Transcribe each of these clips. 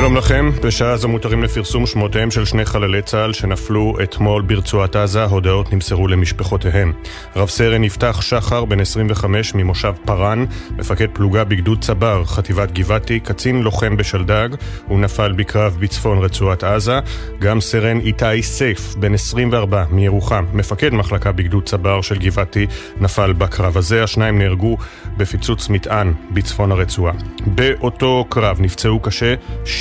שלום לכם, בשעה זו מותרים לפרסום שמותיהם של שני חללי צה"ל שנפלו אתמול ברצועת עזה, הודעות נמסרו למשפחותיהם. רב סרן יפתח שחר, בן 25, ממושב פארן, מפקד פלוגה בגדוד צבר, חטיבת גבעתי, קצין לוחם בשלדג, הוא נפל בקרב בצפון רצועת עזה. גם סרן איתי סייף, בן 24, מירוחם, מפקד מחלקה בגדוד צבר של גבעתי, נפל בקרב הזה. השניים נהרגו בפיצוץ מטען בצפון הרצועה. באותו קרב נפצעו קשה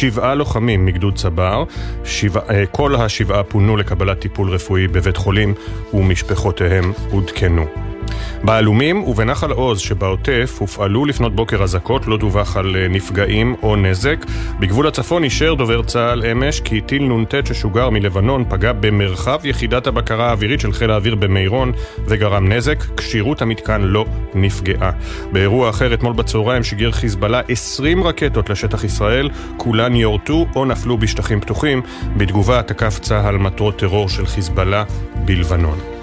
שבעה לוחמים מגדוד צבר, שבע, אה, כל השבעה פונו לקבלת טיפול רפואי בבית חולים ומשפחותיהם עודכנו. בעלומים ובנחל עוז שבעוטף הופעלו לפנות בוקר אזעקות, לא דווח על אה, נפגעים או נזק. בגבול הצפון אישר דובר צה"ל אמש כי טיל נ"ט ששוגר מלבנון פגע במרחב יחידת הבקרה האווירית של חיל האוויר במירון וגרם נזק. כשירות המתקן לא נפגעה. באירוע אחר אתמול בצהריים שיגר חיזבאללה 20 רקטות לשטח ישראל, כולן יורטו או נפלו בשטחים פתוחים. בתגובה תקף צה"ל מטרות טרור של חיזבאללה בלבנון.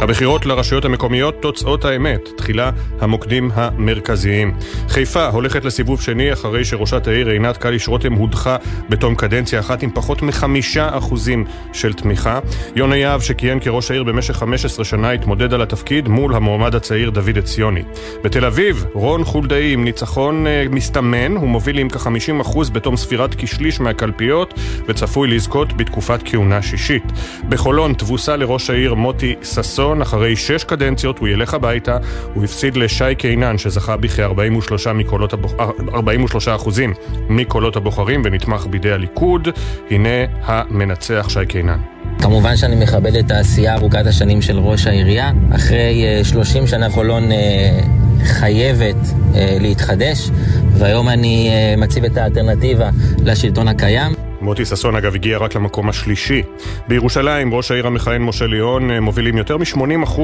הבחירות לרשויות המקומיות, תוצאות האמת. תחילה המוקדים המרכזיים. חיפה הולכת לסיבוב שני אחרי שראשת העיר עינת קליש רותם הודחה בתום קדנציה אחת עם פחות מחמישה אחוזים של תמיכה. יונה יהב שכיהן כראש העיר במשך 15 שנה התמודד על התפקיד מול המועמד הצעיר דוד עציוני. בתל אביב, רון חולדאי עם ניצחון uh, מסתמן, הוא מוביל עם כ-50 אחוז בתום ספירת כשליש מהקלפיות וצפוי לזכות בתקופת כהונה שישית. בחולון תבוסה לראש העיר מוטי ששון ראשון, אחרי שש קדנציות הוא ילך הביתה, הוא הפסיד לשי קינן שזכה בכ-43 מקולות הבוח... 43 אחוזים מקולות הבוחרים ונתמך בידי הליכוד. הנה המנצח שי קינן. כמובן שאני מכבד את העשייה ארוכת השנים של ראש העירייה. אחרי 30 אה, שנה חולון אה, חייבת אה, להתחדש, והיום אני מציב את האלטרנטיבה לשלטון הקיים. מוטי ששון אגב הגיע רק למקום השלישי. בירושלים ראש העיר המכהן משה ליאון אה, מובילים יותר מ-80%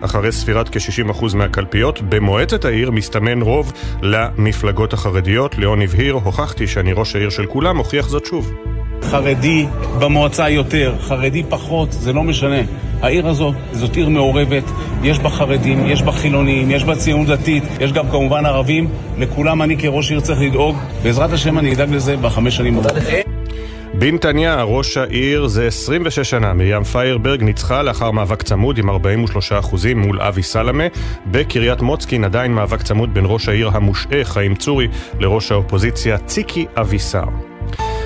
אחרי ספירת כ-60% מהקלפיות. במועצת העיר מסתמן רוב למפלגות החרדיות. ליאון הבהיר, הוכחתי שאני ראש העיר של כולם, הוכיח זאת שוב. חרדי במועצה יותר, חרדי פחות, זה לא משנה. העיר הזאת, זאת עיר מעורבת, יש בה חרדים, יש בה חילונים, יש בה ציונות דתית, יש גם כמובן ערבים, לכולם אני כראש עיר צריך לדאוג. בעזרת השם אני אדאג לזה בחמש שנים הבאות. בנתניה, ראש העיר זה 26 שנה. מרים פיירברג ניצחה לאחר מאבק צמוד עם 43% מול אבי סלמה. בקריית מוצקין עדיין מאבק צמוד בין ראש העיר המושעה חיים צורי לראש האופוזיציה ציקי אבישר.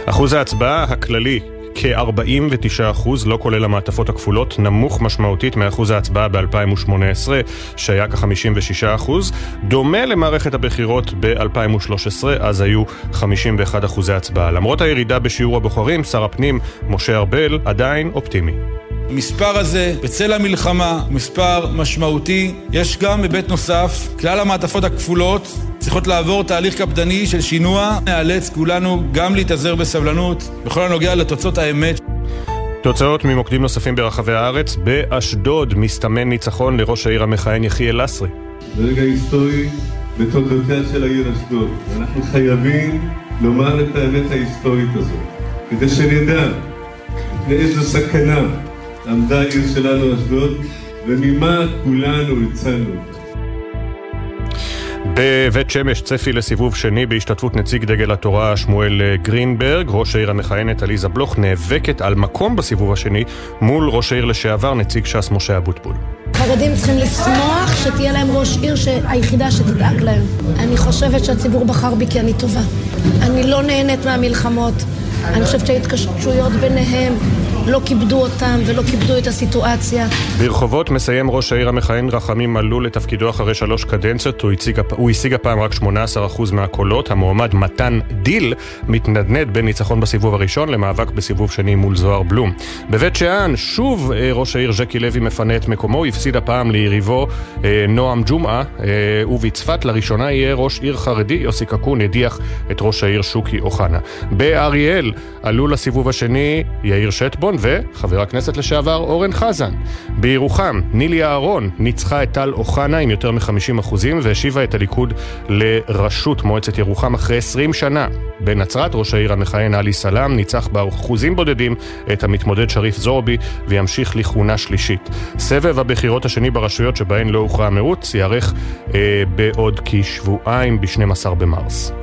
אחוז ההצבעה הכללי כ-49%, לא כולל המעטפות הכפולות, נמוך משמעותית מאחוז ההצבעה ב-2018, שהיה כ-56%, דומה למערכת הבחירות ב-2013, אז היו 51 אחוזי הצבעה. למרות הירידה בשיעור הבוחרים, שר הפנים משה ארבל עדיין אופטימי. המספר הזה, בצל המלחמה, מספר משמעותי. יש גם היבט נוסף, כלל המעטפות הכפולות צריכות לעבור תהליך קפדני של שינוע. נאלץ כולנו גם להתאזר בסבלנות בכל הנוגע לתוצאות האמת. תוצאות ממוקדים נוספים ברחבי הארץ, באשדוד מסתמן ניצחון לראש העיר המכהן יחיאל לסרי. זה רגע היסטורי בתולדותיה של העיר אשדוד. אנחנו חייבים לומר את האמת ההיסטורית הזאת, כדי שנדע לאיזו סכנה עמדה העיר שלנו אשדוד, וממה כולנו הצלנו בבית שמש צפי לסיבוב שני בהשתתפות נציג דגל התורה שמואל גרינברג. ראש העיר המכהנת עליזה בלוך נאבקת על מקום בסיבוב השני מול ראש העיר לשעבר נציג ש"ס משה אבוטבול. חרדים צריכים לשמוח שתהיה להם ראש עיר היחידה שתדאג להם. אני חושבת שהציבור בחר בי כי אני טובה. אני לא נהנית מהמלחמות. אני חושבת שההתקשרויות ביניהם לא כיבדו אותם ולא כיבדו את הסיטואציה. ברחובות מסיים ראש העיר המכהן רחמים מלול לתפקידו אחרי שלוש קדנציות. הוא השיג, הוא השיג הפעם רק 18% מהקולות. המועמד מתן דיל מתנדנד בין ניצחון בסיבוב הראשון למאבק בסיבוב שני מול זוהר בלום. בבית שאן, שוב אה, ראש העיר ז'קי לוי מפנה את מקומו. הפסיד הפעם ליריבו אה, נועם ג'ומעה, אה, ובצפת לראשונה יהיה ראש עיר חרדי. יוסי קקון הדיח את ראש העיר שוקי אוחנה. באריאל עלו לסיבוב השני יאיר שטבון הצפון, וחבר הכנסת לשעבר אורן חזן. בירוחם, נילי אהרון ניצחה את טל אוחנה עם יותר מ-50% והשיבה את הליכוד לראשות מועצת ירוחם אחרי 20 שנה. בנצרת, ראש העיר המכהן עלי סלאם ניצח באחוזים בודדים את המתמודד שריף זורבי וימשיך לכהונה שלישית. סבב הבחירות השני ברשויות שבהן לא הוכרע המירוץ ייערך אה, בעוד כשבועיים ב-12 במרס.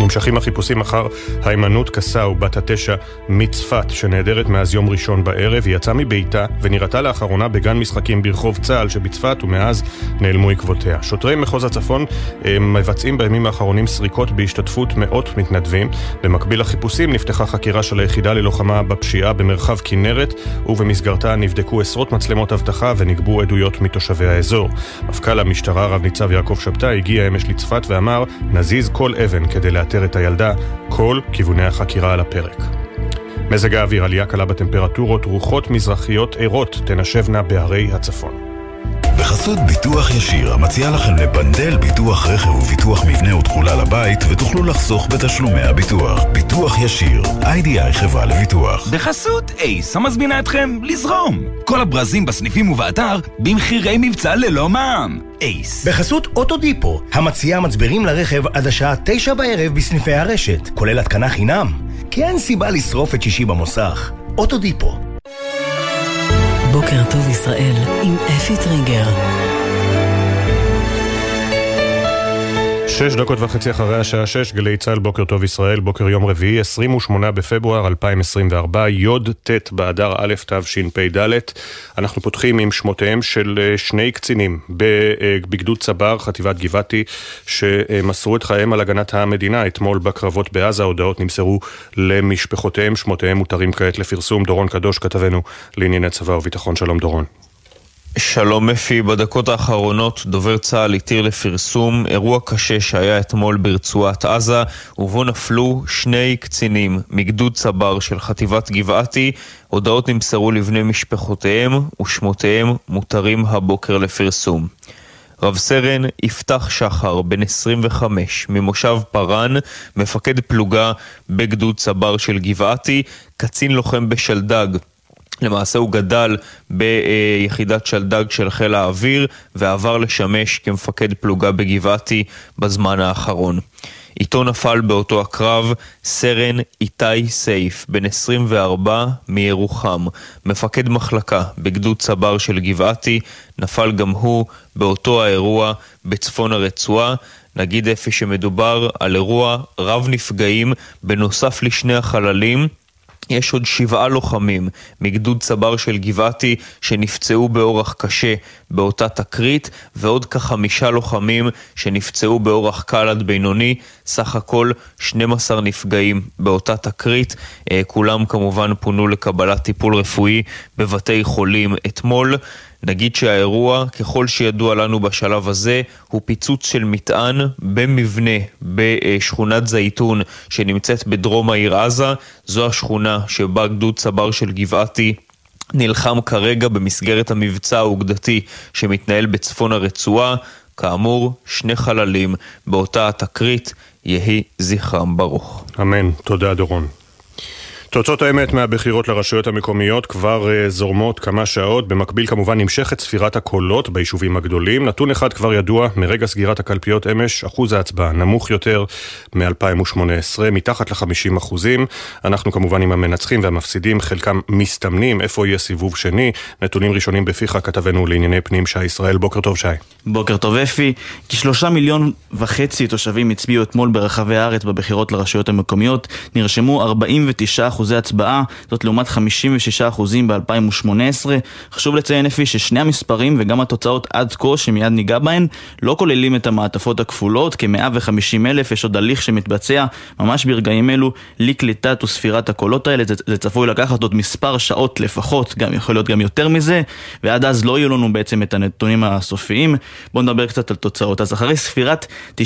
נמשכים החיפושים אחר היימנוט קסאו, בת התשע מצפת, שנעדרת מאז יום ראשון בערב. היא יצאה מביתה ונראתה לאחרונה בגן משחקים ברחוב צה"ל שבצפת, ומאז נעלמו עקבותיה. שוטרי מחוז הצפון אה, מבצעים בימים האחרונים סריקות בהשתתפות מאות מתנדבים. במקביל לחיפושים נפתחה חקירה של היחידה ללוחמה בפשיעה במרחב כנרת, ובמסגרתה נבדקו עשרות מצלמות אבטחה ונגבו עדויות מתושבי האזור. מפכ"ל המשטרה, רב ניצב יעקב שבתאי, הגיע אמש לצפת ואמר, נזיז כל אבן כדי לאתר את הילדה, כל כיווני החקירה על הפרק. מזג האוויר, עלייה קלה בטמפרטורות, רוחות מזרחיות ערות תנשבנה בהרי הצפון. בחסות ביטוח ישיר, המציע לכם לפנדל ביטוח רכב וביטוח מבנה ותכולה לבית, ותוכלו לחסוך בתשלומי הביטוח. ביטוח ישיר, איי-די-איי חברה לביטוח. בחסות אייס, המזמינה אתכם לזרום. כל הברזים בסניפים ובאתר, במחירי מבצע ללא מע"מ. אייס. בחסות אוטודיפו, המציעה מצברים לרכב עד השעה תשע בערב בסניפי הרשת, כולל התקנה חינם. כי אין סיבה לשרוף את שישי במוסך. אוטודיפו. בוקר טוב ישראל עם אפי טריגר. שש דקות וחצי אחרי השעה שש, גלי צה"ל, בוקר טוב ישראל, בוקר יום רביעי, 28 בפברואר 2024, י"ט באדר א' תשפ"ד. אנחנו פותחים עם שמותיהם של אה, שני קצינים בגדוד צבר, חטיבת גבעתי, שמסרו את חייהם על הגנת המדינה אתמול בקרבות בעזה. ההודעות נמסרו למשפחותיהם, שמותיהם מותרים כעת לפרסום. דורון קדוש, כתבנו לענייני צבא וביטחון. שלום דורון. שלום אפי, בדקות האחרונות דובר צה"ל התיר לפרסום אירוע קשה שהיה אתמול ברצועת עזה ובו נפלו שני קצינים מגדוד צבר של חטיבת גבעתי. הודעות נמסרו לבני משפחותיהם ושמותיהם מותרים הבוקר לפרסום. רב סרן יפתח שחר, בן 25, ממושב פארן, מפקד פלוגה בגדוד צבר של גבעתי, קצין לוחם בשלדג למעשה הוא גדל ביחידת שלדג של חיל האוויר ועבר לשמש כמפקד פלוגה בגבעתי בזמן האחרון. איתו נפל באותו הקרב סרן איתי סייף, בן 24 מירוחם, מפקד מחלקה בגדוד צבר של גבעתי, נפל גם הוא באותו האירוע בצפון הרצועה. נגיד אפי שמדובר על אירוע רב נפגעים בנוסף לשני החללים יש עוד שבעה לוחמים מגדוד צבר של גבעתי שנפצעו באורח קשה באותה תקרית ועוד כחמישה לוחמים שנפצעו באורח קל עד בינוני, סך הכל 12 נפגעים באותה תקרית, אה, כולם כמובן פונו לקבלת טיפול רפואי בבתי חולים אתמול. נגיד שהאירוע, ככל שידוע לנו בשלב הזה, הוא פיצוץ של מטען במבנה בשכונת זייתון שנמצאת בדרום העיר עזה. זו השכונה שבה גדוד צבר של גבעתי נלחם כרגע במסגרת המבצע האוגדתי שמתנהל בצפון הרצועה. כאמור, שני חללים באותה התקרית, יהי זכרם ברוך. אמן. תודה, דורון. תוצאות האמת מהבחירות לרשויות המקומיות כבר uh, זורמות כמה שעות. במקביל כמובן נמשכת ספירת הקולות ביישובים הגדולים. נתון אחד כבר ידוע, מרגע סגירת הקלפיות אמש, אחוז ההצבעה נמוך יותר מ-2018, מתחת ל-50 אחוזים. אנחנו כמובן עם המנצחים והמפסידים, חלקם מסתמנים. איפה יהיה סיבוב שני? נתונים ראשונים בפיך, כתבנו לענייני פנים שי ישראל. בוקר טוב שי. בוקר טוב אפי. כשלושה מיליון וחצי תושבים הצביעו אתמול ברחבי הארץ בבחירות לרשויות המקומיות. נרשמו 49 אחוזי הצבעה, זאת לעומת 56 אחוזים ב-2018. חשוב לציין אפי ששני המספרים וגם התוצאות עד כה, שמיד ניגע בהן, לא כוללים את המעטפות הכפולות, כ-150 אלף, יש עוד הליך שמתבצע ממש ברגעים אלו לקליטת וספירת הקולות האלה, זה, זה צפוי לקחת עוד מספר שעות לפחות, גם יכול להיות גם יותר מזה, ועד אז לא יהיו לנו בעצם את הנתונים הסופיים. בואו נדבר קצת על תוצאות. אז אחרי ספירת 99%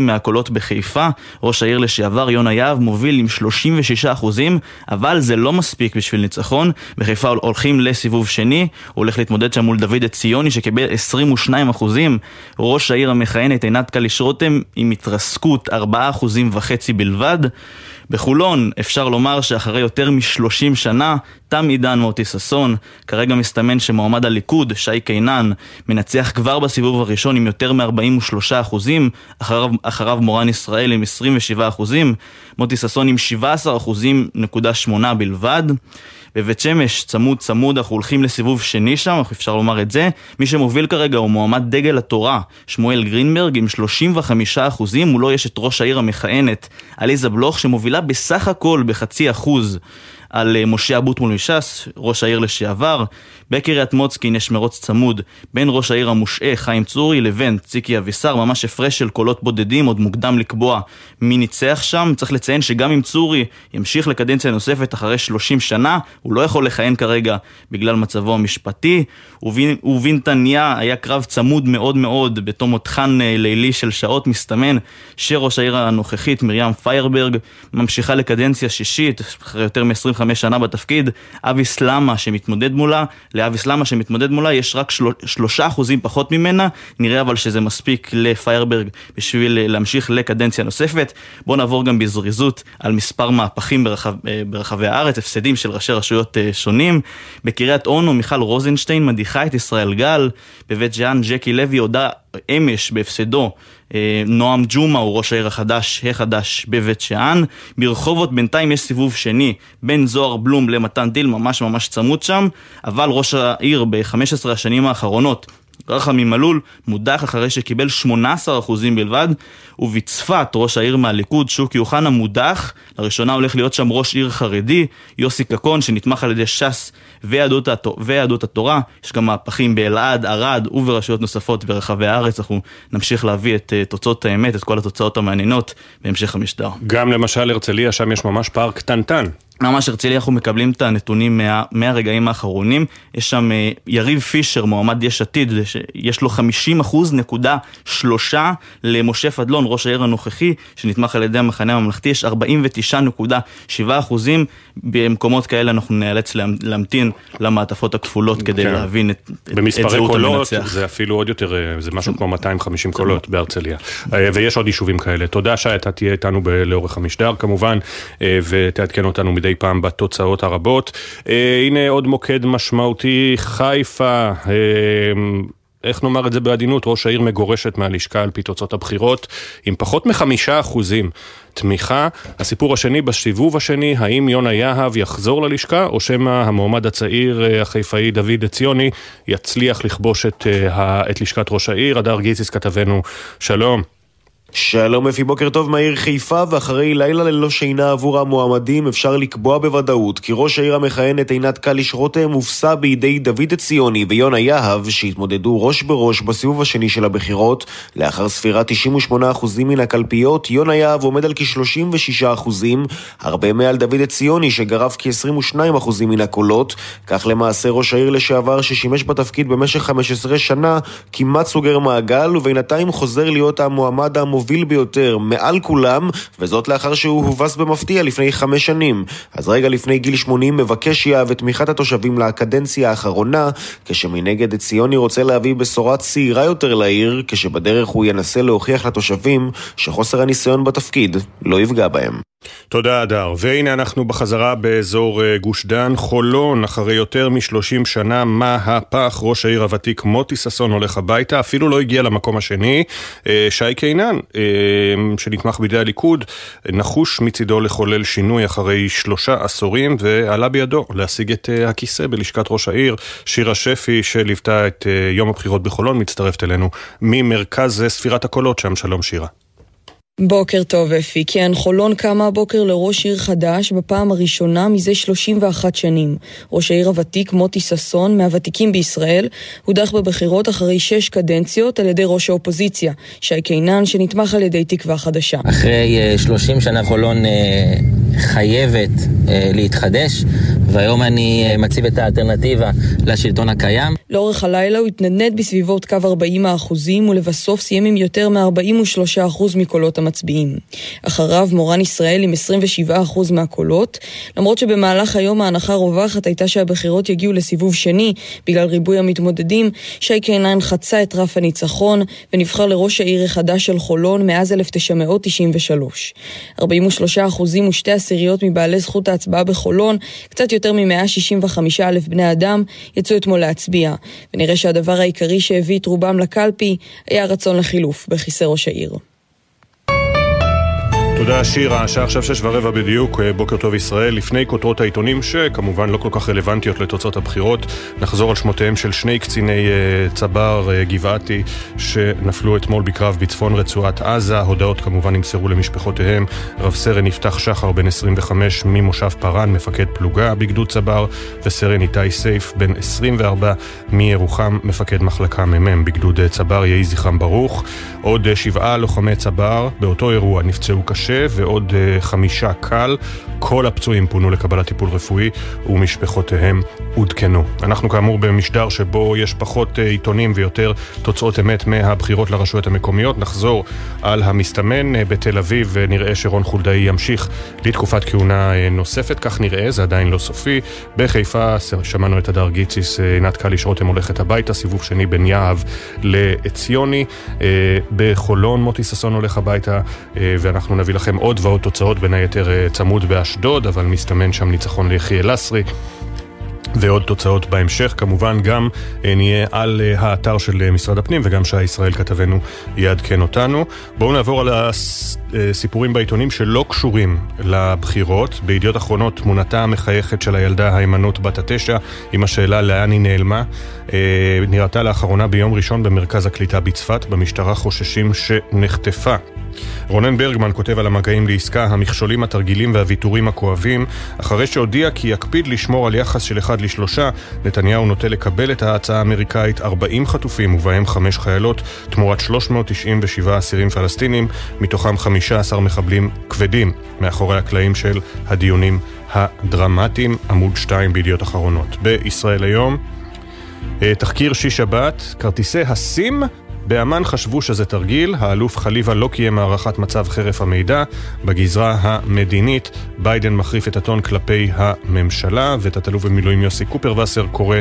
מהקולות בחיפה, ראש העיר לשעבר יונה יהב מוביל עם 36% אחוזים, אבל זה לא מספיק בשביל ניצחון. בחיפה הולכים לסיבוב שני, הוא הולך להתמודד שם מול דוד עציוני שקיבל 22 אחוזים. ראש העיר המכהנת עינת קליש רותם עם התרסקות 4 אחוזים וחצי בלבד. בחולון אפשר לומר שאחרי יותר מ-30 שנה תם עידן מוטי ששון. כרגע מסתמן שמועמד הליכוד, שי קינן, מנצח כבר בסיבוב הראשון עם יותר מ-43 אחוזים, אחריו, אחריו מורן ישראל עם 27 אחוזים, מוטי ששון עם 17 אחוזים נקודה שמונה בלבד. בבית שמש, צמוד צמוד, אנחנו הולכים לסיבוב שני שם, אפשר לומר את זה. מי שמוביל כרגע הוא מועמד דגל התורה, שמואל גרינברג, עם 35 אחוזים, מולו יש את ראש העיר המכהנת, עליזה בלוך, שמובילה בסך הכל בחצי אחוז. על אה, משה אבוטמול מש"ס, ראש העיר לשעבר. בקריית מוצקין יש מרוץ צמוד בין ראש העיר המושעה חיים צורי לבין ציקי אבישר, ממש הפרש של קולות בודדים, עוד מוקדם לקבוע מי ניצח שם. צריך לציין שגם אם צורי ימשיך לקדנציה נוספת אחרי 30 שנה, הוא לא יכול לכהן כרגע בגלל מצבו המשפטי. ובנתניה היה קרב צמוד מאוד מאוד בתום מותחן אה, לילי של שעות מסתמן שראש העיר הנוכחית מרים פיירברג ממשיכה לקדנציה שישית אחרי יותר מ-25 שנה בתפקיד. אבי סלמה שמתמודד מולה לאבי סלמה שמתמודד מולה יש רק של... שלושה אחוזים פחות ממנה, נראה אבל שזה מספיק לפיירברג בשביל להמשיך לקדנציה נוספת. בואו נעבור גם בזריזות על מספר מהפכים ברחב, אה, ברחבי הארץ, הפסדים של ראשי רשויות אה, שונים. בקריית אונו מיכל רוזנשטיין מדיחה את ישראל גל, בבית ג'אן ג'קי לוי הודה אמש בהפסדו אה, נועם ג'ומה הוא ראש העיר החדש, החדש בבית שאן. ברחובות בינתיים יש סיבוב שני בין זוהר בלום למתן דיל, ממש ממש צמוד שם, אבל ראש העיר ב-15 השנים האחרונות רחמי מלול מודח אחרי שקיבל 18% בלבד, ובצפת ראש העיר מהליכוד, שוקי אוחנה, מודח, לראשונה הולך להיות שם ראש עיר חרדי, יוסי קקון, שנתמך על ידי ש"ס ויהדות, התור, ויהדות התורה, יש גם מהפכים באלעד, ערד וברשויות נוספות ברחבי הארץ, אנחנו נמשיך להביא את uh, תוצאות האמת, את כל התוצאות המעניינות בהמשך המשדר. גם למשל הרצליה, שם יש ממש פער קטנטן ממש הרצליה אנחנו מקבלים את הנתונים מה, מהרגעים האחרונים. יש שם uh, יריב פישר, מועמד יש עתיד, יש לו 50 אחוז נקודה שלושה למשה פדלון, ראש העיר הנוכחי, שנתמך על ידי המחנה הממלכתי, יש 49.7 אחוזים. במקומות כאלה אנחנו נאלץ להמתין למעטפות הכפולות כדי כן. להבין את, את זהות קולות, זה אפילו עוד יותר, אה, זה משהו כמו 250 קולות בהרצליה. אה, ויש עוד יישובים כאלה. תודה שי, אתה תהיה איתנו לאורך המשדר כמובן, ותעדכן אותנו מדי פעם בתוצאות הרבות. הנה עוד מוקד משמעותי, חיפה. איך נאמר את זה בעדינות, ראש העיר מגורשת מהלשכה על פי תוצאות הבחירות עם פחות מחמישה אחוזים תמיכה. הסיפור השני בסיבוב השני, האם יונה יהב יחזור ללשכה, או שמא המועמד הצעיר אה, החיפאי דוד עציוני יצליח לכבוש את, אה, את לשכת ראש העיר. הדר גיציס כתבנו, שלום. שלום אפי, בוקר טוב מהעיר חיפה, ואחרי לילה ללא שינה עבור המועמדים אפשר לקבוע בוודאות כי ראש העיר המכהנת עינת קליש רותם הופסה בידי דוד עציוני ויונה יהב שהתמודדו ראש בראש בסיבוב השני של הבחירות. לאחר ספירת 98% מן הקלפיות, יונה יהב עומד על כ-36%, הרבה מעל דוד עציוני שגרף כ-22% מן הקולות. כך למעשה ראש העיר לשעבר ששימש בתפקיד במשך 15 שנה כמעט סוגר מעגל, ובינתיים חוזר להיות המועמד המוביל המוביל ביותר מעל כולם, וזאת לאחר שהוא הובס במפתיע לפני חמש שנים. אז רגע לפני גיל 80 מבקש יהב את תמיכת התושבים לקדנציה האחרונה, כשמנגד ציוני רוצה להביא בשורה צעירה יותר לעיר, כשבדרך הוא ינסה להוכיח לתושבים שחוסר הניסיון בתפקיד לא יפגע בהם. תודה, אדר. והנה אנחנו בחזרה באזור אה, גוש דן. חולון, אחרי יותר מ-30 שנה, מהפך. ראש העיר הוותיק מוטי ששון הולך הביתה, אפילו לא הגיע למקום השני. אה, שי קינן, שנתמך בידי הליכוד, נחוש מצידו לחולל שינוי אחרי שלושה עשורים, ועלה בידו להשיג את הכיסא בלשכת ראש העיר. שירה שפי, שליוותה את יום הבחירות בחולון, מצטרפת אלינו ממרכז ספירת הקולות שם. שלום שירה. בוקר טוב אפי, כן, חולון קמה הבוקר לראש עיר חדש בפעם הראשונה מזה 31 שנים. ראש העיר הוותיק מוטי ששון, מהוותיקים בישראל, הודח בבחירות אחרי שש קדנציות על ידי ראש האופוזיציה, שי קינן, שנתמך על ידי תקווה חדשה. אחרי uh, אה, 30 שנה חולון uh, חייבת uh, להתחדש, והיום אני uh, מציב את האלטרנטיבה לשלטון הקיים. לאורך הלילה הוא התנדנד בסביבות קו 40 האחוזים, ולבסוף סיים עם יותר מ-43 אחוז מקולות המצביעים. אחריו מורן ישראל עם 27% מהקולות, למרות שבמהלך היום ההנחה רווחת הייתה שהבחירות יגיעו לסיבוב שני בגלל ריבוי המתמודדים, שי קינן חצה את רף הניצחון ונבחר לראש העיר החדש של חולון מאז 1993. 43 אחוזים ושתי עשיריות מבעלי זכות ההצבעה בחולון, קצת יותר מ-165 אלף בני אדם, יצאו אתמול להצביע, ונראה שהדבר העיקרי שהביא את רובם לקלפי היה רצון לחילוף בכיסא ראש העיר. תודה שירה, השעה עכשיו שש ורבע בדיוק, אה, בוקר טוב ישראל. לפני כותרות העיתונים שכמובן לא כל כך רלוונטיות לתוצאות הבחירות, נחזור על שמותיהם של שני קציני אה, צבר אה, גבעתי שנפלו אתמול בקרב בצפון רצועת עזה. הודעות כמובן נמסרו למשפחותיהם. רב סרן יפתח שחר בן 25 ממושב פארן, מפקד פלוגה בגדוד צבר, וסרן איתי סייף בן 24 מירוחם, מפקד מחלקה מ"מ בגדוד צבר, יהי זכרם ברוך. עוד שבעה לוחמי צבר באותו אירוע נפצעו קשה. קשה ועוד uh, חמישה קל. כל הפצועים פונו לקבלת טיפול רפואי ומשפחותיהם עודכנו. אנחנו כאמור במשדר שבו יש פחות uh, עיתונים ויותר תוצאות אמת מהבחירות לרשויות המקומיות. נחזור על המסתמן uh, בתל אביב ונראה שרון חולדאי ימשיך לתקופת כהונה נוספת, כך נראה, זה עדיין לא סופי. בחיפה שמענו את הדר גיציס, עינת קליש רותם הולכת הביתה, סיבוב שני בין יהב לעציוני. בחולון מוטי ששון הולך הביתה ואנחנו נביא לכם עוד ועוד תוצאות, בין היתר אה, צמוד באשדוד, אבל מסתמן שם ניצחון ליחיאל לסרי. ועוד תוצאות בהמשך, כמובן גם אה, נהיה על אה, האתר של משרד הפנים וגם שי ישראל כתבנו יעדכן אותנו. בואו נעבור על הסיפורים בעיתונים שלא קשורים לבחירות. בידיעות אחרונות תמונתה המחייכת של הילדה היימנוט בת התשע עם השאלה לאן היא נעלמה. נראתה לאחרונה ביום ראשון במרכז הקליטה בצפת, במשטרה חוששים שנחטפה. רונן ברגמן כותב על המגעים לעסקה, המכשולים, התרגילים והוויתורים הכואבים. אחרי שהודיע כי יקפיד לשמור על יחס של אחד לשלושה, נתניהו נוטה לקבל את ההצעה האמריקאית 40 חטופים ובהם חמש חיילות, תמורת 397 אסירים פלסטינים, מתוכם 15 מחבלים כבדים, מאחורי הקלעים של הדיונים הדרמטיים, עמוד 2 בידיעות אחרונות. בישראל היום, אה, תחקיר שיש שבת, כרטיסי הסים באמ"ן חשבו שזה תרגיל, האלוף חליבה לא קיים הערכת מצב חרף המידע. בגזרה המדינית, ביידן מחריף את הטון כלפי הממשלה, ותת אלוף במילואים יוסי קופרווסר קורא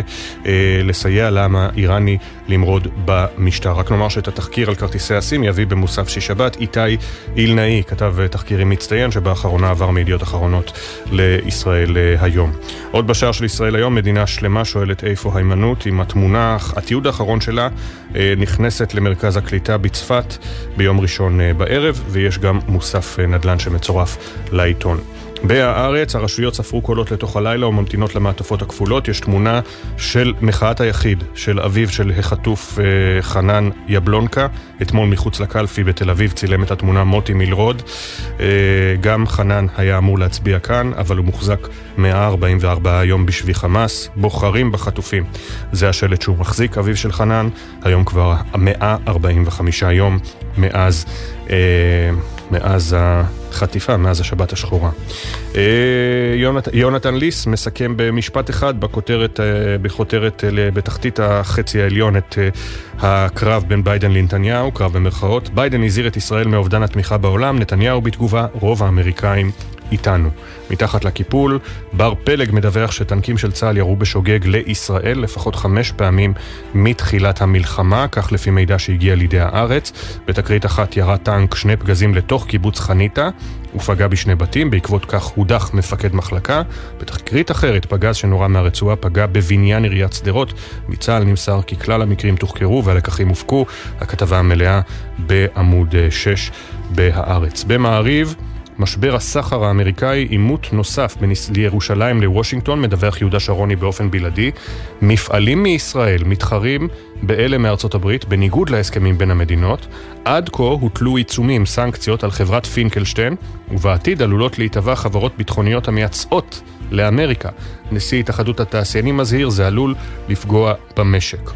אה, לסייע לעם האיראני למרוד במשטר. רק נאמר שאת התחקיר על כרטיסי הסים יביא במוסף שיש שבת איתי אילנאי, כתב תחקירים מצטיין שבאחרונה עבר מידיעות אחרונות לישראל אה, היום. עוד בשער של ישראל היום, מדינה שלמה שואלת איפה היימנוט עם התמונה, התיעוד האחרון שלה אה, נכנסת למרכז הקליטה בצפת ביום ראשון אה, בערב, ויש גם מוסף אה, נדל"ן שמצורף לעיתון. בהארץ הרשויות ספרו קולות לתוך הלילה וממתינות למעטפות הכפולות. יש תמונה של מחאת היחיד של אביו של החטוף אה, חנן יבלונקה. אתמול מחוץ לקלפי בתל אביב צילם את התמונה מוטי מילרוד. אה, גם חנן היה אמור להצביע כאן, אבל הוא מוחזק 144 יום בשבי חמאס. בוחרים בחטופים. זה השלט שהוא מחזיק, אביו של חנן. היום כבר 145 יום מאז... אה, מאז החטיפה, מאז השבת השחורה. אה, יונת, יונתן ליס מסכם במשפט אחד בכותרת, אה, בכותרת אה, בתחתית החצי העליון את הקרב בין ביידן לנתניהו, קרב במרכאות. ביידן הזהיר את ישראל מאובדן התמיכה בעולם, נתניהו בתגובה, רוב האמריקאים איתנו. מתחת לקיפול, בר פלג מדווח שטנקים של צה"ל ירו בשוגג לישראל לפחות חמש פעמים מתחילת המלחמה, כך לפי מידע שהגיע לידי הארץ. בתקרית אחת ירה טנק שני פגזים לתוך קיבוץ חניתה ופגע בשני בתים, בעקבות כך הודח מפקד מחלקה. בתקרית אחרת, פגז שנורה מהרצועה פגע בבניין עיריית שדרות. מצה"ל נמסר כי כלל המקרים תוחקרו והלקחים הופקו. הכתבה המלאה בעמוד 6 בהארץ. במעריב משבר הסחר האמריקאי, עימות נוסף בין ירושלים לוושינגטון, מדווח יהודה שרוני באופן בלעדי. מפעלים מישראל מתחרים באלה מארצות הברית, בניגוד להסכמים בין המדינות. עד כה הוטלו עיצומים, סנקציות על חברת פינקלשטיין, ובעתיד עלולות להיטבע חברות ביטחוניות המייצאות לאמריקה. נשיא התאחדות התעשיינים מזהיר, זה עלול לפגוע במשק.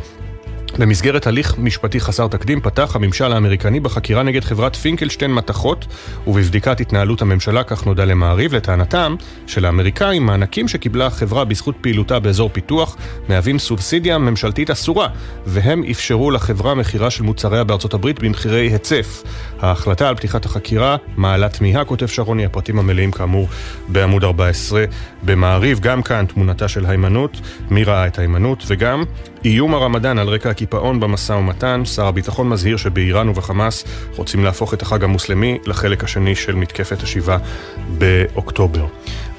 במסגרת הליך משפטי חסר תקדים פתח הממשל האמריקני בחקירה נגד חברת פינקלשטיין מתכות ובבדיקת התנהלות הממשלה, כך נודע למעריב, לטענתם של האמריקאים, מענקים שקיבלה החברה בזכות פעילותה באזור פיתוח מהווים סובסידיה ממשלתית אסורה, והם אפשרו לחברה מכירה של מוצריה בארצות הברית במחירי היצף. ההחלטה על פתיחת החקירה מעלה תמיהה, כותב שרוני, הפרטים המלאים כאמור בעמוד 14 במעריב. גם כאן תמונתה של היימנוט, מי ראה את היימנוט, וגם איום הרמדאן על רקע הקיפאון במשא ומתן, שר הביטחון מזהיר שבאיראן ובחמאס רוצים להפוך את החג המוסלמי לחלק השני של מתקפת השבעה באוקטובר.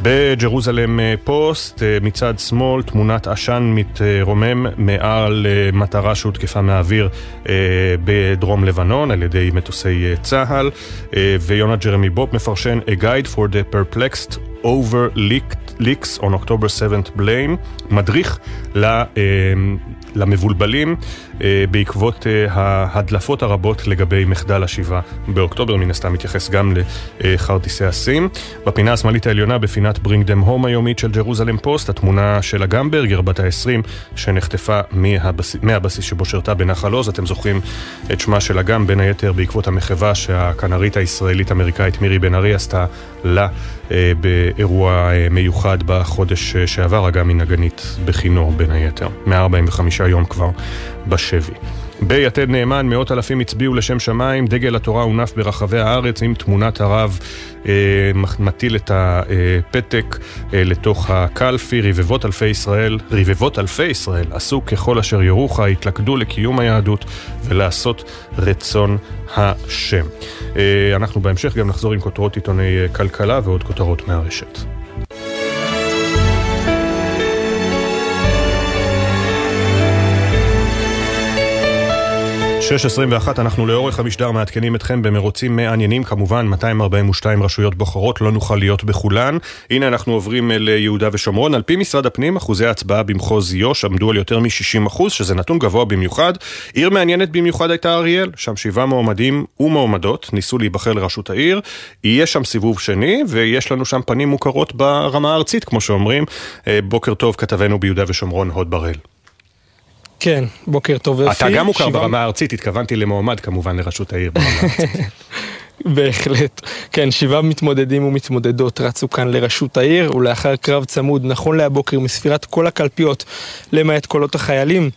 בג'רוזלם אה, פוסט, אה, מצד שמאל, תמונת עשן מתרומם מעל אה, מטרה שהותקפה מהאוויר בדרום לבנון על ידי מטוסי צה"ל, ויונה ג'רמי בוב מפרשן A Guide for the Perplexed over leaks on October 7th blame, מדריך למבולבלים אה, בעקבות אה, ההדלפות הרבות לגבי מחדל השבעה באוקטובר, מן הסתם מתייחס גם לכרטיסי הסים. בפינה השמאלית העליונה, בפינת Bring Them Home היומית של ג'רוזלם פוסט, התמונה של אגם ברגר בת ה-20 שנחטפה מהבס... מהבסיס שבו שירתה בנחל עוז. אתם זוכרים את שמה של אגם, בין היתר בעקבות המחווה שהכנרית הישראלית-אמריקאית מירי בן ארי עשתה לה אה, באירוע מיוחד בחודש שעבר, אגם היא נגנית בכינור בין היתר. 145 יום כבר בשבי. ביתד נאמן מאות אלפים הצביעו לשם שמיים, דגל התורה הונף ברחבי הארץ עם תמונת הרב אה, מטיל את הפתק אה, לתוך הקלפי, רבבות אלפי ישראל, רבבות אלפי ישראל עשו ככל אשר יורוך, התלכדו לקיום היהדות ולעשות רצון השם. אה, אנחנו בהמשך גם נחזור עם כותרות עיתוני אה, כלכלה ועוד כותרות מהרשת. 6.21, אנחנו לאורך המשדר מעדכנים אתכם במרוצים מעניינים, כמובן 242 רשויות בוחרות, לא נוכל להיות בכולן. הנה אנחנו עוברים ליהודה ושומרון. על פי משרד הפנים, אחוזי ההצבעה במחוז יו"ש עמדו על יותר מ-60 אחוז, שזה נתון גבוה במיוחד. עיר מעניינת במיוחד הייתה אריאל, שם שבעה מועמדים ומועמדות ניסו להיבחר לראשות העיר. יהיה שם סיבוב שני, ויש לנו שם פנים מוכרות ברמה הארצית, כמו שאומרים. אה, בוקר טוב, כתבנו ביהודה ושומרון, הוד בראל. כן, בוקר טוב אפי. אתה גם מוכר שבע... ברמה הארצית, התכוונתי למועמד כמובן לראשות העיר ברמה הארצית. בהחלט. כן, שבעה מתמודדים ומתמודדות רצו כאן לראשות העיר, ולאחר קרב צמוד, נכון להבוקר, מספירת כל הקלפיות, למעט קולות החיילים,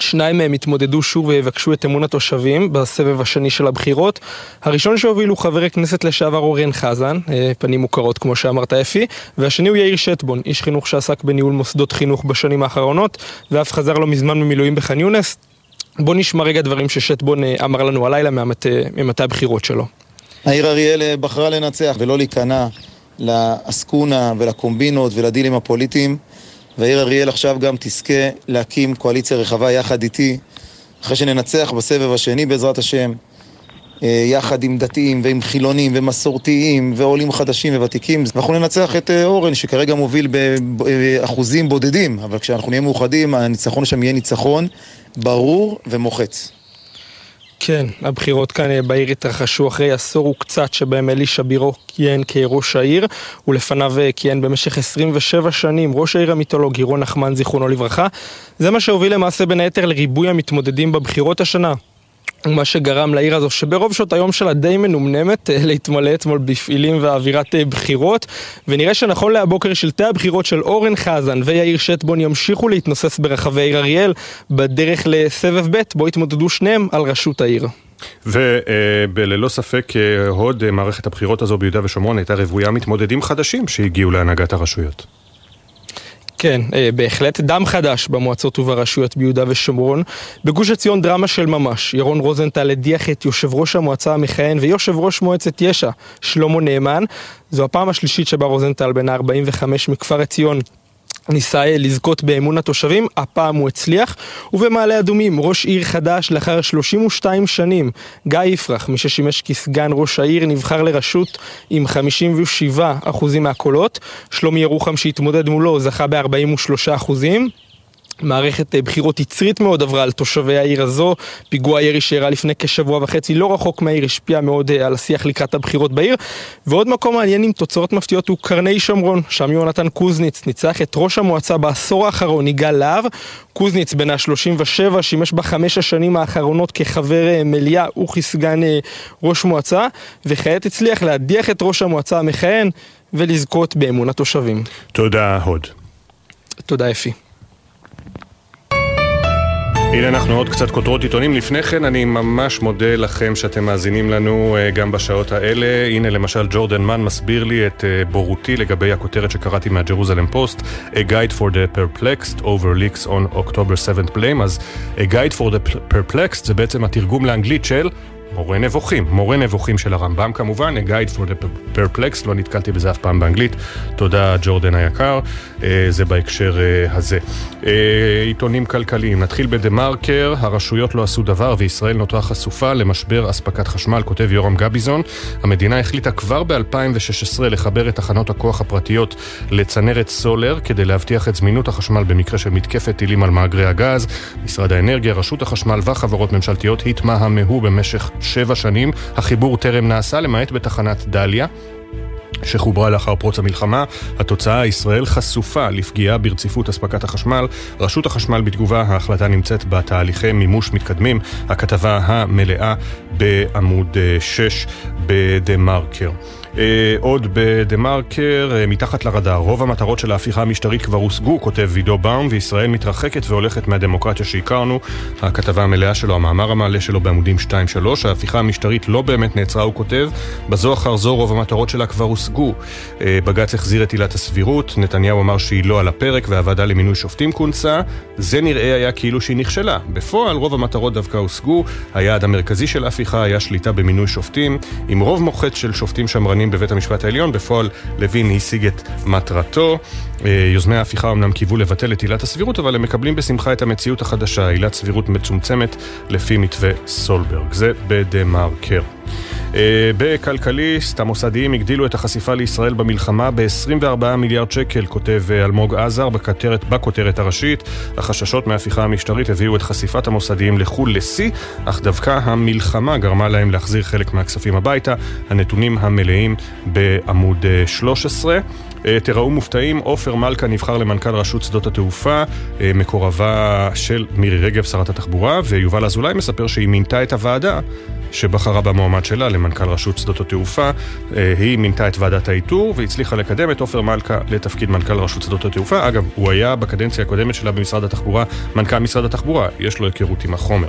שניים מהם יתמודדו שוב ויבקשו את אמון התושבים בסבב השני של הבחירות. הראשון שהוביל הוא חבר הכנסת לשעבר אורן חזן, אה, פנים מוכרות כמו שאמרת אפי, והשני הוא יאיר שטבון, איש חינוך שעסק בניהול מוסדות חינוך בשנים האחרונות, ואף חזר לא מזמן ממילואים בח'אן יונס. בוא נשמע רגע דברים ששטבון אה, אמר לנו הלילה ממטה הבחירות שלו. העיר אריאל אה, בחרה לנצח ולא להיכנע לעסקונה ולקומבינות ולדילים הפוליטיים. והעיר אריאל עכשיו גם תזכה להקים קואליציה רחבה יחד איתי, אחרי שננצח בסבב השני בעזרת השם, אה, יחד עם דתיים ועם חילונים ומסורתיים ועולים חדשים וותיקים. אנחנו ננצח את אה, אורן שכרגע מוביל באחוזים בודדים, אבל כשאנחנו נהיה מאוחדים הניצחון שם יהיה ניצחון ברור ומוחץ. כן, הבחירות כאן אה, בעיר התרחשו אחרי עשור וקצת שבהם אלישע בירו כיהן כראש העיר, ולפניו אה, כיהן במשך 27 שנים ראש העיר המיתולוגי רון נחמן זיכרונו לברכה. זה מה שהוביל למעשה בין היתר לריבוי המתמודדים בבחירות השנה. מה שגרם לעיר הזו, שברוב שעות היום שלה די מנומנמת, אה, להתמלא אתמול בפעילים ואווירת אה, בחירות, ונראה שנכון להבוקר שלטי הבחירות של אורן חזן ויאיר שטבון ימשיכו להתנוסס ברחבי עיר אריאל בדרך לסבב ב', בו יתמודדו שניהם על ראשות העיר. וללא ספק אה, הוד מערכת הבחירות הזו ביהודה ושומרון הייתה רוויה מתמודדים חדשים שהגיעו להנהגת הרשויות. כן, אה, בהחלט דם חדש במועצות וברשויות ביהודה ושומרון. בגוש עציון דרמה של ממש. ירון רוזנטל הדיח את יושב ראש המועצה המכהן ויושב ראש מועצת יש"ע, שלמה נאמן. זו הפעם השלישית שבה רוזנטל בן ה-45 מכפר עציון ניסה לזכות באמון התושבים, הפעם הוא הצליח. ובמעלה אדומים, ראש עיר חדש לאחר 32 שנים, גיא יפרח, מי ששימש כסגן ראש העיר, נבחר לרשות עם 57% מהקולות. שלומי ירוחם שהתמודד מולו זכה ב-43%. מערכת אה, בחירות יצרית מאוד עברה על תושבי העיר הזו. פיגוע ירי שאירע לפני כשבוע וחצי לא רחוק מהעיר השפיע מאוד אה, על השיח לקראת הבחירות בעיר. ועוד מקום מעניין עם תוצאות מפתיעות הוא קרני שומרון, שם יונתן קוזניץ ניצח את ראש המועצה בעשור האחרון, יגאל להב. קוזניץ בן ה-37 שימש בחמש השנים האחרונות כחבר אה, מליאה וכסגן ראש מועצה, וכעת הצליח להדיח את ראש המועצה המכהן ולזכות באמון התושבים. תודה, הוד. תודה, אפי. הנה אנחנו עוד קצת כותרות עיתונים. לפני כן אני ממש מודה לכם שאתם מאזינים לנו אה, גם בשעות האלה. הנה למשל ג'ורדן מן מסביר לי את אה, בורותי לגבי הכותרת שקראתי מהג'רוזלם פוסט A Guide for the Perplexed over leaks on October 7th blame. אז A Guide for the Perplexed זה בעצם התרגום לאנגלית של מורה נבוכים, מורה נבוכים של הרמב"ם כמובן, A Guide for the Perplexed, לא נתקלתי בזה אף פעם באנגלית. תודה ג'ורדן היקר, אה, זה בהקשר אה, הזה. אה, עיתונים כלכליים, נתחיל בדה מרקר, הרשויות לא עשו דבר וישראל נותרה חשופה למשבר אספקת חשמל, כותב יורם גביזון. המדינה החליטה כבר ב-2016 לחבר את תחנות הכוח הפרטיות לצנרת סולר כדי להבטיח את זמינות החשמל במקרה של מתקפת טילים על מאגרי הגז. משרד האנרגיה, רשות החשמל והחברות ממשלתיות התמהמהו במשך שבע שנים. החיבור טרם נעשה, למעט בתחנת דליה. שחוברה לאחר פרוץ המלחמה. התוצאה, ישראל חשופה לפגיעה ברציפות אספקת החשמל. רשות החשמל בתגובה, ההחלטה נמצאת בתהליכי מימוש מתקדמים. הכתבה המלאה בעמוד 6 בדה מרקר. אה, עוד בדה מרקר, אה, מתחת לרדאר, רוב המטרות של ההפיכה המשטרית כבר הושגו, כותב וידו באום, וישראל מתרחקת והולכת מהדמוקרטיה שהכרנו. הכתבה המלאה שלו, המאמר המעלה שלו בעמודים 2-3, ההפיכה המשטרית לא באמת נעצרה, הוא כותב, בזו אחר זו רוב המטרות שלה כבר הושגו. אה, בג"ץ החזיר את עילת הסבירות, נתניהו אמר שהיא לא על הפרק והוועדה למינוי שופטים כונסה, זה נראה היה כאילו שהיא נכשלה. בפועל רוב המטרות דווקא הושגו, היעד המרכזי של ההפיכה היה שליטה במינוי שופטים, עם רוב מוחץ של שופטים שמרנים דיונים בבית המשפט העליון, בפועל לוין השיג את מטרתו. אה, יוזמי ההפיכה אמנם קיוו לבטל את עילת הסבירות, אבל הם מקבלים בשמחה את המציאות החדשה, עילת סבירות מצומצמת לפי מתווה סולברג. זה בדה מרקר. אה, בכלכליסט, המוסדיים הגדילו את החשיפה לישראל במלחמה ב-24 מיליארד שקל, כותב אה, אלמוג עזר בכותרת, בכותרת הראשית. החששות מההפיכה המשטרית הביאו את חשיפת המוסדיים לחו"ל לשיא, אך דווקא המלחמה גרמה להם להחזיר חלק מהכספים הביתה. הנתונים המלאים בעמוד 13. אה, תראו מופתעים, עופר מלכה נבחר למנכ"ל רשות שדות התעופה, מקורבה של מירי רגב, שרת התחבורה, ויובל אזולאי מספר שהיא מינתה את הוועדה שבחרה במועמד שלה למנכ"ל רשות שדות התעופה. אה, היא מינתה את ועדת האיתור והצליחה לקדם את עופר מלכה לתפקיד מנכ"ל רשות שדות התעופה. אגב, הוא היה בקדנציה הקודמת שלה במשרד התחבורה, מנכ"ל משרד התחבורה, יש לו היכרות עם החומר.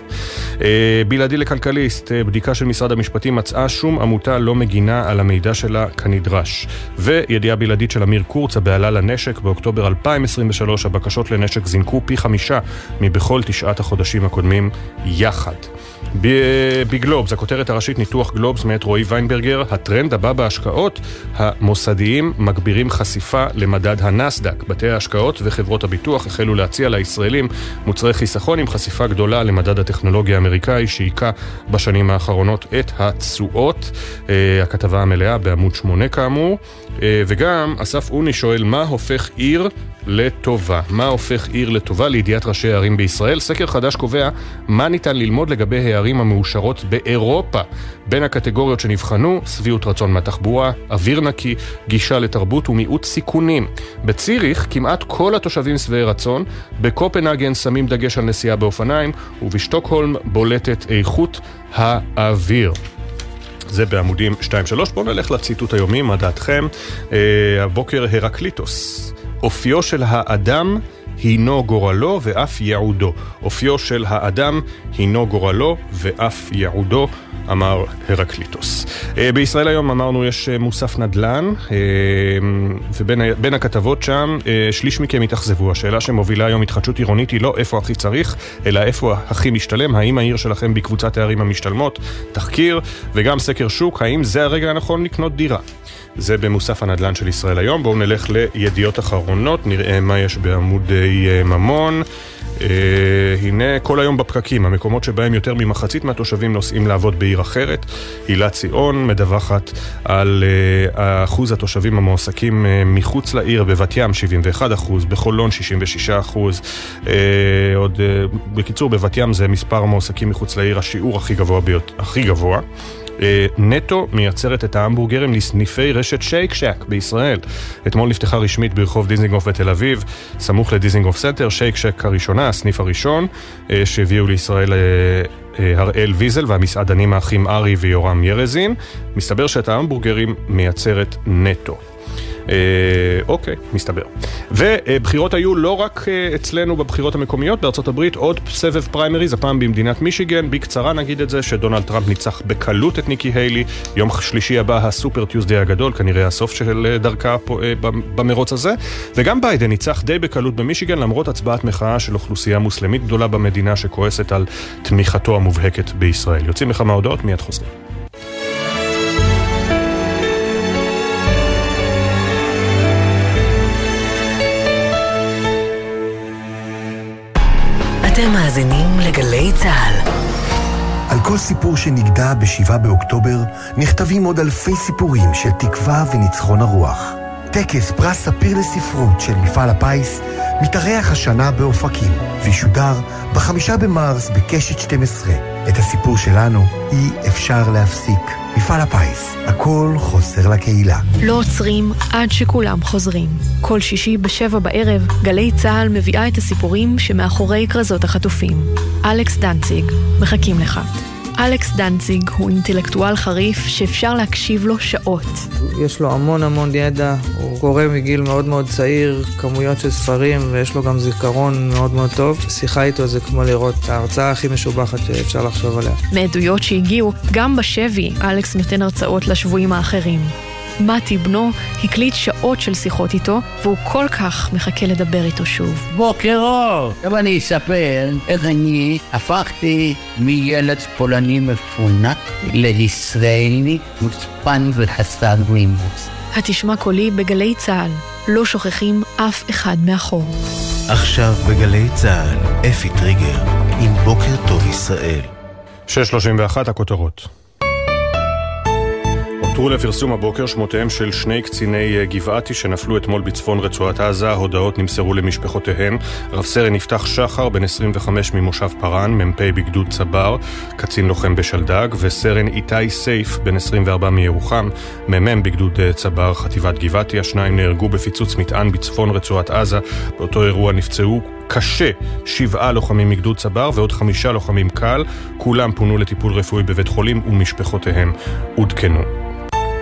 אה, בלעדי לכלכליסט, אה, בדיקה של משרד המשפטים מצאה שום עמותה לא מגינה על המידע שלה כנדרש. וידיעה בלעדית של אמיר קורץ, הבעלה לנשק, באוקטובר 2023 הבקשות לנשק זינקו פי חמישה מבכל תשעת החודשים הקודמים יחד. בגלובס, הכותרת הראשית ניתוח גלובס מאת רועי ויינברגר, הטרנד הבא בהשקעות, המוסדיים מגבירים חשיפה למדד הנסדק. בתי ההשקעות וחברות הביטוח החלו להציע לישראלים מוצרי חיסכון עם חשיפה גדולה למדד הטכנולוגיה האמריקאי שהיכה בשנים האחרונות את התשואות. אה, הכתבה המלאה בעמוד 8 כאמור. אה, וגם אסף אוני שואל מה הופך עיר לטובה. מה הופך עיר לטובה לידיעת ראשי הערים בישראל? סקר חדש קובע מה ניתן ללמוד לגבי הערים המאושרות באירופה. בין הקטגוריות שנבחנו, שביעות רצון מהתחבורה, אוויר נקי, גישה לתרבות ומיעוט סיכונים. בציריך כמעט כל התושבים שבעי רצון, בקופנהגן שמים דגש על נסיעה באופניים, ובשטוקהולם בולטת איכות האוויר. זה בעמודים 2-3. בואו נלך לציטוט היומי, מה דעתכם? אה, הבוקר הרקליטוס. אופיו של האדם הינו גורלו ואף ייעודו. אופיו של האדם הינו גורלו ואף ייעודו, אמר הרקליטוס. אה, בישראל היום אמרנו יש אה, מוסף נדל"ן, אה, ובין הכתבות שם, שליש מכם התאכזבו. השאלה שמובילה היום התחדשות עירונית היא לא איפה הכי צריך, אלא איפה הכי משתלם, האם העיר שלכם בקבוצת הערים המשתלמות, תחקיר, וגם סקר שוק, האם זה הרגע הנכון לקנות דירה. זה במוסף הנדל"ן של ישראל היום. בואו נלך לידיעות אחרונות, נראה מה יש בעמודי ממון. הנה כל היום בפקקים, המקומות שבהם יותר ממחצית מהתושבים נוסעים לעבוד בעיר אחרת. הילה ציון מדווחת על אה, אחוז התושבים המועסקים אה, מחוץ לעיר, בבת ים 71 אחוז, בחולון 66 אחוז. אה, עוד, אה, בקיצור, בבת ים זה מספר המועסקים מחוץ לעיר השיעור הכי גבוה. ביות, הכי גבוה. אה, נטו מייצרת את ההמבורגרים לסניפי רשת Shake Shack בישראל. אתמול נפתחה רשמית ברחוב דיזינגוף בתל אביב, סמוך לדיזינגוף סנטר, Shake Shack הראשונה, הסניף הראשון, אה, שהביאו לישראל אה, הראל ויזל והמסעדנים האחים ארי ויורם ירזין. מסתבר שאת ההמבורגרים מייצרת נטו. אה, אוקיי, מסתבר. ובחירות היו לא רק אה, אצלנו בבחירות המקומיות בארצות הברית, עוד סבב פריימריז, הפעם במדינת מישיגן. בקצרה נגיד את זה, שדונלד טראמפ ניצח בקלות את ניקי היילי. יום שלישי הבא הסופר טיוזדי הגדול, כנראה הסוף של אה, דרכה פה, אה, במרוץ הזה. וגם ביידן ניצח די בקלות במישיגן, למרות הצבעת מחאה של אוכלוסייה מוסלמית גדולה במדינה שכועסת על תמיכתו המובהקת בישראל. יוצאים לכמה הודעות, מיד חוזרים. אתם מאזינים לגלי צה"ל. על כל סיפור שנגדע ב-7 באוקטובר, נכתבים עוד אלפי סיפורים של תקווה וניצחון הרוח. טקס פרס ספיר לספרות של מפעל הפיס מתארח השנה באופקים, וישודר בחמישה במרס בקשת 12. את הסיפור שלנו אי אפשר להפסיק. מפעל הפיס, הכל חוזר לקהילה. לא עוצרים עד שכולם חוזרים. כל שישי בשבע בערב, גלי צה"ל מביאה את הסיפורים שמאחורי כרזות החטופים. אלכס דנציג, מחכים לך. אלכס דנציג הוא אינטלקטואל חריף שאפשר להקשיב לו שעות. יש לו המון המון ידע, הוא קורא מגיל מאוד מאוד צעיר כמויות של ספרים ויש לו גם זיכרון מאוד מאוד טוב. שיחה איתו זה כמו לראות את ההרצאה הכי משובחת שאפשר לחשוב עליה. מעדויות שהגיעו, גם בשבי אלכס נותן הרצאות לשבויים האחרים. מתי בנו הקליט שעות של שיחות איתו, והוא כל כך מחכה לדבר איתו שוב. בוקר אור! עכשיו אני אספר איך אני הפכתי מילד פולני מפונק לישראלי מוצפן וחסר רימוס. התשמע קולי בגלי צה"ל, לא שוכחים אף אחד מאחור. עכשיו בגלי צה"ל, אפי טריגר, עם בוקר טוב ישראל. 6.31 הכותרות הותרו לפרסום הבוקר שמותיהם של שני קציני אה, גבעתי שנפלו אתמול בצפון רצועת עזה, הודעות נמסרו למשפחותיהם. רב סרן יפתח שחר, בן 25 ממושב פארן, מ"פ בגדוד צבר, קצין לוחם בשלדג, וסרן איתי סייף, בן 24 מירוחם, מ"מ בגדוד אה, צבר, חטיבת גבעתי. השניים נהרגו בפיצוץ מטען בצפון רצועת עזה. באותו אירוע נפצעו קשה שבעה לוחמים מגדוד צבר ועוד חמישה לוחמים קל. כולם פונו לטיפול רפואי בבית חולים ומשפחותיהם עודכנו.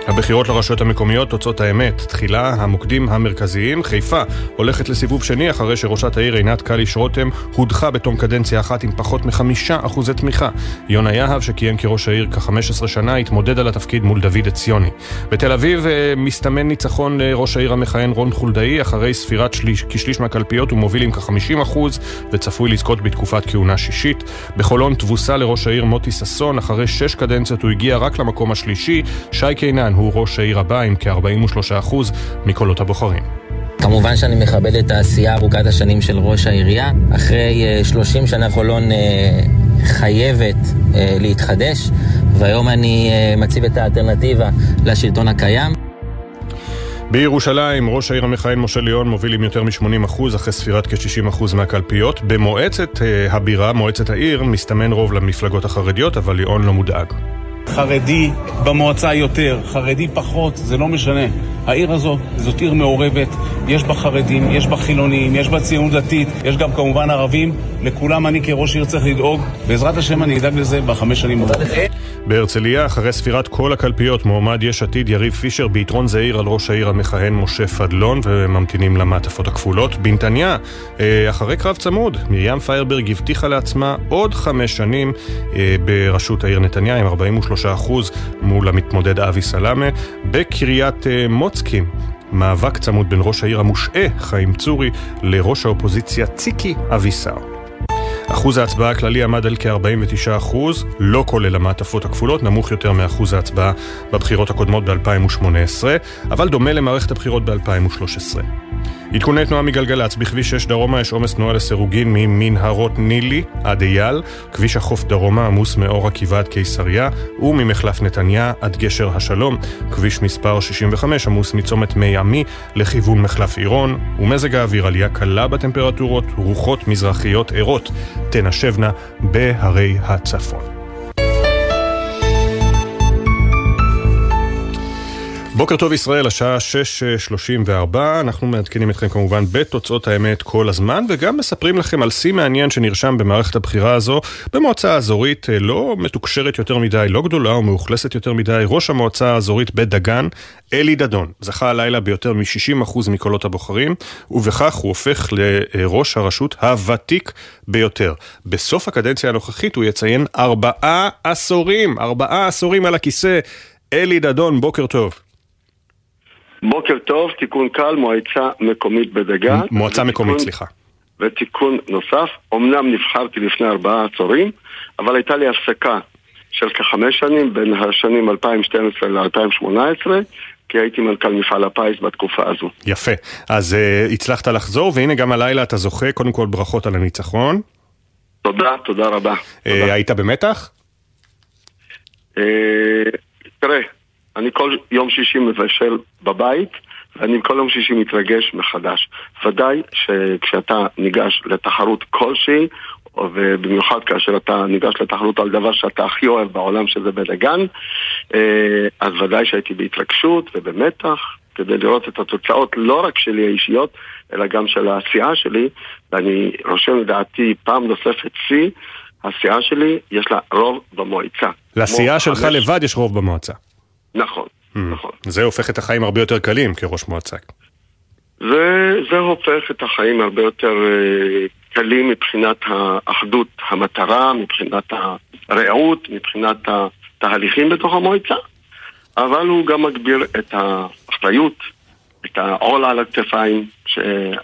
הבחירות לרשויות המקומיות, תוצאות האמת. תחילה, המוקדים המרכזיים. חיפה הולכת לסיבוב שני אחרי שראשת העיר עינת קליש רותם הודחה בתום קדנציה אחת עם פחות מחמישה אחוזי תמיכה. יונה יהב, שכיהן כראש העיר כ-15 שנה, התמודד על התפקיד מול דוד עציוני. בתל אביב אה, מסתמן ניצחון לראש העיר המכהן רון חולדאי, אחרי ספירת שליש, כשליש מהקלפיות הוא מוביל עם כ-50 אחוז וצפוי לזכות בתקופת כהונה שישית. בחולון תבוסה לראש העיר מוטי ששון, אחרי שש קדנציות הוא הגיע רק למקום השלישי. שי קינן עדיין הוא ראש העיר הבא עם כ-43% מקולות הבוחרים. כמובן שאני מכבד את העשייה ארוכת השנים של ראש העירייה. אחרי 30 שנה חולון חייבת להתחדש, והיום אני מציב את האלטרנטיבה לשלטון הקיים. בירושלים, ראש העיר המכהן משה ליאון מוביל עם יותר מ-80% אחרי ספירת כ-60% מהקלפיות. במועצת הבירה, מועצת העיר, מסתמן רוב למפלגות החרדיות, אבל ליאון לא מודאג. חרדי במועצה יותר, חרדי פחות, זה לא משנה. העיר הזאת, זאת עיר מעורבת, יש בה חרדים, יש בה חילונים, יש בה ציונות דתית, יש גם כמובן ערבים. לכולם אני כראש עיר צריך לדאוג. בעזרת השם אני אדאג לזה בחמש שנים הבאות. בהרצליה, אחרי ספירת כל הקלפיות, מועמד יש עתיד יריב פישר ביתרון זעיר על ראש העיר המכהן משה פדלון, וממתינים למעטפות הכפולות. בנתניה, אחרי קרב צמוד, מרים פיירברג הבטיחה לעצמה עוד חמש שנים בראשות העיר נתניה עם 43% מול המתמודד אבי סלאמה. בקריית מוצקין, מאבק צמוד בין ראש העיר המושעה, חיים צורי, לראש האופוזיציה ציקי אבישר. אחוז ההצבעה הכללי עמד על כ-49 אחוז, לא כולל המעטפות הכפולות, נמוך יותר מאחוז ההצבעה בבחירות הקודמות ב-2018, אבל דומה למערכת הבחירות ב-2013. עדכוני תנועה מגלגלצ, בכביש 6 דרומה יש עומס תנועה לסירוגין ממנהרות נילי עד אייל, כביש החוף דרומה עמוס מאור עקיבא עד קיסריה, וממחלף נתניה עד גשר השלום, כביש מספר 65 עמוס מצומת מי עמי לכיוון מחלף עירון, ומזג האוויר עלייה קלה בטמפרטורות, רוחות מזרחיות ערות. תנשבנה בהרי הצפון. בוקר טוב ישראל, השעה 6.34, אנחנו מעדכנים אתכם כמובן בתוצאות האמת כל הזמן, וגם מספרים לכם על שיא מעניין שנרשם במערכת הבחירה הזו, במועצה האזורית אה, לא מתוקשרת יותר מדי, לא גדולה ומאוכלסת יותר מדי, ראש המועצה האזורית בית דגן, אלי דדון, זכה הלילה ביותר מ-60% מקולות הבוחרים, ובכך הוא הופך לראש הרשות הוותיק ביותר. בסוף הקדנציה הנוכחית הוא יציין ארבעה עשורים, ארבעה עשורים על הכיסא. אלי דדון, בוקר טוב. בוקר טוב, תיקון קל, מועצה מקומית בדגן. מועצה מקומית, סליחה. ותיקון נוסף, אמנם נבחרתי לפני ארבעה עשורים, אבל הייתה לי הפסקה של כחמש שנים, בין השנים 2012 ל-2018, כי הייתי מנכ"ל מפעל הפיס בתקופה הזו. יפה. אז uh, הצלחת לחזור, והנה גם הלילה אתה זוכה, קודם כל ברכות על הניצחון. תודה, תודה רבה. Uh, תודה. היית במתח? Uh, תראה, אני כל יום שישי מבשל בבית, ואני כל יום שישי מתרגש מחדש. ודאי שכשאתה ניגש לתחרות כלשהי, ובמיוחד כאשר אתה ניגש לתחרות על דבר שאתה הכי אוהב בעולם שזה בדגן, אז ודאי שהייתי בהתרגשות ובמתח כדי לראות את התוצאות לא רק שלי האישיות, אלא גם של הסיעה שלי, ואני רושם לדעתי פעם נוספת שיא, הסיעה שלי יש לה רוב במועצה. לסיעה שלך חמש... לבד יש רוב במועצה. נכון, mm. נכון. זה הופך את החיים הרבה יותר קלים כראש מועצה. זה, זה הופך את החיים הרבה יותר uh, קלים מבחינת האחדות המטרה, מבחינת הרעות, מבחינת התהליכים בתוך המועצה, אבל הוא גם מגביר את האחריות, את העול על הכתפיים, שאין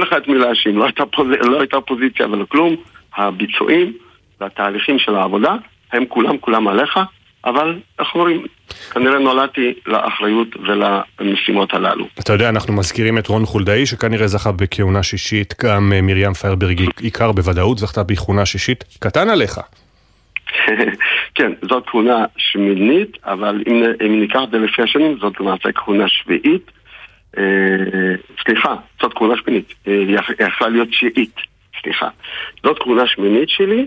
לך את מי להאשים, לא הייתה, פוז... לא הייתה פוזיציה ולא כלום, הביצועים והתהליכים של העבודה הם כולם כולם עליך, אבל איך אומרים, כנראה נולדתי לאחריות ולמשימות הללו. אתה יודע, אנחנו מזכירים את רון חולדאי, שכנראה זכה בכהונה שישית, גם אה, מרים פיירברג עיקר בוודאות זכתה בכהונה שישית. קטן עליך. כן, זאת כהונה שמינית, אבל אם, אם ניקח את זה לפי השנים, זאת למעשה כהונה שביעית. אה, סליחה, זאת כהונה שמינית. אה, היא יכלה להיות שיעית, סליחה. זאת כהונה שמינית שלי.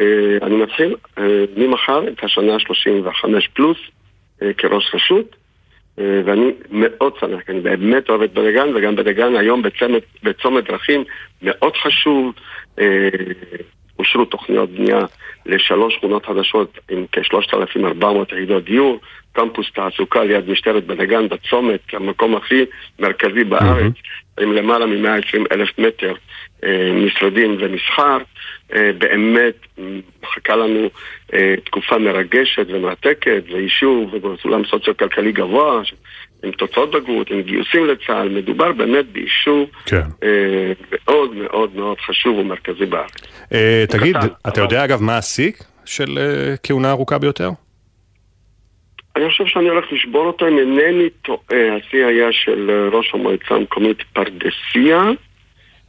אה, אני מתחיל אה, ממחר את השנה 35 פלוס אה, כראש רשות ואני מאוד שמח, אני באמת אוהב את בדגן וגם בדגן היום בצומת, בצומת דרכים מאוד חשוב אושרו תוכניות בנייה לשלוש שכונות חדשות עם כ-3,400 יחידות דיור, קמפוס תעסוקה ליד משטרת בדגן בצומת, המקום הכי מרכזי בארץ, mm-hmm. עם למעלה מ-120 אלף מטר אה, משרדים ומסחר. אה, באמת מחכה לנו אה, תקופה מרגשת ומרתקת, ויישוב ובסולם סוציו-כלכלי גבוה, עם תוצאות בגרות, עם גיוסים לצה"ל, מדובר באמת ביישוב כן. אה, מאוד מאוד מאוד חשוב ומרכזי בארץ. אה, תגיד, קטן, אתה אבל... יודע אגב מה השיא של אה, כהונה ארוכה ביותר? אני חושב שאני הולך לשבור אותו אם אינני טועה. השיא היה של אה, ראש המועצה המקומית פרדסיה.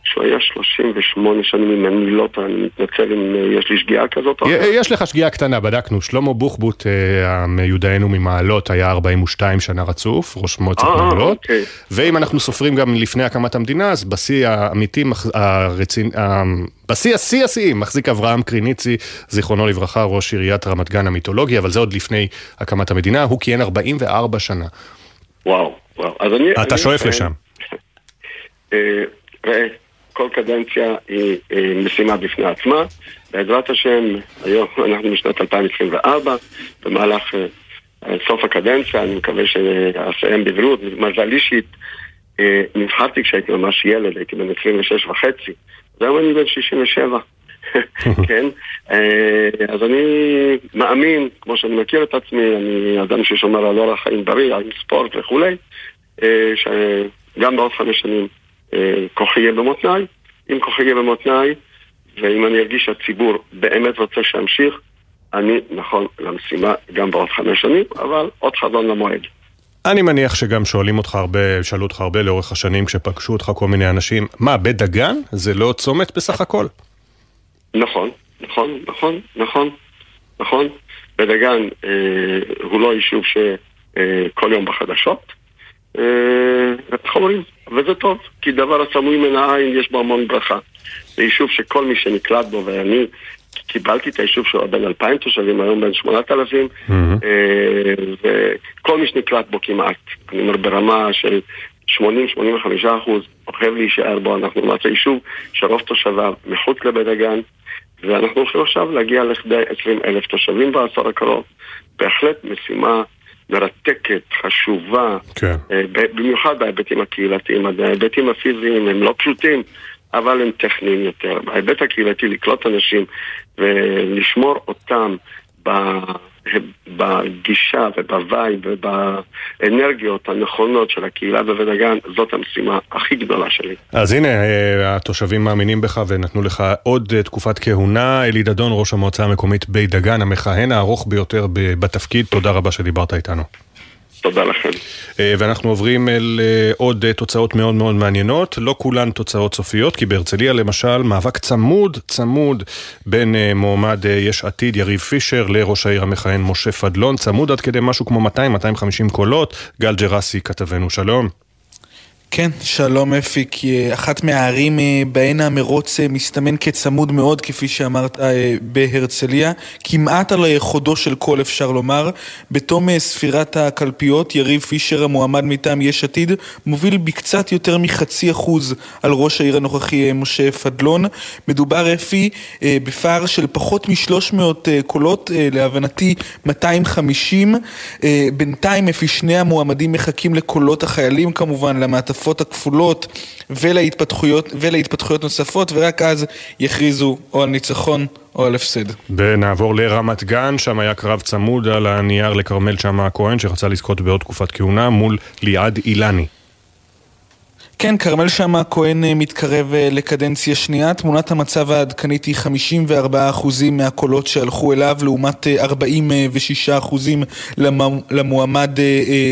שהוא היה 38 שנים, אם אני לא טועה, אני מתנצל אם אה, יש לי שגיאה כזאת. יש לך שגיאה קטנה, בדקנו. שלמה בוחבוט, אה, מיודענו ממעלות, היה 42 שנה רצוף, ראש מועצת אה, מעלות. אוקיי. ואם אנחנו סופרים גם לפני הקמת המדינה, אז בשיא האמיתי. בשיא השיא השיאים מחזיק אברהם קריניצי, זיכרונו לברכה, ראש עיריית רמת גן המיתולוגי, אבל זה עוד לפני הקמת המדינה, הוא כיהן 44 שנה. וואו, וואו. אז אני... אתה שואף לשם. ראה, כל קדנציה היא משימה בפני עצמה. בעזרת השם, היום אנחנו בשנת 2024, במהלך אה, סוף הקדנציה, אני מקווה שאסיים בבריאות. מזל אישית, אה, נבחרתי כשהייתי ממש ילד, הייתי בן 26 וחצי, והיום אני בן 67. כן? אה, אז אני מאמין, כמו שאני מכיר את עצמי, אני אדם ששומר על אורח חיים בריא, על ספורט וכולי, שגם בעוד חמש שנים אה, כוחי יהיה במותניי. אם כוחי יהיה במותניי, ואם אני ארגיש שהציבור באמת רוצה שאמשיך, אני נכון למשימה גם בעוד חמש שנים, אבל עוד חזון למועד. אני מניח שגם שואלים אותך הרבה, שאלו אותך הרבה לאורך השנים כשפגשו אותך כל מיני אנשים, מה, בית דגן? זה לא צומת בסך הכל? נכון, נכון, נכון, נכון, נכון. בית דגן אה, הוא לא יישוב שכל אה, יום בחדשות. אה, איך אומרים? וזה טוב, כי דבר הסמוי מן העין יש בו המון ברכה. זה יישוב שכל מי שנקלט בו, ואני קיבלתי את היישוב שהוא בן אלפיים תושבים, היום בן שמונת אלפים, וכל מי שנקלט בו כמעט, אני אומר ברמה של 80-85 אחוז, אוהב להישאר בו, אנחנו למעשה יישוב שרוב תושביו מחוץ לבית דגן, ואנחנו הולכים עכשיו להגיע לכדי 20 אלף תושבים בעשור הקרוב. בהחלט משימה מרתקת, חשובה, כן. במיוחד בהיבטים הקהילתיים, ההיבטים הפיזיים הם לא פשוטים. אבל הם טכניים יותר. בהיבט הקהילתי לקלוט אנשים ולשמור אותם בגישה וב vibe ובאנרגיות הנכונות של הקהילה בבית דגן, זאת המשימה הכי גדולה שלי. אז הנה, אה, התושבים מאמינים בך ונתנו לך עוד אה, תקופת כהונה. אלי דדון, ראש המועצה המקומית בית דגן, המכהן הארוך ביותר בתפקיד, תודה רבה שדיברת איתנו. תודה לכם. ואנחנו עוברים אל עוד תוצאות מאוד מאוד מעניינות, לא כולן תוצאות סופיות, כי בהרצליה למשל מאבק צמוד צמוד בין מועמד יש עתיד יריב פישר לראש העיר המכהן משה פדלון, צמוד עד כדי משהו כמו 200-250 קולות. גל ג'רסי כתבנו, שלום. כן, שלום אפי, כי אחת מהערים בהן המרוץ מסתמן כצמוד מאוד, כפי שאמרת, בהרצליה, כמעט על חודו של קול אפשר לומר. בתום ספירת הקלפיות, יריב פישר, המועמד מטעם יש עתיד, מוביל בקצת יותר מחצי אחוז על ראש העיר הנוכחי משה פדלון. מדובר אפי בפער של פחות משלוש מאות קולות, להבנתי 250. בינתיים אפי שני המועמדים מחכים לקולות החיילים כמובן, למעטפות. המעטפות הכפולות ולהתפתחויות, ולהתפתחויות נוספות, ורק אז יכריזו או על ניצחון או על הפסד. ונעבור לרמת גן, שם היה קרב צמוד על הנייר לכרמל שאמה הכהן, שרצה לזכות בעוד תקופת כהונה מול ליעד אילני. כן, כרמל שאמה הכהן מתקרב לקדנציה שנייה. תמונת המצב העדכנית היא 54% מהקולות שהלכו אליו, לעומת 46% למועמד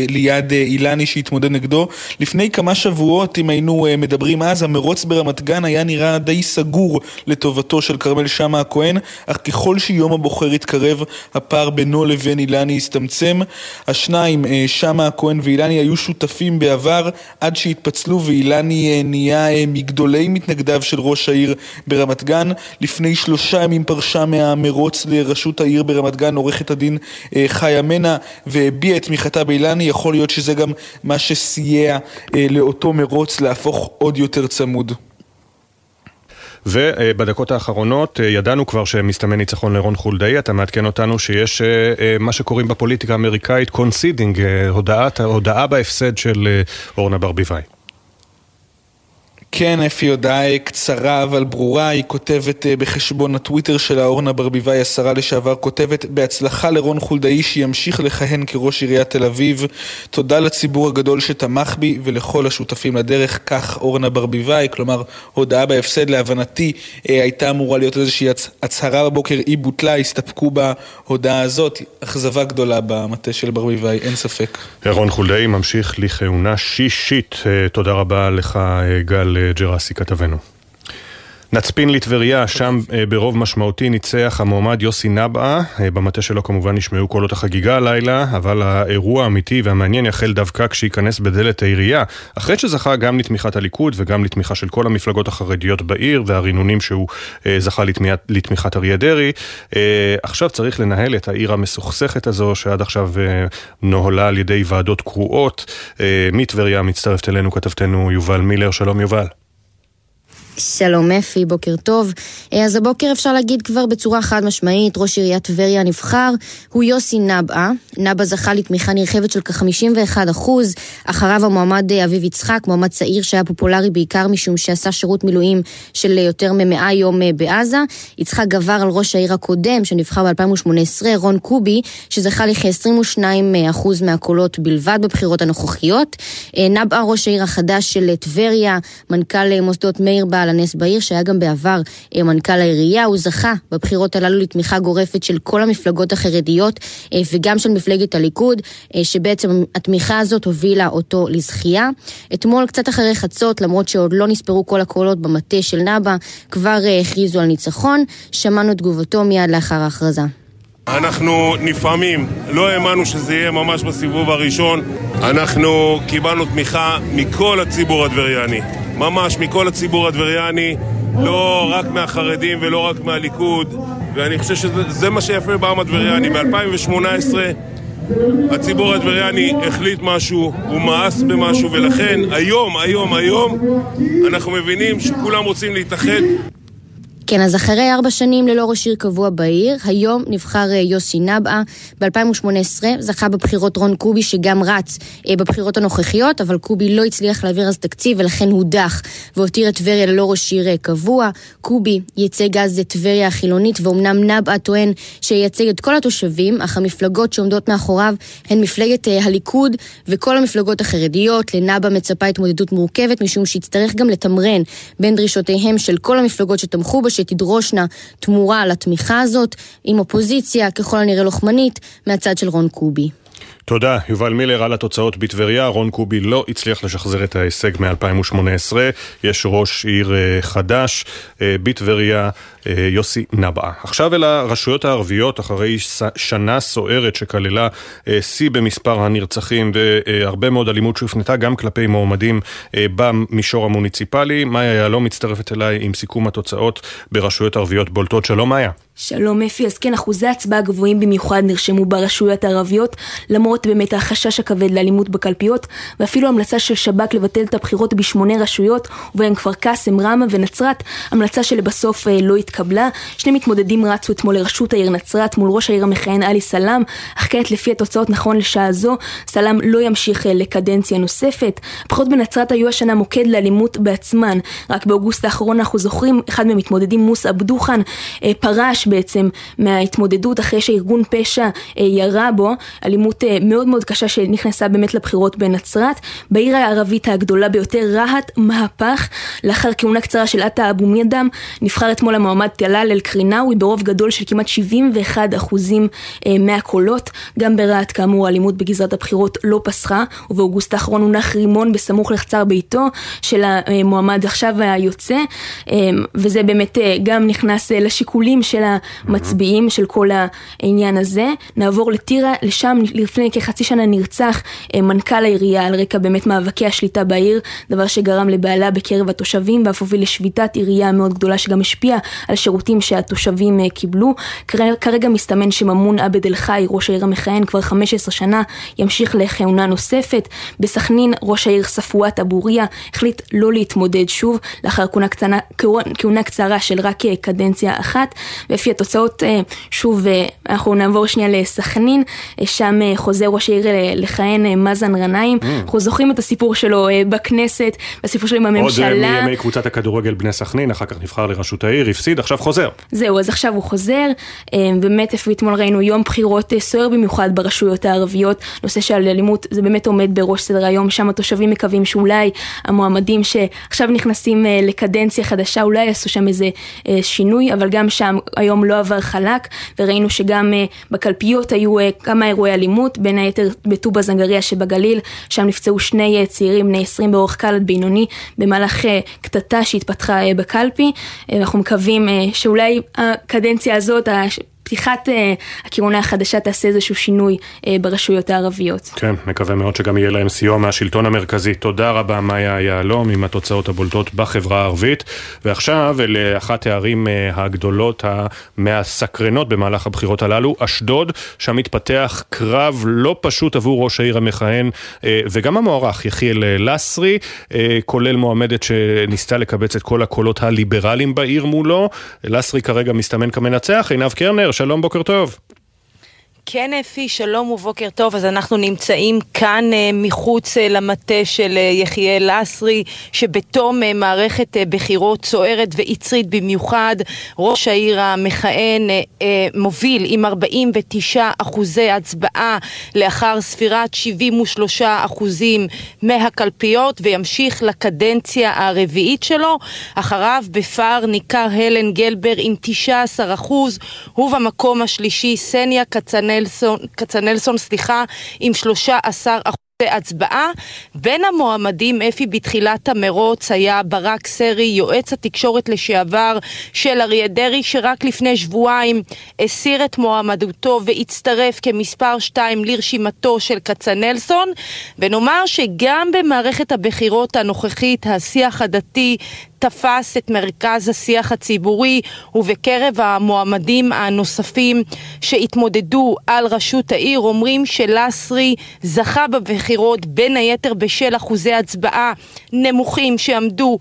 ליד אילני שהתמודד נגדו. לפני כמה שבועות, אם היינו מדברים אז, המרוץ ברמת גן היה נראה די סגור לטובתו של כרמל שאמה הכהן, אך ככל שיום הבוחר התקרב, הפער בינו לבין אילני הסתמצם. השניים, שאמה הכהן ואילני, היו שותפים בעבר עד שהתפצלו ואילני נהיה מגדולי מתנגדיו של ראש העיר ברמת גן. לפני שלושה ימים פרשה מהמרוץ לראשות העיר ברמת גן עורכת הדין חיה מנע והביעה את תמיכתה באילני. יכול להיות שזה גם מה שסייע לאותו מרוץ להפוך עוד יותר צמוד. ובדקות האחרונות ידענו כבר שמסתמן ניצחון לרון חולדאי, אתה מעדכן אותנו שיש מה שקוראים בפוליטיקה האמריקאית conceding, הודעה בהפסד של אורנה ברביבאי. כן, אפי הודעה קצרה אבל ברורה, היא כותבת בחשבון הטוויטר שלה, אורנה ברביבאי, השרה לשעבר, כותבת בהצלחה לרון חולדאי שימשיך לכהן כראש עיריית תל אביב. תודה לציבור הגדול שתמך בי ולכל השותפים לדרך, כך אורנה ברביבאי, כלומר הודעה בהפסד להבנתי הייתה אמורה להיות איזושהי הצהרה בבוקר, היא בוטלה, הסתפקו בהודעה הזאת, אכזבה גדולה במטה של ברביבאי, אין ספק. רון חולדאי ממשיך לכהונה שישית, תודה רבה לך גל. ג'רסי כתבנו. נצפין לטבריה, שם ברוב משמעותי ניצח המועמד יוסי נבעה, במטה שלו כמובן נשמעו קולות החגיגה הלילה, אבל האירוע האמיתי והמעניין יחל דווקא כשייכנס בדלת העירייה, אחרי שזכה גם לתמיכת הליכוד וגם לתמיכה של כל המפלגות החרדיות בעיר והרינונים שהוא זכה לתמיכת אריה דרעי. עכשיו צריך לנהל את העיר המסוכסכת הזו, שעד עכשיו נוהלה על ידי ועדות קרואות. מטבריה מצטרפת אלינו כתבתנו יובל מילר, שלום יובל. שלום אפי, בוקר טוב. אז הבוקר אפשר להגיד כבר בצורה חד משמעית, ראש עיריית טבריה הנבחר הוא יוסי נבעה. נבעה זכה לתמיכה נרחבת של כ-51 אחוז. אחריו המועמד אביב יצחק, מועמד צעיר שהיה פופולרי בעיקר משום שעשה שירות מילואים של יותר מ-100 יום בעזה. יצחק גבר על ראש העיר הקודם שנבחר ב-2018, רון קובי, שזכה לכ-22 אחוז מהקולות בלבד בבחירות הנוכחיות. נבעה ראש העיר החדש של טבריה, מנכ"ל מוסדות מאיר בעל על הנס בעיר, שהיה גם בעבר מנכ"ל העירייה. הוא זכה בבחירות הללו לתמיכה גורפת של כל המפלגות החרדיות וגם של מפלגת הליכוד, שבעצם התמיכה הזאת הובילה אותו לזכייה. אתמול, קצת אחרי חצות, למרות שעוד לא נספרו כל הקולות במטה של נאבה, כבר הכריזו על ניצחון. שמענו תגובתו מיד לאחר ההכרזה. אנחנו נפעמים, לא האמנו שזה יהיה ממש בסיבוב הראשון. אנחנו קיבלנו תמיכה מכל הציבור הטבריאני, ממש מכל הציבור הטבריאני, לא רק מהחרדים ולא רק מהליכוד, ואני חושב שזה מה שיפה בעם הטבריאני. ב-2018 הציבור הטבריאני החליט משהו, הוא מאס במשהו, ולכן היום, היום, היום אנחנו מבינים שכולם רוצים להתאחד כן, אז אחרי ארבע שנים ללא ראש עיר קבוע בעיר, היום נבחר יוסי נבעה. ב-2018 זכה בבחירות רון קובי שגם רץ אה, בבחירות הנוכחיות, אבל קובי לא הצליח להעביר אז תקציב ולכן הודח והותיר את טבריה ללא ראש עיר קבוע. קובי ייצג אז את טבריה החילונית, ואומנם נבעה טוען שייצג את כל התושבים, אך המפלגות שעומדות מאחוריו הן מפלגת אה, הליכוד וכל המפלגות החרדיות. לנבעה מצפה התמודדות מורכבת, משום שיצטרך גם לתמרן בין דרישותיהם של כל המפלגות שתמכו בו, שתדרושנה תמורה על התמיכה הזאת, עם אופוזיציה ככל הנראה לוחמנית מהצד של רון קובי. תודה, יובל מילר על התוצאות בטבריה. רון קובי לא הצליח לשחזר את ההישג מ-2018. יש ראש עיר אה, חדש אה, בטבריה, אה, יוסי נבעה. עכשיו אל הרשויות הערביות, אחרי שנה סוערת שכללה שיא במספר הנרצחים והרבה מאוד אלימות שהופנתה גם כלפי מועמדים במישור המוניציפלי. מאיה יהלום מצטרפת אליי עם סיכום התוצאות ברשויות ערביות בולטות. שלום מאיה. שלום אפי, אז כן, אחוזי הצבעה גבוהים במיוחד נרשמו ברשויות הערביות, למרות באמת החשש הכבד לאלימות בקלפיות, ואפילו המלצה של שב"כ לבטל את הבחירות בשמונה רשויות, ובהן כפר קאסם, ראמה ונצרת, המלצה שלבסוף אה, לא התקבלה. שני מתמודדים רצו אתמול לראשות העיר נצרת מול ראש העיר המכהן עלי סלאם, אך כעת לפי התוצאות נכון לשעה זו, סלאם לא ימשיך אה, לקדנציה נוספת. הבחירות בנצרת היו השנה מוקד לאלימות בעצמן. רק באוגוסט האחרון אנחנו זוכרים, אחד מהמתמודדים, מוסא אבדוחן, אה, פרש בעצם מההתמודדות אחרי שארגון פשע ירה בו, אלימות מאוד מאוד קשה שנכנסה באמת לבחירות בנצרת. בעיר הערבית הגדולה ביותר, רהט, מהפך. לאחר כהונה קצרה של עטה אבו מיאדם, נבחר אתמול המועמד טלאל אל-קרינאווי ברוב גדול של כמעט 71 אחוזים אה, מהקולות. גם ברהט, כאמור, האלימות בגזרת הבחירות לא פסחה, ובאוגוסט האחרון הונח רימון בסמוך לחצר ביתו של המועמד עכשיו היוצא, וזה באמת גם נכנס לשיקולים של המצביעים של כל העניין הזה. נעבור לטירה, לשם לפני כחצי שנה נרצח אה, מנכ"ל העירייה על רקע באמת מאבקי השליטה בעיר, דבר שגרם לבעלה בקרב התושבים ואף הוביל לשביתת עירייה מאוד גדולה שגם השפיעה על שירותים שהתושבים אה, קיבלו. כרגע מסתמן שממון עבד אל חי, ראש העיר המכהן כבר 15 שנה, ימשיך לכהונה נוספת. בסכנין ראש העיר ספואט אבוריה החליט לא להתמודד שוב לאחר כהונה, קטנה, כהונה קצרה של רק אה, קדנציה אחת. ולפי התוצאות, שוב, אנחנו נעבור שנייה לסכנין, שם חוזר ראש העיר לכהן מאזן גנאים. Mm. אנחנו זוכרים את הסיפור שלו בכנסת, הסיפור שלו עם הממשלה. עוד מימי קבוצת הכדורגל בני סכנין, אחר כך נבחר לראשות העיר, הפסיד, עכשיו חוזר. זהו, אז עכשיו הוא חוזר. באמת, איפה אתמול ראינו יום בחירות סוער במיוחד ברשויות הערביות. נושא של אלימות, זה באמת עומד בראש סדר היום, שם התושבים מקווים שאולי המועמדים שעכשיו נכנסים לקדנציה חדשה, אולי יעשו שם איזה שינוי, אבל גם שם היום לא עבר חלק, וראינו שגם בקלפיות היו כמה אירועי אלימות, בין היתר בטובא זנגריה שבגליל, שם נפצעו שני uh, צעירים בני 20 באורך קל עד בינוני, במהלך uh, קטטה שהתפתחה uh, בקלפי. אנחנו מקווים שאולי הקדנציה הזאת, פתיחת הכהונה החדשה תעשה איזשהו שינוי uh, ברשויות הערביות. כן, מקווה מאוד שגם יהיה להם סיוע מהשלטון המרכזי. תודה רבה, מאיה יהלום, עם התוצאות הבולטות בחברה הערבית. ועכשיו, לאחת הערים uh, הגדולות, מהסקרנות במהלך הבחירות הללו, אשדוד, שם מתפתח קרב לא פשוט עבור ראש העיר המכהן, וגם המוערך, יחיאל לסרי, כולל מועמדת שניסתה לקבץ את כל הקולות הליברליים בעיר מולו. לסרי כרגע מסתמן כמנצח, עינב קרנר, שלום, בוקר טוב. כן אפי, שלום ובוקר טוב. אז אנחנו נמצאים כאן אה, מחוץ אה, למטה של אה, יחיאל לסרי, שבתום מערכת בחירות סוערת ויצרית במיוחד, ראש העיר המכהן מוביל עם 49 אחוזי הצבעה לאחר ספירת 73 אחוזים מהקלפיות, וימשיך לקדנציה הרביעית שלו. אחריו בפער ניכר הלן גלבר עם 19 אחוז, ובמקום השלישי סניה כצנל כצנלסון, סליחה, עם 13 אחוז. הצבעה. בין המועמדים, אפי, בתחילת המרוץ היה ברק סרי, יועץ התקשורת לשעבר של אריה דרעי, שרק לפני שבועיים הסיר את מועמדותו והצטרף כמספר 2 לרשימתו של כצנלסון. ונאמר שגם במערכת הבחירות הנוכחית, השיח הדתי תפס את מרכז השיח הציבורי ובקרב המועמדים הנוספים שהתמודדו על ראשות העיר אומרים שלסרי זכה בבחירות בין היתר בשל אחוזי הצבעה נמוכים שעמדו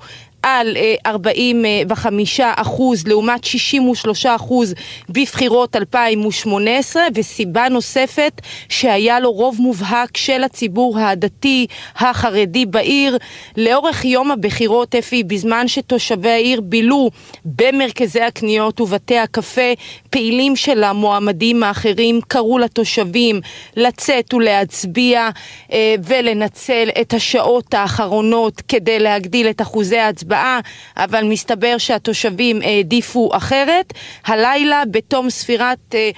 על 45 אה, אחוז לעומת 63 אחוז בבחירות 2018 וסיבה נוספת שהיה לו רוב מובהק של הציבור הדתי החרדי בעיר. לאורך יום הבחירות אפי בזמן שתושבי העיר בילו במרכזי הקניות ובתי הקפה פעילים של המועמדים האחרים קראו לתושבים לצאת ולהצביע אה, ולנצל את השעות האחרונות כדי להגדיל את אחוזי ההצבעה הצבעה, אבל מסתבר שהתושבים העדיפו אחרת. הלילה, בתום ספירת... אה,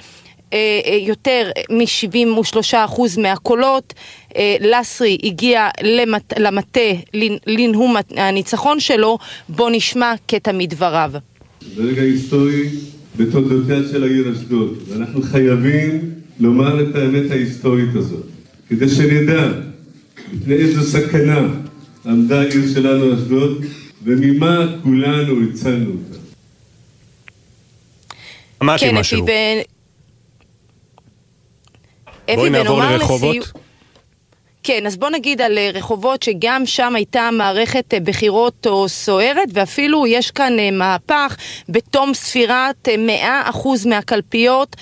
אה, אה, יותר מ-73% מהקולות. לסרי הגיע למת, למטה לנהום הניצחון שלו, בו נשמע קטע מדבריו. זה רגע היסטורי בתולדותיה של העיר אשדוד, ואנחנו חייבים לומר את האמת ההיסטורית הזאת, כדי שנדע לפני איזו סכנה עמדה העיר שלנו אשדוד, וממה כולנו הצלנו אותה. אמרתי כן, משהו. בואי נעבור לרחובות. כן, אז בוא נגיד על אה, רחובות שגם שם הייתה מערכת אה, בחירות או סוערת ואפילו יש כאן אה, מהפך בתום ספירת 100% מהקלפיות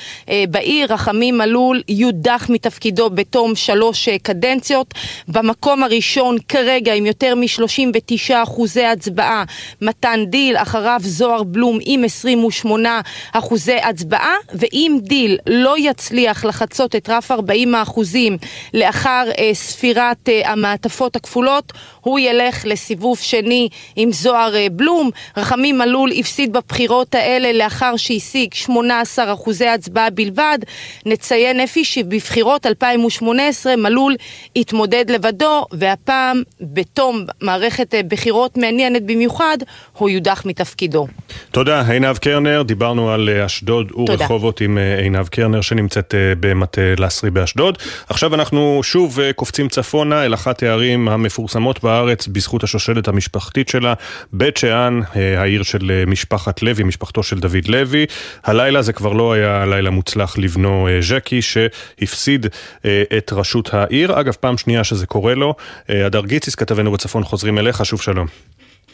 בעיר, רחמים מלול יודח מתפקידו בתום שלוש קדנציות. במקום הראשון כרגע עם יותר מ-39 אחוזי הצבעה מתן דיל, אחריו זוהר בלום עם 28 אחוזי הצבעה ואם דיל לא יצליח לחצות את רף 40 האחוזים לאחר ספירת uh, המעטפות הכפולות, הוא ילך לסיבוב שני עם זוהר uh, בלום. רחמים מלול הפסיד בבחירות האלה לאחר שהשיג 18 אחוזי הצבעה בלבד. נציין אפי שבבחירות 2018 מלול התמודד לבדו, והפעם בתום מערכת uh, בחירות מעניינת במיוחד, הוא יודח מתפקידו. תודה, עינב קרנר. דיברנו על אשדוד ורחובות עם עינב קרנר שנמצאת במטה לסרי באשדוד. עכשיו אנחנו שוב. קופצים צפונה אל אחת הערים המפורסמות בארץ בזכות השושלת המשפחתית שלה, בית שאן, אה, העיר של אה, משפחת לוי, משפחתו של דוד לוי. הלילה זה כבר לא היה לילה מוצלח לבנו אה, ז'קי, שהפסיד את ראשות העיר. אגב, פעם שנייה שזה קורה לו. הדר גיציס, כתבנו בצפון, חוזרים אליך, שוב שלום.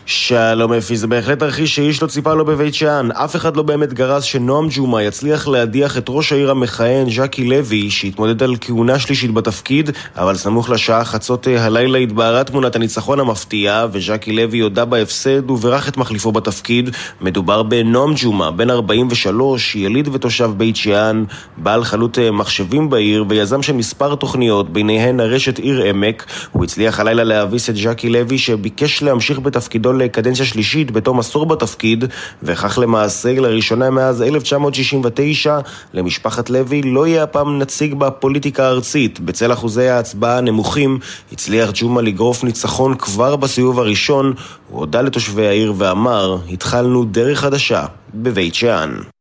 שלום אפי, זה בהחלט תרחיש שאיש לא ציפה לו בבית שאן. אף אחד לא באמת גרס שנועם ג'ומה יצליח להדיח את ראש העיר המכהן, ז'קי לוי, שהתמודד על כהונה שלישית בתפקיד, אבל סמוך לשעה חצות הלילה התבהרה תמונת הניצחון המפתיעה, וז'קי לוי הודה בהפסד וברך את מחליפו בתפקיד. מדובר בנועם ג'ומה, בן 43, יליד ותושב בית שאן, בעל חנות מחשבים בעיר ויזם של מספר תוכניות, ביניהן הרשת עיר עמק. הוא הצליח הלילה להביס את ז'קי לוי, שביקש להמשיך בתפקידו לקדנציה שלישית בתום עשור בתפקיד, וכך למעשה לראשונה מאז 1969 למשפחת לוי לא יהיה הפעם נציג בפוליטיקה הארצית. בצל אחוזי ההצבעה הנמוכים הצליח ג'ומה לגרוף ניצחון כבר בסיבוב הראשון. הוא הודה לתושבי העיר ואמר, התחלנו דרך חדשה בבית שאן.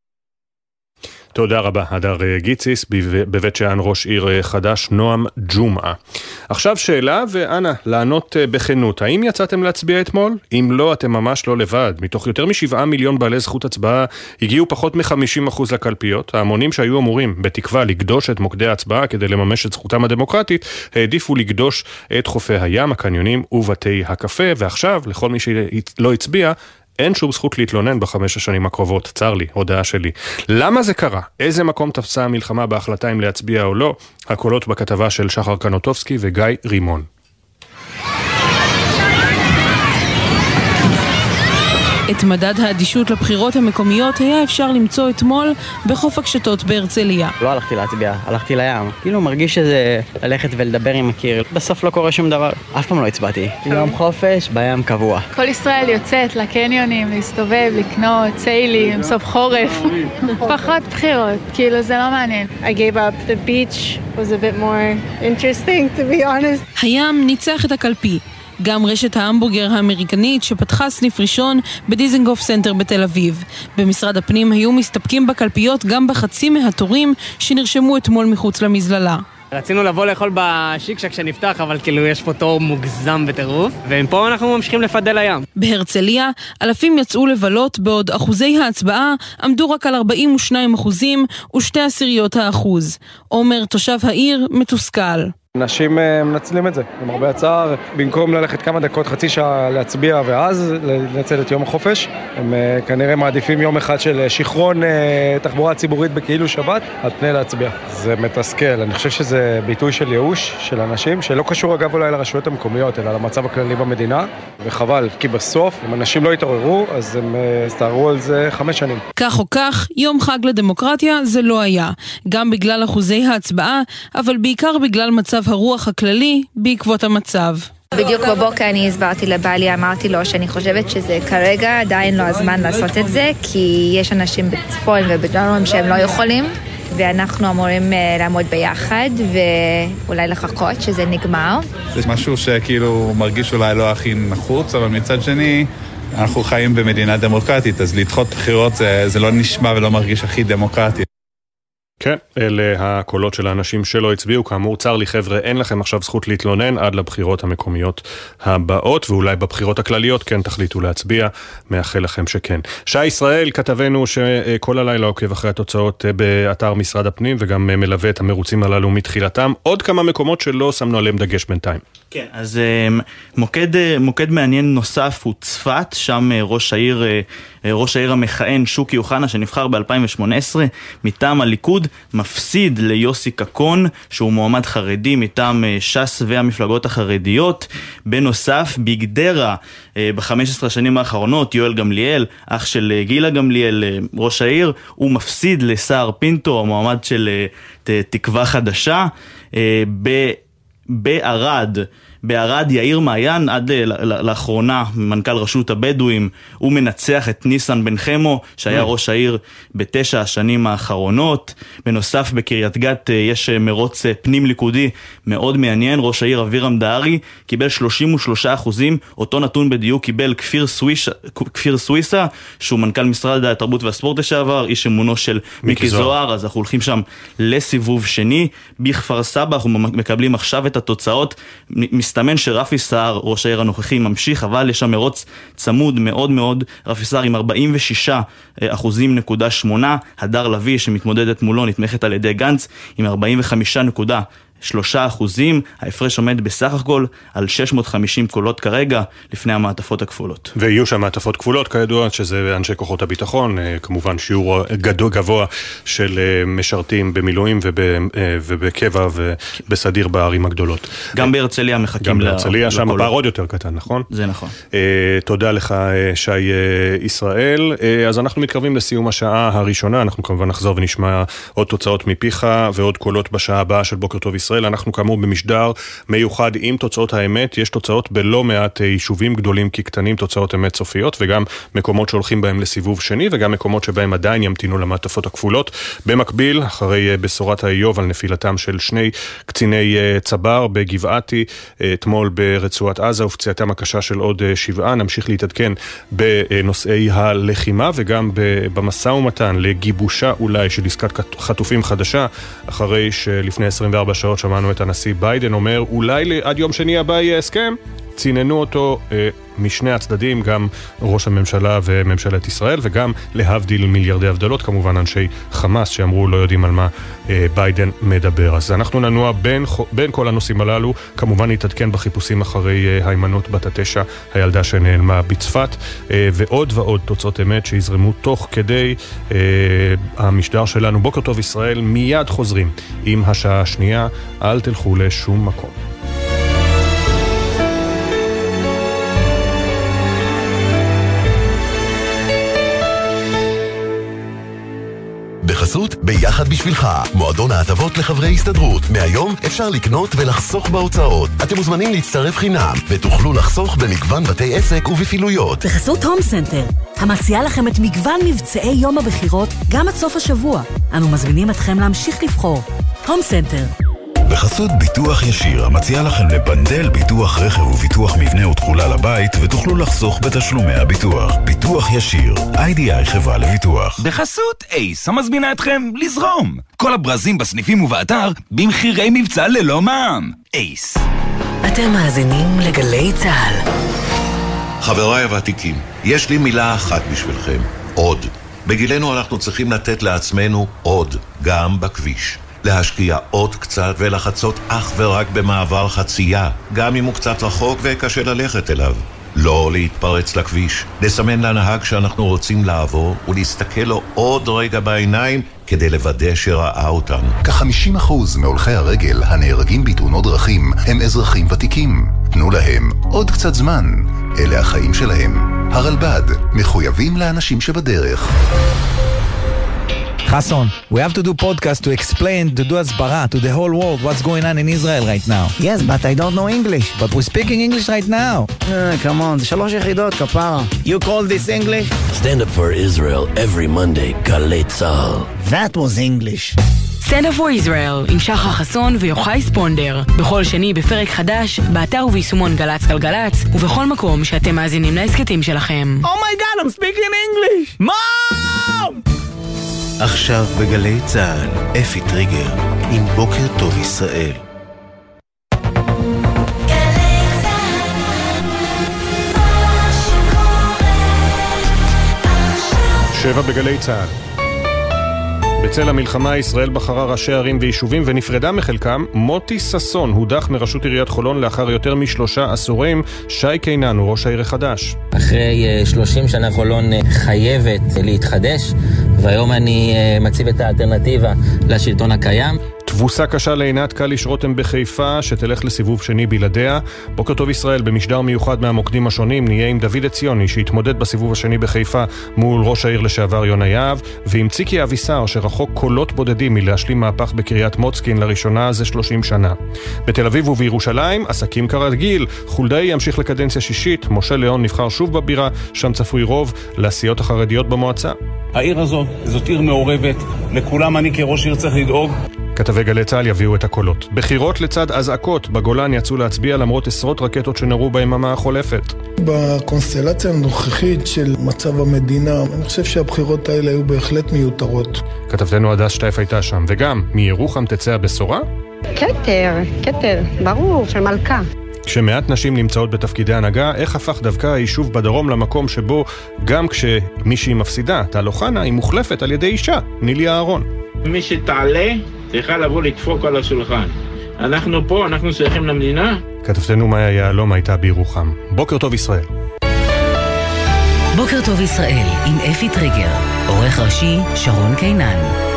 תודה רבה, הדר אה, גיציס, בבית שאן ראש עיר אה, חדש, נועם ג'ומעה. עכשיו שאלה, ואנא, לענות אה, בכנות, האם יצאתם להצביע אתמול? אם לא, אתם ממש לא לבד. מתוך יותר משבעה מיליון בעלי זכות הצבעה, הגיעו פחות מ-50% לקלפיות. ההמונים שהיו אמורים, בתקווה, לקדוש את מוקדי ההצבעה כדי לממש את זכותם הדמוקרטית, העדיפו לקדוש את חופי הים, הקניונים ובתי הקפה, ועכשיו, לכל מי שלא הצביע, אין שום זכות להתלונן בחמש השנים הקרובות, צר לי, הודעה שלי. למה זה קרה? איזה מקום תפסה המלחמה בהחלטה אם להצביע או לא? הקולות בכתבה של שחר קנוטובסקי וגיא רימון. את מדד האדישות לבחירות המקומיות היה אפשר למצוא אתמול בחוף הקשתות בהרצליה. לא הלכתי להצביע, הלכתי לים. כאילו מרגיש שזה ללכת ולדבר עם הקיר. בסוף לא קורה שום דבר. אף פעם לא הצבעתי. יום חופש, בים קבוע. כל ישראל יוצאת לקניונים, להסתובב, לקנות, ציילים, סוף חורף. פחות בחירות, כאילו זה לא מעניין. I gave up. The beach was a bit more interesting to be honest. הים ניצח את הקלפי. גם רשת ההמבורגר האמריקנית שפתחה סניף ראשון בדיזנגוף סנטר בתל אביב. במשרד הפנים היו מסתפקים בקלפיות גם בחצי מהתורים שנרשמו אתמול מחוץ למזללה. רצינו לבוא לאכול ב Shake Shack שנפתח, אבל כאילו יש פה תור מוגזם בטירוף, ומפה אנחנו ממשיכים לפדל לים. בהרצליה, אלפים יצאו לבלות, בעוד אחוזי ההצבעה עמדו רק על 42 אחוזים ושתי עשיריות האחוז. עומר, תושב העיר, מתוסכל. אנשים אה, מנצלים את זה, למרבה הצער, במקום ללכת כמה דקות, חצי שעה להצביע ואז לנצל את יום החופש, הם אה, כנראה מעדיפים יום אחד של אה, שיכרון תחבורה ציבורית בכאילו שבת, על פני להצביע. זה מתסכל, אני חושב שזה ביטוי של ייאוש של אנשים, שלא קשור אגב אולי לרשויות המקומיות, אלא למצב הכללי במדינה, וחבל, כי בסוף, אם אנשים לא יתעוררו, אז הם יסתערו על זה חמש שנים. כך או כך, יום חג לדמוקרטיה זה לא היה, גם בגלל אחוזי ההצבעה, אבל בעיקר בגלל מצב מצב הרוח הכללי בעקבות המצב. בדיוק בבוקר אני הסברתי לבעלי, אמרתי לו שאני חושבת שזה כרגע עדיין לא הזמן לעשות את זה, כי יש אנשים בצפון ובדרום שהם לא יכולים, ואנחנו אמורים אה, לעמוד ביחד ואולי לחכות שזה נגמר. זה משהו שכאילו מרגיש אולי לא הכי נחוץ, אבל מצד שני... אנחנו חיים במדינה דמוקרטית, אז לדחות בחירות זה, זה לא נשמע ולא מרגיש הכי דמוקרטי. כן, אלה הקולות של האנשים שלא הצביעו. כאמור, צר לי חבר'ה, אין לכם עכשיו זכות להתלונן עד לבחירות המקומיות הבאות, ואולי בבחירות הכלליות כן תחליטו להצביע. מאחל לכם שכן. שי ישראל, כתבנו שכל הלילה עוקב אחרי התוצאות באתר משרד הפנים, וגם מלווה את המרוצים הללו מתחילתם. עוד כמה מקומות שלא שמנו עליהם דגש בינתיים. כן, אז אמ, מוקד, אה, מוקד מעניין נוסף הוא צפת, שם אה, ראש העיר, אה, ראש העיר המכהן שוקי אוחנה שנבחר ב-2018 מטעם הליכוד מפסיד ליוסי קקון שהוא מועמד חרדי מטעם ש"ס והמפלגות החרדיות. בנוסף, בגדרה ב-15 השנים האחרונות יואל גמליאל, אח של גילה גמליאל, ראש העיר, הוא מפסיד לסער פינטו, המועמד של תקווה חדשה. בערד בערד יאיר מעיין, עד לאחרונה מנכ"ל רשות הבדואים, הוא מנצח את ניסן בן חמו, שהיה mm. ראש העיר בתשע השנים האחרונות. בנוסף, בקריית גת אה, יש אה, מרוץ אה, פנים ליכודי מאוד מעניין, ראש העיר אבירם דהרי קיבל 33 אחוזים, אותו נתון בדיוק קיבל כפיר, סוויש, כפיר סוויסה, שהוא מנכ"ל משרד התרבות והספורט לשעבר, איש אמונו של מיקי זוהר. זוהר, אז אנחנו הולכים שם לסיבוב שני. בכפר סבא אנחנו מקבלים עכשיו את התוצאות. מסתמן שרפי סער, ראש העיר הנוכחי, ממשיך, אבל יש שם מרוץ צמוד מאוד מאוד. רפי סער עם 46 אחוזים נקודה שמונה, הדר לביא שמתמודדת מולו נתמכת על ידי גנץ עם 45 נקודה שלושה אחוזים, ההפרש עומד בסך הכל על 650 קולות כרגע, לפני המעטפות הכפולות. ויהיו שם מעטפות כפולות כידוע, שזה אנשי כוחות הביטחון, אה, כמובן שיעור גדול גבוה של אה, משרתים במילואים וב, אה, ובקבע ובסדיר בערים הגדולות. גם בהרצליה מחכים גם בהרצליה, שם הפער עוד יותר קטן, נכון? זה נכון. תודה לך, שי ישראל. אז אנחנו מתקרבים לסיום השעה הראשונה, אנחנו כמובן נחזור ונשמע עוד תוצאות מפיך ועוד קולות בשעה הבאה של בוקר טוב ישראל. ישראל. אנחנו כאמור במשדר מיוחד עם תוצאות האמת. יש תוצאות בלא מעט אה, יישובים גדולים כקטנים, תוצאות אמת סופיות, וגם מקומות שהולכים בהם לסיבוב שני, וגם מקומות שבהם עדיין ימתינו למעטפות הכפולות. במקביל, אחרי אה, בשורת האיוב על נפילתם של שני קציני אה, צבר בגבעתי, אתמול ברצועת עזה ופציעתם הקשה של עוד שבעה, נמשיך להתעדכן בנושאי הלחימה וגם במשא ומתן לגיבושה אולי של עסקת חטופים חדשה, אחרי שלפני 24 שעות שמענו את הנשיא ביידן אומר, אולי עד יום שני הבא יהיה הסכם, ציננו אותו אה, משני הצדדים, גם ראש הממשלה וממשלת ישראל, וגם להבדיל מיליארדי הבדלות, כמובן אנשי חמאס שאמרו לא יודעים על מה אה, ביידן מדבר. אז אנחנו ננוע בין, בין כל הנושאים הללו, כמובן נתעדכן בחיפושים אחרי אה, היימנוט בת התשע, הילדה שנעלמה בצפת, אה, ועוד ועוד תוצאות אמת שיזרמו תוך כדי אה, המשדר שלנו. בוקר טוב ישראל, מיד חוזרים עם השעה השנייה, אל תלכו לשום מקום. בחסות ביחד בשבילך, מועדון ההטבות לחברי הסתדרות. מהיום אפשר לקנות ולחסוך בהוצאות. אתם מוזמנים להצטרף חינם, ותוכלו לחסוך במגוון בתי עסק ובפעילויות. בחסות הום סנטר, המציעה לכם את מגוון מבצעי יום הבחירות גם עד סוף השבוע. אנו מזמינים אתכם להמשיך לבחור. הום סנטר, בחסות ביטוח ישיר, המציע לכם לבנדל ביטוח רכב וביטוח מבנה ותכולה לבית, ותוכלו לחסוך בתשלומי הביטוח. ביטוח ישיר, IDI חברה לביטוח. בחסות אייס, המזמינה אתכם לזרום. כל הברזים בסניפים ובאתר, במחירי מבצע ללא מע"מ. אייס. אתם מאזינים לגלי צה"ל. חבריי הוותיקים, יש לי מילה אחת בשבילכם, עוד. בגילנו אנחנו צריכים לתת לעצמנו עוד, גם בכביש. להשקיע עוד קצת ולחצות אך ורק במעבר חצייה, גם אם הוא קצת רחוק וקשה ללכת אליו. לא להתפרץ לכביש, לסמן לנהג שאנחנו רוצים לעבור ולהסתכל לו עוד רגע בעיניים כדי לוודא שראה אותנו. כ-50% מהולכי הרגל הנהרגים בתאונות דרכים הם אזרחים ותיקים. תנו להם עוד קצת זמן. אלה החיים שלהם. הרלב"ד, מחויבים לאנשים שבדרך. Hassan, we have to do podcast to explain, to do הסברה to the whole world what's going on in Israel right now. Yes, but I don't know English. But we're speaking English right now. Uh, come on, זה שלוש יחידות, כפרה. You call this English? Stand up for Israel every Monday, גלי צה"ל. That was English. Stand up for Israel עם שחר חסון ויוחאי ספונדר. בכל שני בפרק חדש, באתר וביישומון גל"צ גלגלצ, ובכל מקום שאתם מאזינים להסכתים שלכם. Oh my god, I'm speaking English! Mom! עכשיו בגלי צה"ל, אפי טריגר, עם בוקר טוב ישראל. שבע בגלי צה"ל. בצל המלחמה ישראל בחרה ראשי ערים ויישובים ונפרדה מחלקם. מוטי ששון הודח מראשות עיריית חולון לאחר יותר משלושה עשורים. שי קינן הוא ראש העיר החדש. אחרי 30 שנה חולון חייבת להתחדש, והיום אני מציב את האלטרנטיבה לשלטון הקיים. תבוסה קשה לעינת קליש רותם בחיפה, שתלך לסיבוב שני בלעדיה. בוקר טוב ישראל, במשדר מיוחד מהמוקדים השונים, נהיה עם דוד עציוני, שהתמודד בסיבוב השני בחיפה מול ראש העיר לשעבר יונה יהב, ועם ציקי אבישר, שרחוק קולות בודדים מלהשלים מהפך בקריית מוצקין לראשונה זה 30 שנה. בתל אביב ובירושלים, עסקים כרגיל, חולדאי ימשיך לקדנציה שישית, משה ליאון נבחר שוב בבירה, שם צפוי רוב לסיעות החרדיות במועצה. העיר הזאת, זאת עיר מעורבת, לכולם אני כראש עיר צריך לדאוג. כתבי גלי צה"ל יביאו את הקולות. בחירות לצד אזעקות בגולן יצאו להצביע למרות עשרות רקטות שנורו ביממה החולפת. בקונסטלציה הנוכחית של מצב המדינה, אני חושב שהבחירות האלה היו בהחלט מיותרות. כתבתנו הדס שטייף הייתה שם, וגם, מירוחם תצא הבשורה? כתר, כתר, ברור, של מלכה. כשמעט נשים נמצאות בתפקידי הנהגה, איך הפך דווקא היישוב בדרום למקום שבו גם כשמישהי מפסידה, טל אוחנה, היא מוחלפת על ידי אישה, נילי אהרון. מי שתעלה צריכה לבוא לדפוק על השולחן. אנחנו פה, אנחנו שייכים למדינה. כתבתנו מאיה יהלום הייתה בירוחם. בוקר טוב ישראל. בוקר טוב ישראל עם אפי טריגר, עורך ראשי שרון קינן.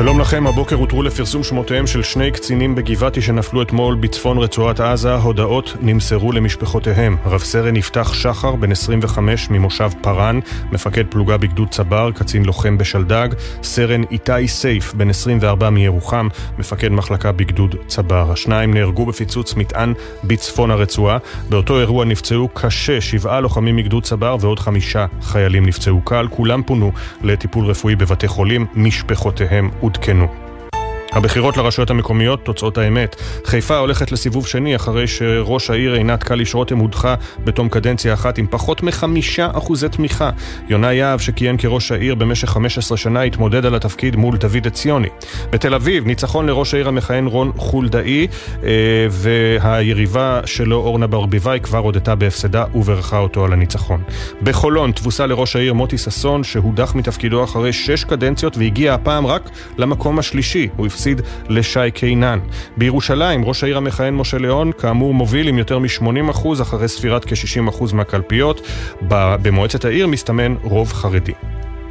שלום לכם, הבוקר הותרו לפרסום שמותיהם של שני קצינים בגבעתי שנפלו אתמול בצפון רצועת עזה, הודעות נמסרו למשפחותיהם. רב סרן יפתח שחר, בן 25 ממושב פארן, מפקד פלוגה בגדוד צבר, קצין לוחם בשלדג, סרן איתי סייף, בן 24 מירוחם, מפקד מחלקה בגדוד צבר. השניים נהרגו בפיצוץ מטען בצפון הרצועה. באותו אירוע נפצעו קשה שבעה לוחמים מגדוד צבר ועוד חמישה חיילים נפצעו קל. כולם פונו לטיפול רפואי בבתי חולים, משפחותיהם עודכנו. הבחירות לרשויות המקומיות, תוצאות האמת. חיפה הולכת לסיבוב שני אחרי שראש העיר עינת קליש רותם הודחה בתום קדנציה אחת עם פחות מחמישה אחוזי תמיכה. יונה יהב, שכיהן כראש העיר במשך 15 שנה, התמודד על התפקיד מול דוד עציוני. בתל אביב, ניצחון לראש העיר המכהן רון חולדאי, אה, והיריבה שלו, אורנה ברביבאי, כבר הודתה בהפסדה ובירכה אותו על הניצחון. בחולון, תבוסה לראש העיר מוטי ששון, שהודח מתפקידו אחרי שש קדנציות והגיע הפעם רק למקום השלישי. הוא הפסיד לשי קינן. בירושלים, ראש העיר המכהן משה ליאון, כאמור מוביל עם יותר מ-80% אחרי ספירת כ-60% מהקלפיות. במועצת העיר מסתמן רוב חרדי.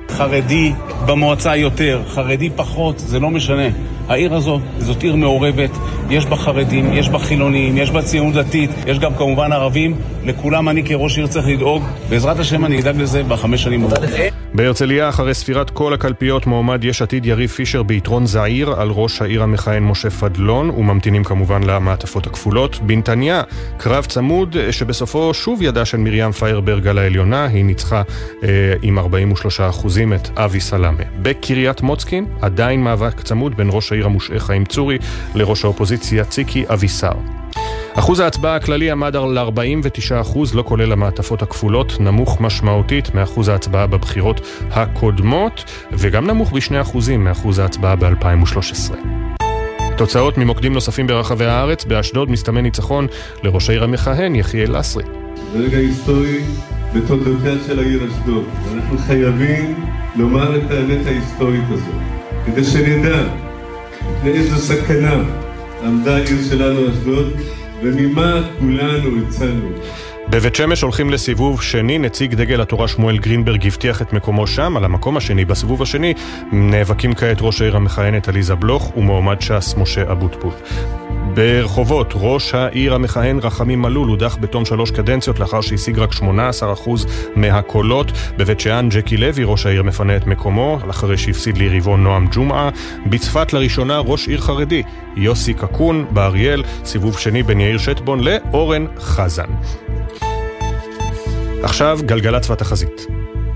חרדי במועצה יותר, חרדי פחות, זה לא משנה. העיר הזאת, זאת עיר מעורבת, יש בה חרדים, יש בה חילונים, יש בה ציונות דתית, יש גם כמובן ערבים, לכולם אני כראש עיר צריך לדאוג. בעזרת השם אני אדאג לזה בחמש שנים הבאות. בהרצליה, אחרי ספירת כל הקלפיות, מועמד יש עתיד יריב פישר ביתרון זעיר על ראש העיר המכהן משה פדלון, וממתינים כמובן למעטפות הכפולות. בנתניה, קרב צמוד שבסופו שוב ידה של מרים פיירברג על העליונה, היא ניצחה אה, עם 43 אחוזים את אבי סלאמה. בקריית מוצקין, עדיין מאבק צמוד בין ראש העיר המושעה חיים צורי לראש האופוזיציה ציקי אבישר. אחוז ההצבעה הכללי עמד על 49%, לא כולל המעטפות הכפולות, נמוך משמעותית מאחוז ההצבעה בבחירות הקודמות, וגם נמוך ב-2% מאחוז ההצבעה ב-2013. תוצאות ממוקדים נוספים ברחבי הארץ, באשדוד מסתמן ניצחון לראש העיר המכהן, יחיאל לסרי. זה רגע היסטורי בתולדותיה של העיר אשדוד, ואנחנו חייבים לומר את האמת ההיסטורית הזאת, כדי שנדע לאיזו סכנה עמדה העיר שלנו אשדוד, וממה כולנו הצלנו. בבית שמש הולכים לסיבוב שני, נציג דגל התורה שמואל גרינברג הבטיח את מקומו שם, על המקום השני בסיבוב השני נאבקים כעת ראש העיר המכהנת עליזה בלוך ומועמד ש"ס משה אבוטבול. ברחובות, ראש העיר המכהן רחמים מלול הודח בתום שלוש קדנציות לאחר שהשיג רק 18% מהקולות. בבית שאן ג'קי לוי, ראש העיר מפנה את מקומו, אחרי שהפסיד ליריבו נועם ג'ומעה. בצפת לראשונה ראש עיר חרדי, יוסי קקון, באריאל, סיבוב שני בין יאיר שטבון לאורן חזן. עכשיו גלגלצ והתחזית.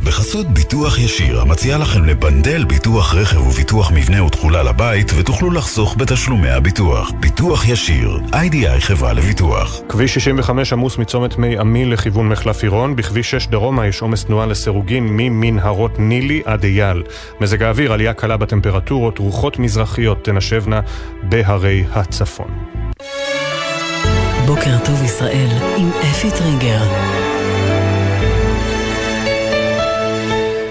בחסות ביטוח ישיר, המציע לכם לבנדל ביטוח רכב וביטוח מבנה ותכולה לבית, ותוכלו לחסוך בתשלומי הביטוח. ביטוח ישיר, איי-די-איי חברה לביטוח. כביש 65 עמוס מצומת מי עמי לכיוון מחלף עירון, בכביש 6 דרומה יש עומס תנועה לסירוגין ממנהרות נילי עד אייל. מזג האוויר, עלייה קלה בטמפרטורות, רוחות מזרחיות תנשבנה בהרי הצפון. בוקר טוב ישראל עם אפי טריגר.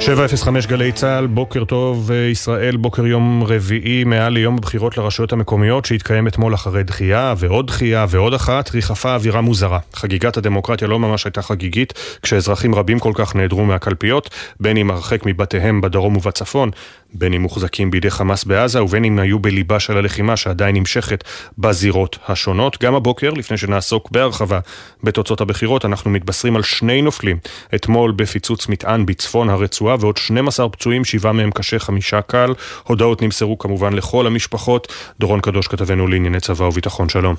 705 גלי צה"ל, בוקר טוב ישראל, בוקר יום רביעי מעל ליום הבחירות לרשויות המקומיות שהתקיים אתמול אחרי דחייה ועוד דחייה ועוד אחת, ריחפה אווירה מוזרה. חגיגת הדמוקרטיה לא ממש הייתה חגיגית כשאזרחים רבים כל כך נעדרו מהקלפיות, בין אם הרחק מבתיהם בדרום ובצפון, בין אם מוחזקים בידי חמאס בעזה ובין אם היו בליבה של הלחימה שעדיין נמשכת בזירות השונות. גם הבוקר, לפני שנעסוק בהרחבה בתוצאות הבחירות, אנחנו מתבשרים על שני נופלים. אתמול בפיצוץ מטען בצפון הרצועה ועוד 12 פצועים, שבעה מהם קשה, חמישה קל. הודעות נמסרו כמובן לכל המשפחות. דורון קדוש כתבנו לענייני צבא וביטחון, שלום.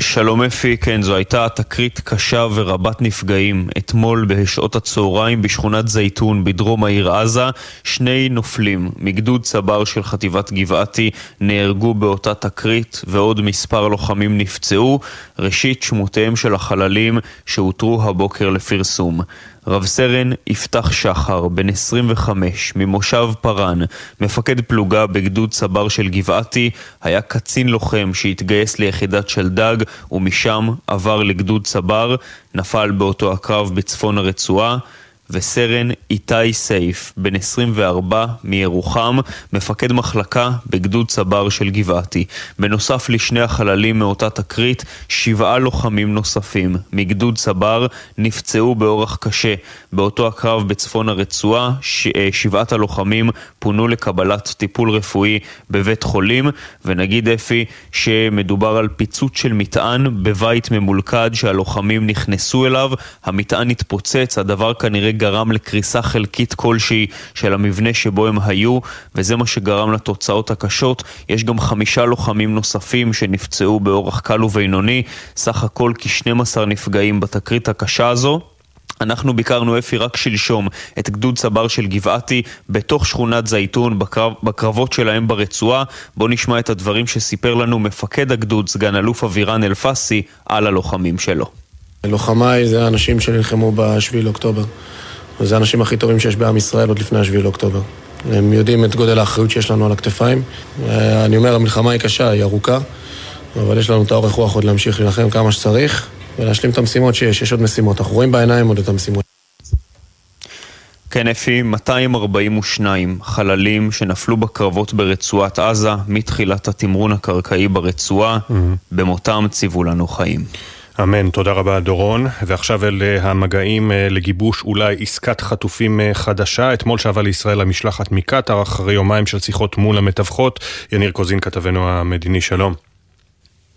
שלום אפי, כן, זו הייתה תקרית קשה ורבת נפגעים. אתמול בשעות הצהריים בשכונת זייתון בדרום העיר עזה, שני נופלים מגדוד צבר של חטיבת גבעתי נהרגו באותה תקרית ועוד מספר לוחמים נפצעו. ראשית שמותיהם של החללים שאותרו הבוקר לפרסום. רב סרן יפתח שחר, בן 25, ממושב פארן, מפקד פלוגה בגדוד צבר של גבעתי, היה קצין לוחם שהתגייס ליחידת שלדג ומשם עבר לגדוד צבר, נפל באותו הקרב בצפון הרצועה. וסרן איתי סייף, בן 24 מירוחם, מפקד מחלקה בגדוד צבר של גבעתי. בנוסף לשני החללים מאותה תקרית, שבעה לוחמים נוספים מגדוד צבר נפצעו באורח קשה. באותו הקרב בצפון הרצועה, ש... אה, שבעת הלוחמים פונו לקבלת טיפול רפואי בבית חולים, ונגיד אפי שמדובר על פיצוץ של מטען בבית ממולכד שהלוחמים נכנסו אליו, המטען התפוצץ, הדבר כנראה גרם לקריסה חלקית כלשהי של המבנה שבו הם היו, וזה מה שגרם לתוצאות הקשות. יש גם חמישה לוחמים נוספים שנפצעו באורח קל ובינוני, סך הכל כ-12 נפגעים בתקרית הקשה הזו. אנחנו ביקרנו אפי רק שלשום את גדוד צבר של גבעתי בתוך שכונת זייתון בקרב, בקרבות שלהם ברצועה. בואו נשמע את הדברים שסיפר לנו מפקד הגדוד, סגן אלוף אבירן אלפסי, על הלוחמים שלו. לוחמיי זה האנשים שנלחמו ב-7 לאוקטובר. וזה האנשים הכי טובים שיש בעם ישראל עוד לפני ה-7 לאוקטובר. הם יודעים את גודל האחריות שיש לנו על הכתפיים. אני אומר, המלחמה היא קשה, היא ארוכה, אבל יש לנו את האורך רוח עוד להמשיך להילחם כמה שצריך. ולהשלים את המשימות שיש, יש עוד משימות. אנחנו רואים בעיניים עוד את המשימות. כן, אפי, 242 חללים שנפלו בקרבות ברצועת עזה מתחילת התמרון הקרקעי ברצועה, mm-hmm. במותם ציוו לנו חיים. אמן, תודה רבה דורון. ועכשיו אל אה, המגעים אה, לגיבוש אולי עסקת חטופים אה, חדשה. אתמול שבה לישראל המשלחת מקטאר אחרי יומיים של שיחות מול המתווכות. יניר קוזין, כתבנו המדיני, שלום.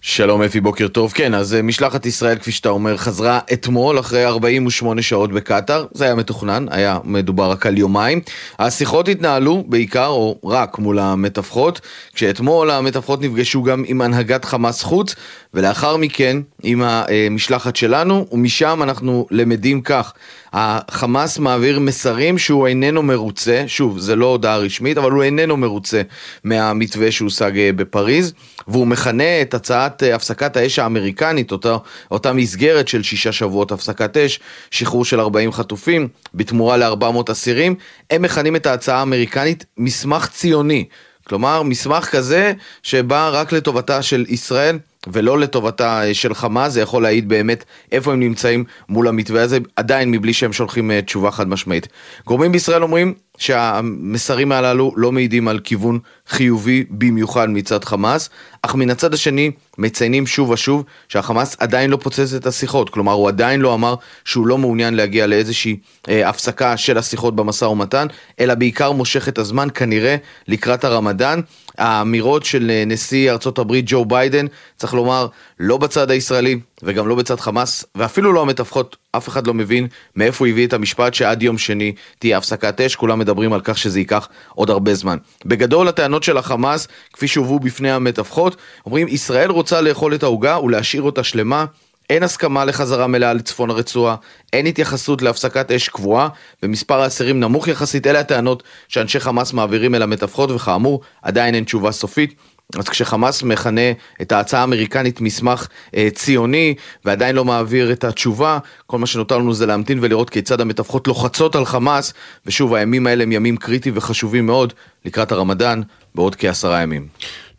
שלום אפי, בוקר טוב. כן, אז משלחת ישראל, כפי שאתה אומר, חזרה אתמול אחרי 48 שעות בקטאר. זה היה מתוכנן, היה מדובר רק על יומיים. השיחות התנהלו בעיקר, או רק, מול המתווכות, כשאתמול המתווכות נפגשו גם עם הנהגת חמאס חוץ, ולאחר מכן עם המשלחת שלנו, ומשם אנחנו למדים כך. החמאס מעביר מסרים שהוא איננו מרוצה, שוב, זה לא הודעה רשמית, אבל הוא איננו מרוצה מהמתווה שהושג אה, בפריז, והוא מכנה את הצעת אה, הפסקת האש האמריקנית, אותה, אותה מסגרת של שישה שבועות הפסקת אש, שחרור של 40 חטופים, בתמורה ל-400 אסירים, הם מכנים את ההצעה האמריקנית מסמך ציוני. כלומר, מסמך כזה שבא רק לטובתה של ישראל ולא לטובתה אה, של חמאס, זה יכול להעיד באמת איפה הם נמצאים מול המתווה הזה, עדיין מבלי שהם שולחים אה, תשובה חד משמעית. גורמים בישראל אומרים שהמסרים הללו לא מעידים על כיוון חיובי במיוחד מצד חמאס, אך מן הצד השני מציינים שוב ושוב שהחמאס עדיין לא פוצץ את השיחות, כלומר הוא עדיין לא אמר שהוא לא מעוניין להגיע לאיזושהי אה, הפסקה של השיחות במשא ומתן, אלא בעיקר מושך את הזמן כנראה לקראת הרמדאן. האמירות של אה, נשיא ארצות הברית ג'ו ביידן, צריך לומר, לא בצד הישראלי וגם לא בצד חמאס, ואפילו לא המתווכות, אף אחד לא מבין מאיפה הוא הביא את המשפט שעד יום שני תהיה הפסקת אש, כולם מדברים על כך שזה ייקח עוד הרבה זמן. בגדול הטענות של החמאס, כפי שהובאו בפני המתווכות, אומרים ישראל רוצה לאכול את העוגה ולהשאיר אותה שלמה. אין הסכמה לחזרה מלאה לצפון הרצועה, אין התייחסות להפסקת אש קבועה, ומספר האסירים נמוך יחסית. אלה הטענות שאנשי חמאס מעבירים אל המתווכות, וכאמור, עדיין אין תשובה סופית. אז כשחמאס מכנה את ההצעה האמריקנית מסמך אה, ציוני ועדיין לא מעביר את התשובה, כל מה שנותר לנו זה להמתין ולראות כיצד המתווכות לוחצות על חמאס, ושוב, הימים האלה הם ימים קריטיים וחשובים מאוד לקראת הרמדאן בעוד כעשרה ימים.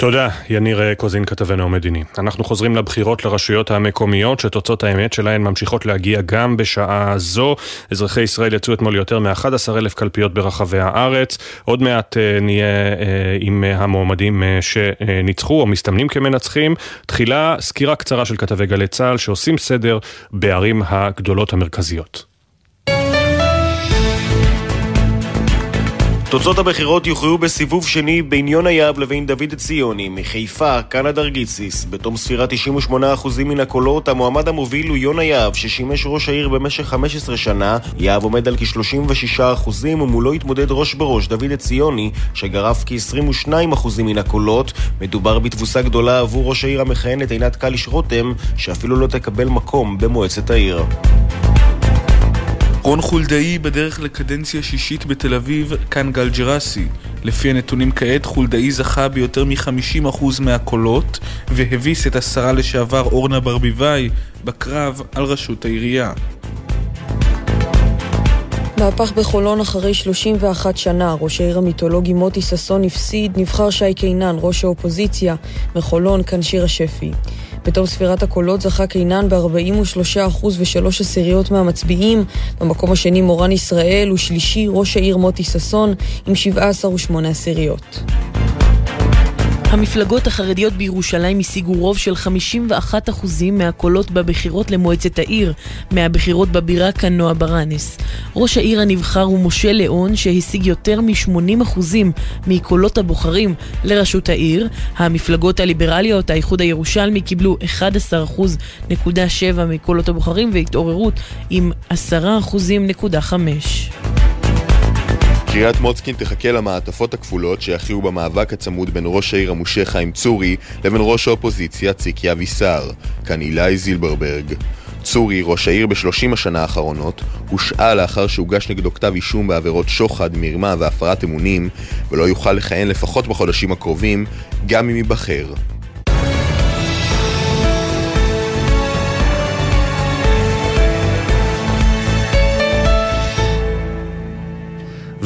תודה, יניר קוזין כתבנו המדיני. אנחנו חוזרים לבחירות לרשויות המקומיות, שתוצאות האמת שלהן ממשיכות להגיע גם בשעה זו. אזרחי ישראל יצאו אתמול יותר מ-11 אלף קלפיות ברחבי הארץ. עוד מעט uh, נהיה uh, עם המועמדים שניצחו או מסתמנים כמנצחים. תחילה סקירה קצרה של כתבי גלי צה"ל שעושים סדר בערים הגדולות המרכזיות. תוצאות הבחירות יוכרעו בסיבוב שני בין יונה יהב לבין דוד ציוני מחיפה, קנדה גיציס. בתום ספירת 98% מן הקולות, המועמד המוביל הוא יונה יהב, ששימש ראש העיר במשך 15 שנה. יהב עומד על כ-36% ומולו התמודד ראש בראש דוד ציוני, שגרף כ-22% מן הקולות. מדובר בתבוסה גדולה עבור ראש העיר המכהנת עינת קליש רותם, שאפילו לא תקבל מקום במועצת העיר. רון חולדאי בדרך לקדנציה שישית בתל אביב, כאן גל ג'רסי. לפי הנתונים כעת, חולדאי זכה ביותר מ-50% מהקולות, והביס את השרה לשעבר אורנה ברביבאי בקרב על ראשות העירייה. מהפך בחולון אחרי 31 שנה, ראש העיר המיתולוגי מוטי ששון הפסיד, נבחר שי קינן, ראש האופוזיציה, מחולון, כאן שירה שפי. בתום ספירת הקולות זכה קינן ב-43% ושלוש עשיריות מהמצביעים. במקום השני מורן ישראל, ושלישי ראש העיר מוטי ששון עם 17 ושמונה עשיריות. המפלגות החרדיות בירושלים השיגו רוב של 51% מהקולות בבחירות למועצת העיר, מהבחירות בבירה כאן נועה ברנס. ראש העיר הנבחר הוא משה ליאון, שהשיג יותר מ-80% מקולות הבוחרים לראשות העיר. המפלגות הליברליות, האיחוד הירושלמי, קיבלו 11.7% מקולות הבוחרים והתעוררות עם 10.5%. קריית מוצקין תחכה למעטפות הכפולות שיכריעו במאבק הצמוד בין ראש העיר המושך חיים צורי לבין ראש האופוזיציה ציקי אבישר. כאן אילי זילברברג. צורי, ראש העיר בשלושים השנה האחרונות, הושעה לאחר שהוגש נגדו כתב אישום בעבירות שוחד, מרמה והפרת אמונים, ולא יוכל לכהן לפחות בחודשים הקרובים, גם אם ייבחר.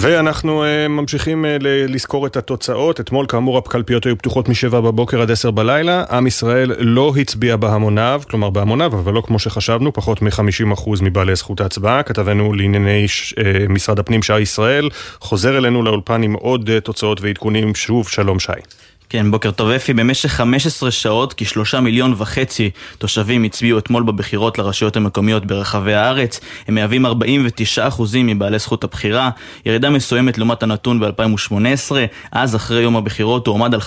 ואנחנו uh, ממשיכים uh, לזכור את התוצאות. אתמול כאמור הקלפיות היו פתוחות מ-7 בבוקר עד 10 בלילה. עם ישראל לא הצביע בהמוניו, כלומר בהמוניו, אבל לא כמו שחשבנו, פחות מ-50% מבעלי זכות ההצבעה. כתבנו לענייני uh, משרד הפנים שי ישראל חוזר אלינו לאולפן עם עוד uh, תוצאות ועדכונים. שוב, שלום שי. כן, בוקר טוב אפי. במשך 15 שעות כשלושה מיליון וחצי תושבים הצביעו אתמול בבחירות לרשויות המקומיות ברחבי הארץ. הם מהווים 49% מבעלי זכות הבחירה, ירידה מסוימת לעומת הנתון ב-2018. אז אחרי יום הבחירות הוא עומד על 56%.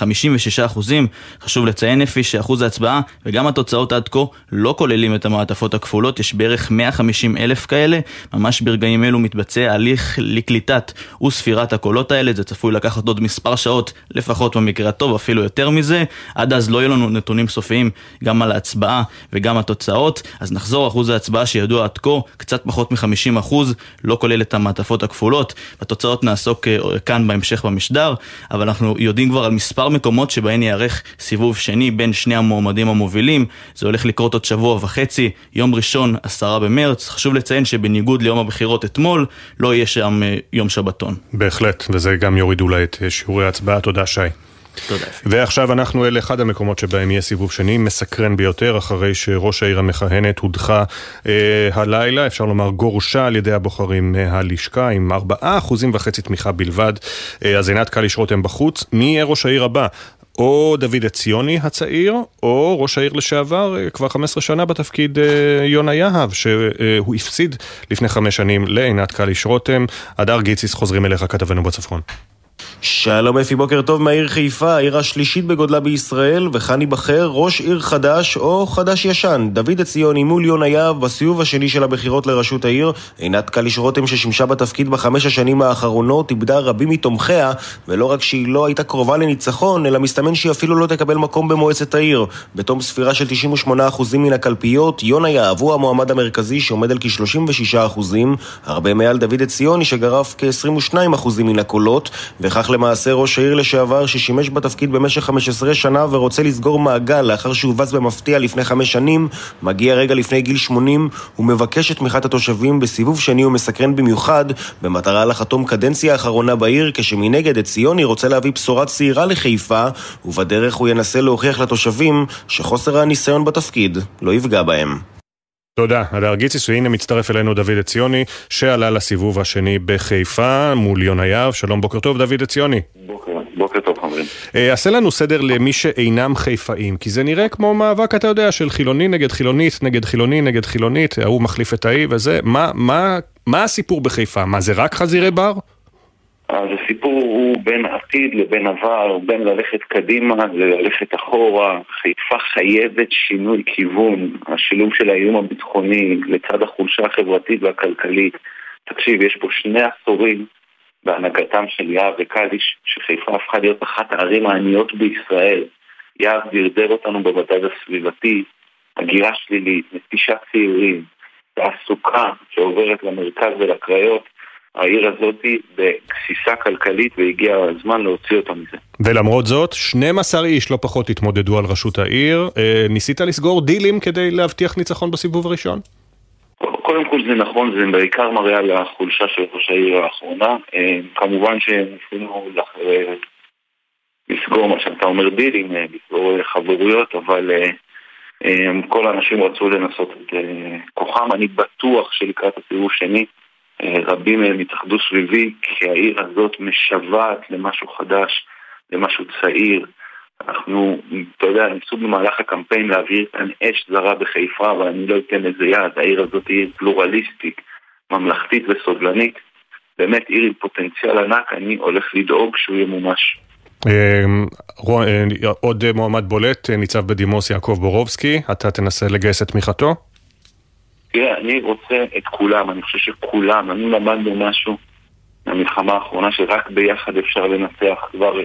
חשוב לציין אפי שאחוז ההצבעה וגם התוצאות עד כה לא כוללים את המעטפות הכפולות, יש בערך 150 אלף כאלה. ממש ברגעים אלו מתבצע הליך לקליטת וספירת הקולות האלה. זה צפוי לקחת עוד מספר שעות, לפחות במקרה הטוב. אפילו יותר מזה. עד אז לא יהיו לנו נתונים סופיים גם על ההצבעה וגם התוצאות. אז נחזור, אחוז ההצבעה שידוע עד כה, קצת פחות מ-50 אחוז, לא כולל את המעטפות הכפולות. בתוצאות נעסוק אה, כאן בהמשך במשדר, אבל אנחנו יודעים כבר על מספר מקומות שבהן ייערך סיבוב שני בין שני המועמדים המובילים. זה הולך לקרות עוד שבוע וחצי, יום ראשון, עשרה במרץ. חשוב לציין שבניגוד ליום הבחירות אתמול, לא יהיה שם אה, יום שבתון. בהחלט, וזה גם יוריד אולי את אה, שיעורי ההצבעה. תודה שי. תודה. ועכשיו אנחנו אל אחד המקומות שבהם יהיה סיבוב שני, מסקרן ביותר, אחרי שראש העיר המכהנת הודחה אה, הלילה, אפשר לומר גורשה על ידי הבוחרים מהלשכה, עם ארבעה אחוזים וחצי תמיכה בלבד. אה, אז עינת קליש רותם בחוץ. מי יהיה ראש העיר הבא? או דוד עציוני הצעיר, או ראש העיר לשעבר, אה, כבר 15 שנה בתפקיד אה, יונה יהב, שהוא הפסיד לפני חמש שנים לעינת קליש רותם. הדר גיציס חוזרים אליך כתבנו בצפון. שלום אפי, בוקר טוב מהעיר חיפה, העיר השלישית בגודלה בישראל, וכאן ייבחר ראש עיר חדש או חדש-ישן. דוד עציוני מול יונה יהב בסיבוב השני של הבחירות לראשות העיר. עינת קליש רותם ששימשה בתפקיד בחמש השנים האחרונות, איבדה רבים מתומכיה, ולא רק שהיא לא הייתה קרובה לניצחון, אלא מסתמן שהיא אפילו לא תקבל מקום במועצת העיר. בתום ספירה של 98% מן הקלפיות, יונה יהב הוא המועמד המרכזי שעומד על כ-36%, הרבה מעל דוד עציוני שגרף כ-22% מן הקולות, וכך למעשה ראש העיר לשעבר ששימש בתפקיד במשך 15 שנה ורוצה לסגור מעגל לאחר שהובס במפתיע לפני חמש שנים, מגיע רגע לפני גיל 80 ומבקש את תמיכת התושבים בסיבוב שני ומסקרן במיוחד, במטרה לחתום קדנציה האחרונה בעיר, כשמנגד את ציוני רוצה להביא בשורה צעירה לחיפה, ובדרך הוא ינסה להוכיח לתושבים שחוסר הניסיון בתפקיד לא יפגע בהם. תודה, הדר גיציס, והנה מצטרף אלינו דוד עציוני, שעלה לסיבוב השני בחיפה מול יונה יהב. שלום, בוקר טוב, דוד עציוני. בוקר, בוקר טוב, חברים. אה, עשה לנו סדר למי שאינם חיפאים, כי זה נראה כמו מאבק, אתה יודע, של חילוני נגד חילונית, נגד חילוני נגד חילונית, ההוא מחליף את ההיא וזה. מה, מה, מה הסיפור בחיפה? מה, זה רק חזירי בר? אז הסיפור הוא בין עתיד לבין עבר, בין ללכת קדימה ללכת אחורה. חיפה חייבת שינוי כיוון. השילוב של האיום הביטחוני לצד החולשה החברתית והכלכלית. תקשיב, יש פה שני עשורים בהנהגתם של יהב וקליש, שחיפה הפכה להיות אחת הערים העניות בישראל. יהב דרדר אותנו במדד הסביבתי, הגירה שלילית, נטישת צעירים, תעסוקה שעוברת למרכז ולקריות. העיר הזאת בגסיסה כלכלית והגיע הזמן להוציא אותה מזה. ולמרות זאת, 12 איש לא פחות התמודדו על ראשות העיר. אה, ניסית לסגור דילים כדי להבטיח ניצחון בסיבוב הראשון? קודם כל זה נכון, זה בעיקר מראה על החולשה של ראש העיר האחרונה. אה, כמובן שניסינו אה, לסגור מה שאתה אומר דילים, לסגור חברויות, אבל כל האנשים רצו לנסות את כוחם. אני בטוח שלקראת הסיבוב שני רבים מהם התאחדו סביבי, כי העיר הזאת משוועת למשהו חדש, למשהו צעיר. אנחנו, אתה יודע, ניסו במהלך הקמפיין להעביר כאן אש זרה בחיפה, אבל אני לא אתן לזה יד. העיר הזאת היא עיר פלורליסטית, ממלכתית וסובלנית. באמת עיר עם פוטנציאל ענק, אני הולך לדאוג שהוא ימומש. אה, עוד מועמד בולט, ניצב בדימוס יעקב בורובסקי, אתה תנסה לגייס את תמיכתו? תראה, אני רוצה את כולם, אני חושב שכולם, אני למדנו משהו מהמלחמה האחרונה שרק ביחד אפשר לנצח כבר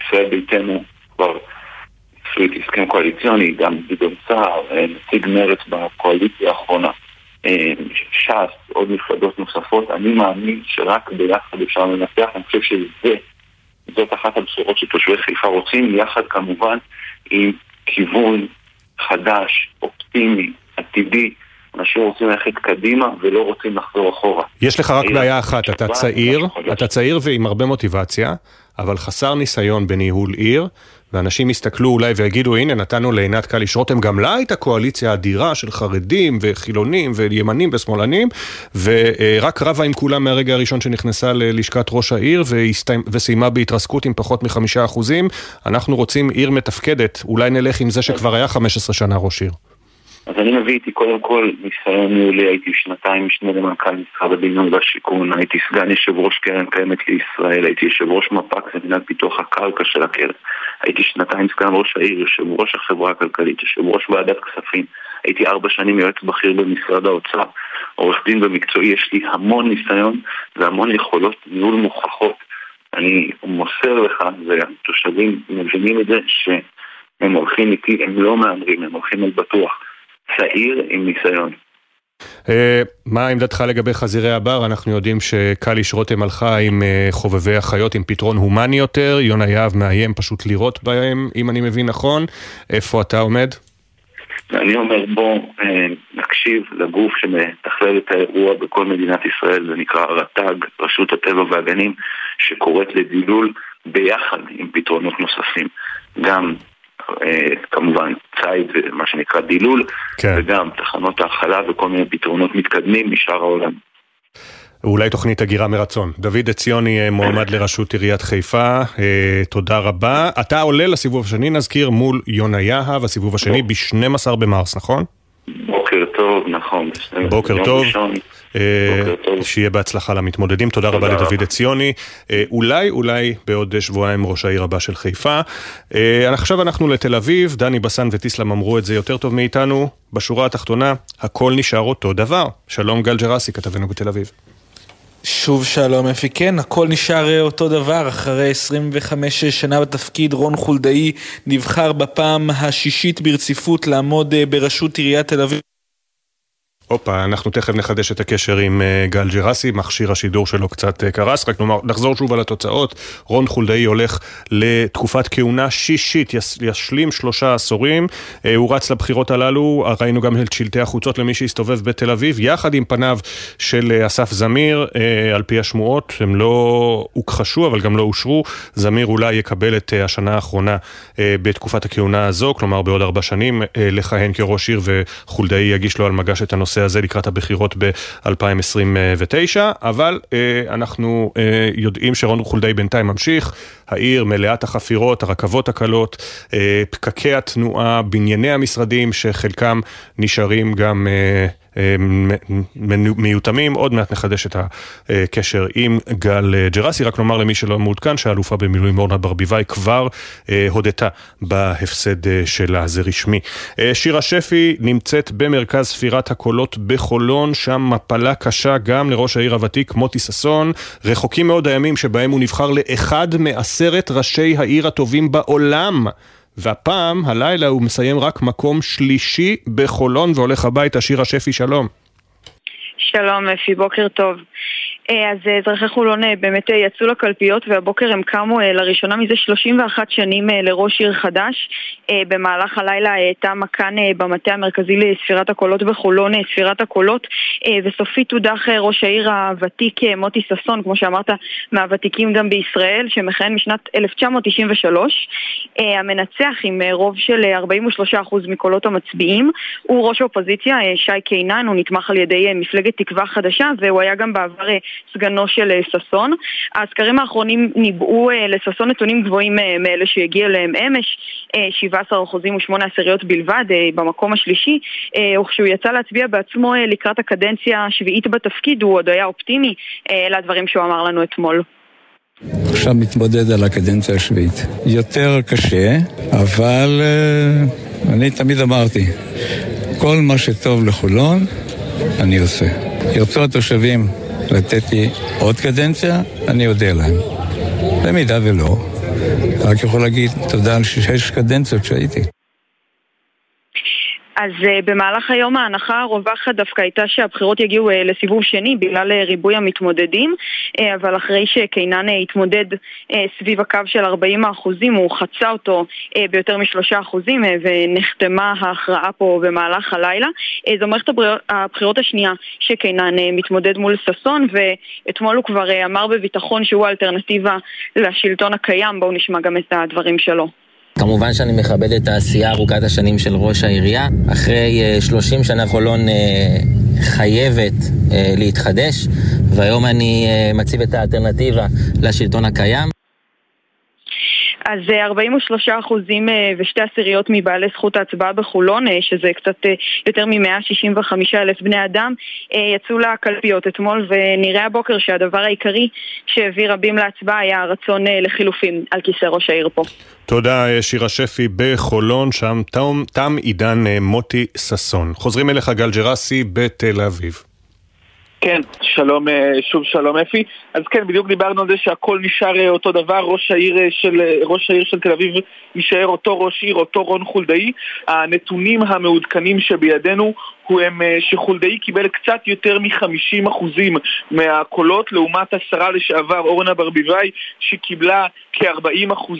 ישראל ביתנו כבר אפילו את הסכם קואליציוני, גם גדעון סער, נציג מרצ בקואליציה האחרונה, ש"ס, עוד מפלגות נוספות, אני מאמין שרק ביחד אפשר לנצח, אני חושב שזה, זאת אחת הבשורות שתושבי חיפה רוצים, יחד כמובן עם כיוון חדש, אופטימי, עתידי. אנשים רוצים ללכת קדימה ולא רוצים לחזור אחורה. יש לך רק בעיה אחת, אתה צעיר, אתה צעיר ועם הרבה מוטיבציה, אבל חסר ניסיון בניהול עיר, ואנשים יסתכלו אולי ויגידו, הנה נתנו לעינת קליש רותם, גם לה הייתה קואליציה אדירה של חרדים וחילונים וימנים ושמאלנים, ורק רבה עם כולם מהרגע הראשון שנכנסה ללשכת ראש העיר וסיימה בהתרסקות עם פחות מחמישה אחוזים. אנחנו רוצים עיר מתפקדת, אולי נלך עם זה שכבר היה 15 שנה ראש עיר. אז אני מביא איתי קודם כל ניסיון ניהולי, הייתי שנתיים משנה למנכ"ל משרד הבינוי והשיכון, הייתי סגן יושב ראש קרן קיימת לישראל, הייתי יושב ראש מפ"ק ומינהל פיתוח הקרקע של הקרן, הייתי שנתיים סגן ראש העיר, יושב ראש החברה הכלכלית, יושב ראש ועדת כספים, הייתי ארבע שנים יועץ בכיר במשרד האוצר, עורך דין במקצועי, יש לי המון ניסיון והמון יכולות ניהול מוכחות. אני מוסר לך, והתושבים מבינים את זה, שהם הולכים איתי, הם לא מהמרים, הם הולכים על בטוח. צעיר עם ניסיון. Uh, מה עמדתך לגבי חזירי הבר? אנחנו יודעים שקליש רותם הלכה עם uh, חובבי החיות עם פתרון הומני יותר, יונה יהב מאיים פשוט לירות בהם, אם אני מבין נכון. איפה אתה עומד? אני אומר בוא uh, נקשיב לגוף שמתכלל את האירוע בכל מדינת ישראל, זה נקרא רט"ג, רשות הטבע והגנים, שקוראת לדילול ביחד עם פתרונות נוספים. גם אה, כמובן ציד ומה שנקרא דילול, כן. וגם תחנות האכלה וכל מיני פתרונות מתקדמים משאר העולם. אולי תוכנית הגירה מרצון. דוד עציוני אה, מועמד לראשות עיריית חיפה, אה, תודה רבה. אתה עולה לסיבוב השני, נזכיר, מול יונה יהב, הסיבוב השני ב-12 במרס, נכון? בוקר טוב, נכון. בוקר טוב. ראשון. אה, שיהיה בהצלחה למתמודדים. תודה רבה לדוד עציוני. אה, אולי, אולי בעוד שבועיים ראש העיר הבא של חיפה. אה, עכשיו אנחנו לתל אביב, דני בסן וטיסלם אמרו את זה יותר טוב מאיתנו. בשורה התחתונה, הכל נשאר אותו דבר. שלום גל ג'רסי, כתבנו בתל אביב. שוב שלום אפי, כן, הכל נשאר אותו דבר. אחרי 25 שנה בתפקיד, רון חולדאי נבחר בפעם השישית ברציפות לעמוד בראשות עיריית תל אביב. הופה, אנחנו תכף נחדש את הקשר עם uh, גל ג'רסי, מכשיר השידור שלו קצת uh, קרס, רק נאמר, נחזור שוב על התוצאות. רון חולדאי הולך לתקופת כהונה שישית, ישלים שלושה עשורים. Uh, הוא רץ לבחירות הללו, ראינו גם את שלטי החוצות למי שהסתובב בתל אביב, יחד עם פניו של אסף זמיר, על פי השמועות, הם לא הוכחשו אבל גם לא אושרו. זמיר אולי יקבל את השנה האחרונה בתקופת הכהונה הזו, כלומר בעוד ארבע שנים, לכהן כראש עיר וחולדאי יגיש לו על מגש את הנושא הזה לקראת הבחירות ב-2029, אבל אה, אנחנו אה, יודעים שרון חולדאי בינתיים ממשיך, העיר מלאת החפירות, הרכבות הקלות, אה, פקקי התנועה, בנייני המשרדים שחלקם נשארים גם... אה, מיותמים, עוד מעט נחדש את הקשר עם גל ג'רסי, רק נאמר למי שלא מעודכן שהאלופה במילואים אורנה ברביבאי כבר אה, הודתה בהפסד אה, שלה, זה רשמי. שירה שפי נמצאת במרכז ספירת הקולות בחולון, שם מפלה קשה גם לראש העיר הוותיק מוטי ששון, רחוקים מאוד הימים שבהם הוא נבחר לאחד מעשרת ראשי העיר הטובים בעולם. והפעם, הלילה, הוא מסיים רק מקום שלישי בחולון והולך הביתה. שירה שפי, שלום. שלום אפי, בוקר טוב. אה, אז אה, אזרחי חולון אה, באמת יצאו לקלפיות והבוקר הם קמו לראשונה מזה 31 שנים לראש עיר חדש. במהלך הלילה הייתה מכאן במטה המרכזי לספירת הקולות בחולון, ספירת הקולות, וסופית הודח ראש העיר הוותיק מוטי ששון, כמו שאמרת, מהוותיקים גם בישראל, שמכהן משנת 1993. המנצח עם רוב של 43% מקולות המצביעים הוא ראש האופוזיציה שי קינן, הוא נתמך על ידי מפלגת תקווה חדשה והוא היה גם בעבר סגנו של אה, ששון. הסקרים האחרונים ניבאו אה, לששון נתונים גבוהים אה, מאלה שהגיע אליהם אמש, 17% ו-8 עשיריות בלבד, במקום השלישי, וכשהוא יצא להצביע בעצמו לקראת הקדנציה השביעית בתפקיד, הוא עוד היה אופטימי, אלה הדברים שהוא אמר לנו אתמול. עכשיו מתמודד על הקדנציה השביעית. יותר קשה, אבל אני תמיד אמרתי, כל מה שטוב לחולון, אני עושה. ירצו התושבים לתת לי עוד קדנציה, אני אודה להם. במידה ולא, רק יכול להגיד תודה על שש קדנציות שהייתי. אז uh, במהלך היום ההנחה הרווחת דווקא הייתה שהבחירות יגיעו uh, לסיבוב שני בגלל uh, ריבוי המתמודדים, uh, אבל אחרי שקינן uh, התמודד uh, סביב הקו של 40 אחוזים, הוא חצה אותו uh, ביותר משלושה אחוזים uh, ונחתמה ההכרעה פה במהלך הלילה. Uh, זו מערכת הבחירות השנייה שקינן uh, מתמודד מול ששון, ואתמול הוא כבר uh, אמר בביטחון שהוא האלטרנטיבה לשלטון הקיים. בואו נשמע גם את הדברים שלו. כמובן שאני מכבד את העשייה ארוכת השנים של ראש העירייה. אחרי 30 שנה חולון חייבת להתחדש, והיום אני מציב את האלטרנטיבה לשלטון הקיים. אז 43 אחוזים ושתי עשיריות מבעלי זכות ההצבעה בחולון, שזה קצת יותר מ-165 אלף בני אדם, יצאו לקלפיות אתמול, ונראה הבוקר שהדבר העיקרי שהביא רבים להצבעה היה הרצון לחילופים על כיסא ראש העיר פה. תודה שירה שפי בחולון, שם תם עידן מוטי ששון. חוזרים אליך גל ג'רסי בתל אביב. כן, שלום, שוב שלום אפי. אז כן, בדיוק דיברנו על זה שהכל נשאר אותו דבר, ראש העיר של, ראש העיר של תל אביב יישאר אותו ראש עיר, אותו רון חולדאי. הנתונים המעודכנים שבידינו הוא הם שחולדאי קיבל קצת יותר מ-50% מהקולות לעומת השרה לשעבר אורנה ברביבאי שקיבלה כ-40%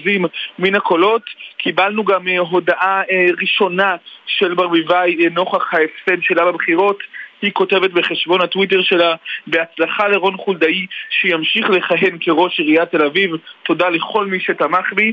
מן הקולות. קיבלנו גם הודעה ראשונה של ברביבאי נוכח ההפסד שלה בבחירות. היא כותבת בחשבון הטוויטר שלה בהצלחה לרון חולדאי שימשיך לכהן כראש עיריית תל אביב. תודה לכל מי שתמך בי.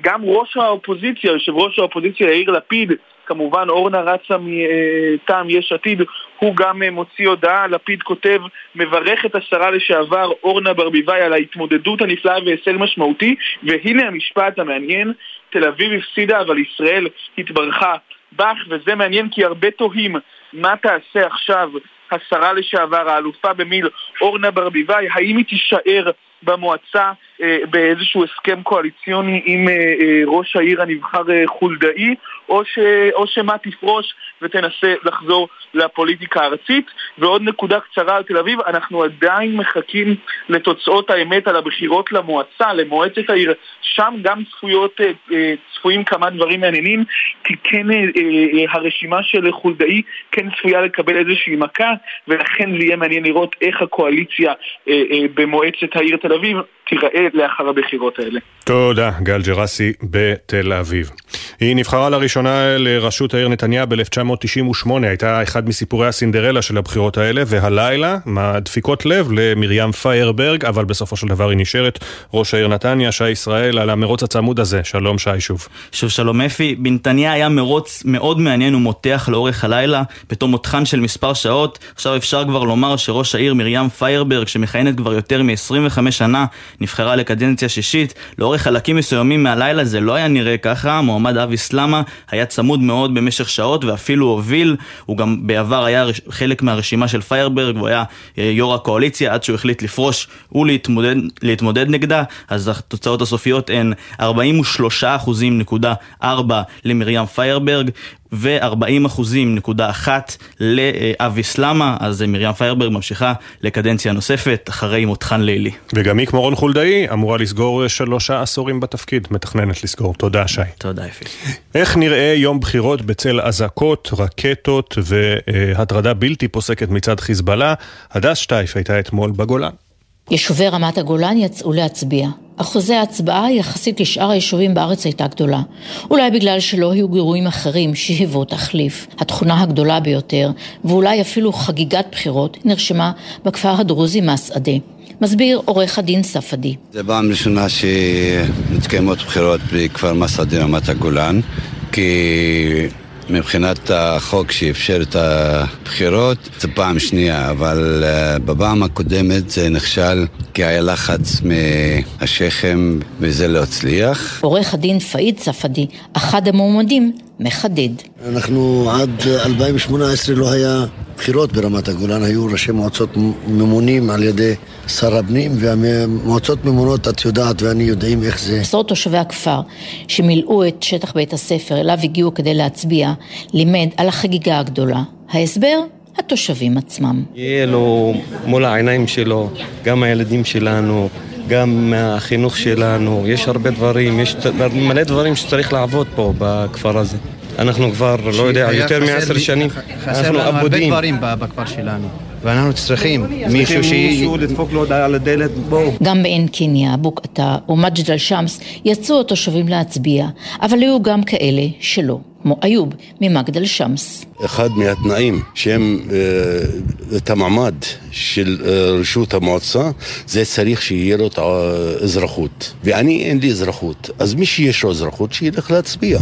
גם ראש האופוזיציה, יושב ראש האופוזיציה יאיר לפיד כמובן אורנה רצה מטעם יש עתיד הוא גם מוציא הודעה, לפיד כותב מברך את השרה לשעבר אורנה ברביבאי על ההתמודדות הנפלאה והישג משמעותי. והנה המשפט המעניין תל אביב הפסידה אבל ישראל התברכה בך וזה מעניין כי הרבה תוהים מה תעשה עכשיו השרה לשעבר, האלופה במיל אורנה ברביבאי, האם היא תישאר במועצה אה, באיזשהו הסכם קואליציוני עם אה, אה, ראש העיר הנבחר אה, חולדאי, או, ש, או שמה תפרוש ותנסה לחזור לפוליטיקה הארצית. ועוד נקודה קצרה על תל אביב, אנחנו עדיין מחכים לתוצאות האמת על הבחירות למועצה, למועצת העיר. שם גם צפויות, אה, אה, צפויים כמה דברים מעניינים, כי כן אה, הרשימה של חולדאי כן צפויה לקבל איזושהי מכה, ולכן זה יהיה מעניין לראות איך הקואליציה במועצת העיר תל אביב תיראה לאחר הבחירות האלה. תודה, גל ג'רסי בתל אביב. היא נבחרה לראשונה לראשות העיר נתניה ב-1998, הייתה אחד מסיפורי הסינדרלה של הבחירות האלה, והלילה, דפיקות לב למרים פיירברג, אבל בסופו של דבר היא נשארת ראש העיר נתניה, שי ישראל, על המרוץ הצמוד הזה. שלום שי שוב. שוב שלום אפי. בנתניה היה מרוץ מאוד מעניין ומותח לאורך הלילה, בתום מותחן של מספר שעות. עכשיו אפשר כבר לומר שראש העיר מרים פיירברג, שמכהנת כבר יותר מ-25 שנה, נבחרה לקדנציה שישית. לאורך חלקים מסוימים מהלילה זה לא היה נראה ככה, מועמד אבי סלמה היה צמוד מאוד במשך שעות ואפילו הוביל, הוא גם בעבר היה חלק מהרשימה של פיירברג, הוא היה יו"ר הקואליציה עד שהוא החליט לפרוש ולהתמודד נגדה, אז התוצאות הסופיות הן 43.4 למרים פיירברג ו-40 אחוזים נקודה אחת לאבי סלמה, אז מרים פיירברג ממשיכה לקדנציה נוספת אחרי מותחן לילי. וגם היא כמו רון חולדאי אמורה לסגור שלושה עשורים בתפקיד, מתכננת לסגור. תודה שי. תודה אפי. איך נראה יום בחירות בצל אזעקות, רקטות והטרדה בלתי פוסקת מצד חיזבאללה? הדס שטייף הייתה אתמול בגולן. יישובי רמת הגולן יצאו להצביע. אחוזי ההצבעה יחסית לשאר היישובים בארץ הייתה גדולה. אולי בגלל שלא היו גירויים אחרים שהיוו תחליף. התכונה הגדולה ביותר, ואולי אפילו חגיגת בחירות, נרשמה בכפר הדרוזי מסעדה. מסביר עורך הדין ספדי. זה פעם ראשונה שמתקיימות בחירות בכפר מסעדה רמת הגולן, כי... מבחינת החוק שאפשר את הבחירות, זו פעם שנייה, אבל uh, בפעם הקודמת זה נכשל כי היה לחץ מהשכם וזה לא הצליח. עורך הדין פאיד ספדי, אחד המועמדים, מחדד. אנחנו עד 2018 לא היה בחירות ברמת הגולן, היו ראשי מועצות ממונים על ידי שר הפנים, והמועצות ממונות, את יודעת ואני יודעים איך זה. עשרות תושבי הכפר שמילאו את שטח בית הספר אליו הגיעו כדי להצביע, לימד על החגיגה הגדולה. ההסבר? התושבים עצמם. יהיה לו מול העיניים שלו, גם הילדים שלנו, גם מהחינוך שלנו, יש הרבה דברים, יש מלא דברים שצריך לעבוד פה בכפר הזה. אנחנו כבר, לא יודע, יותר מעשר שנים, אנחנו אבודים. חסר לנו הרבה דברים בכפר שלנו. ואנחנו צריכים מישהו ש... מישהו לדפוק לו על הדלת, בואו. גם בעין קניה, בוקעתה ומג'ד אל-שמס יצאו התושבים להצביע, אבל היו גם כאלה שלא. כמו איוב ממגד אל-שמס. אחד מהתנאים שהם אה, את המעמד של אה, רשות המועצה זה צריך שיהיה לו את האזרחות ואני אין לי אזרחות אז מי שיש לו אזרחות שילך להצביע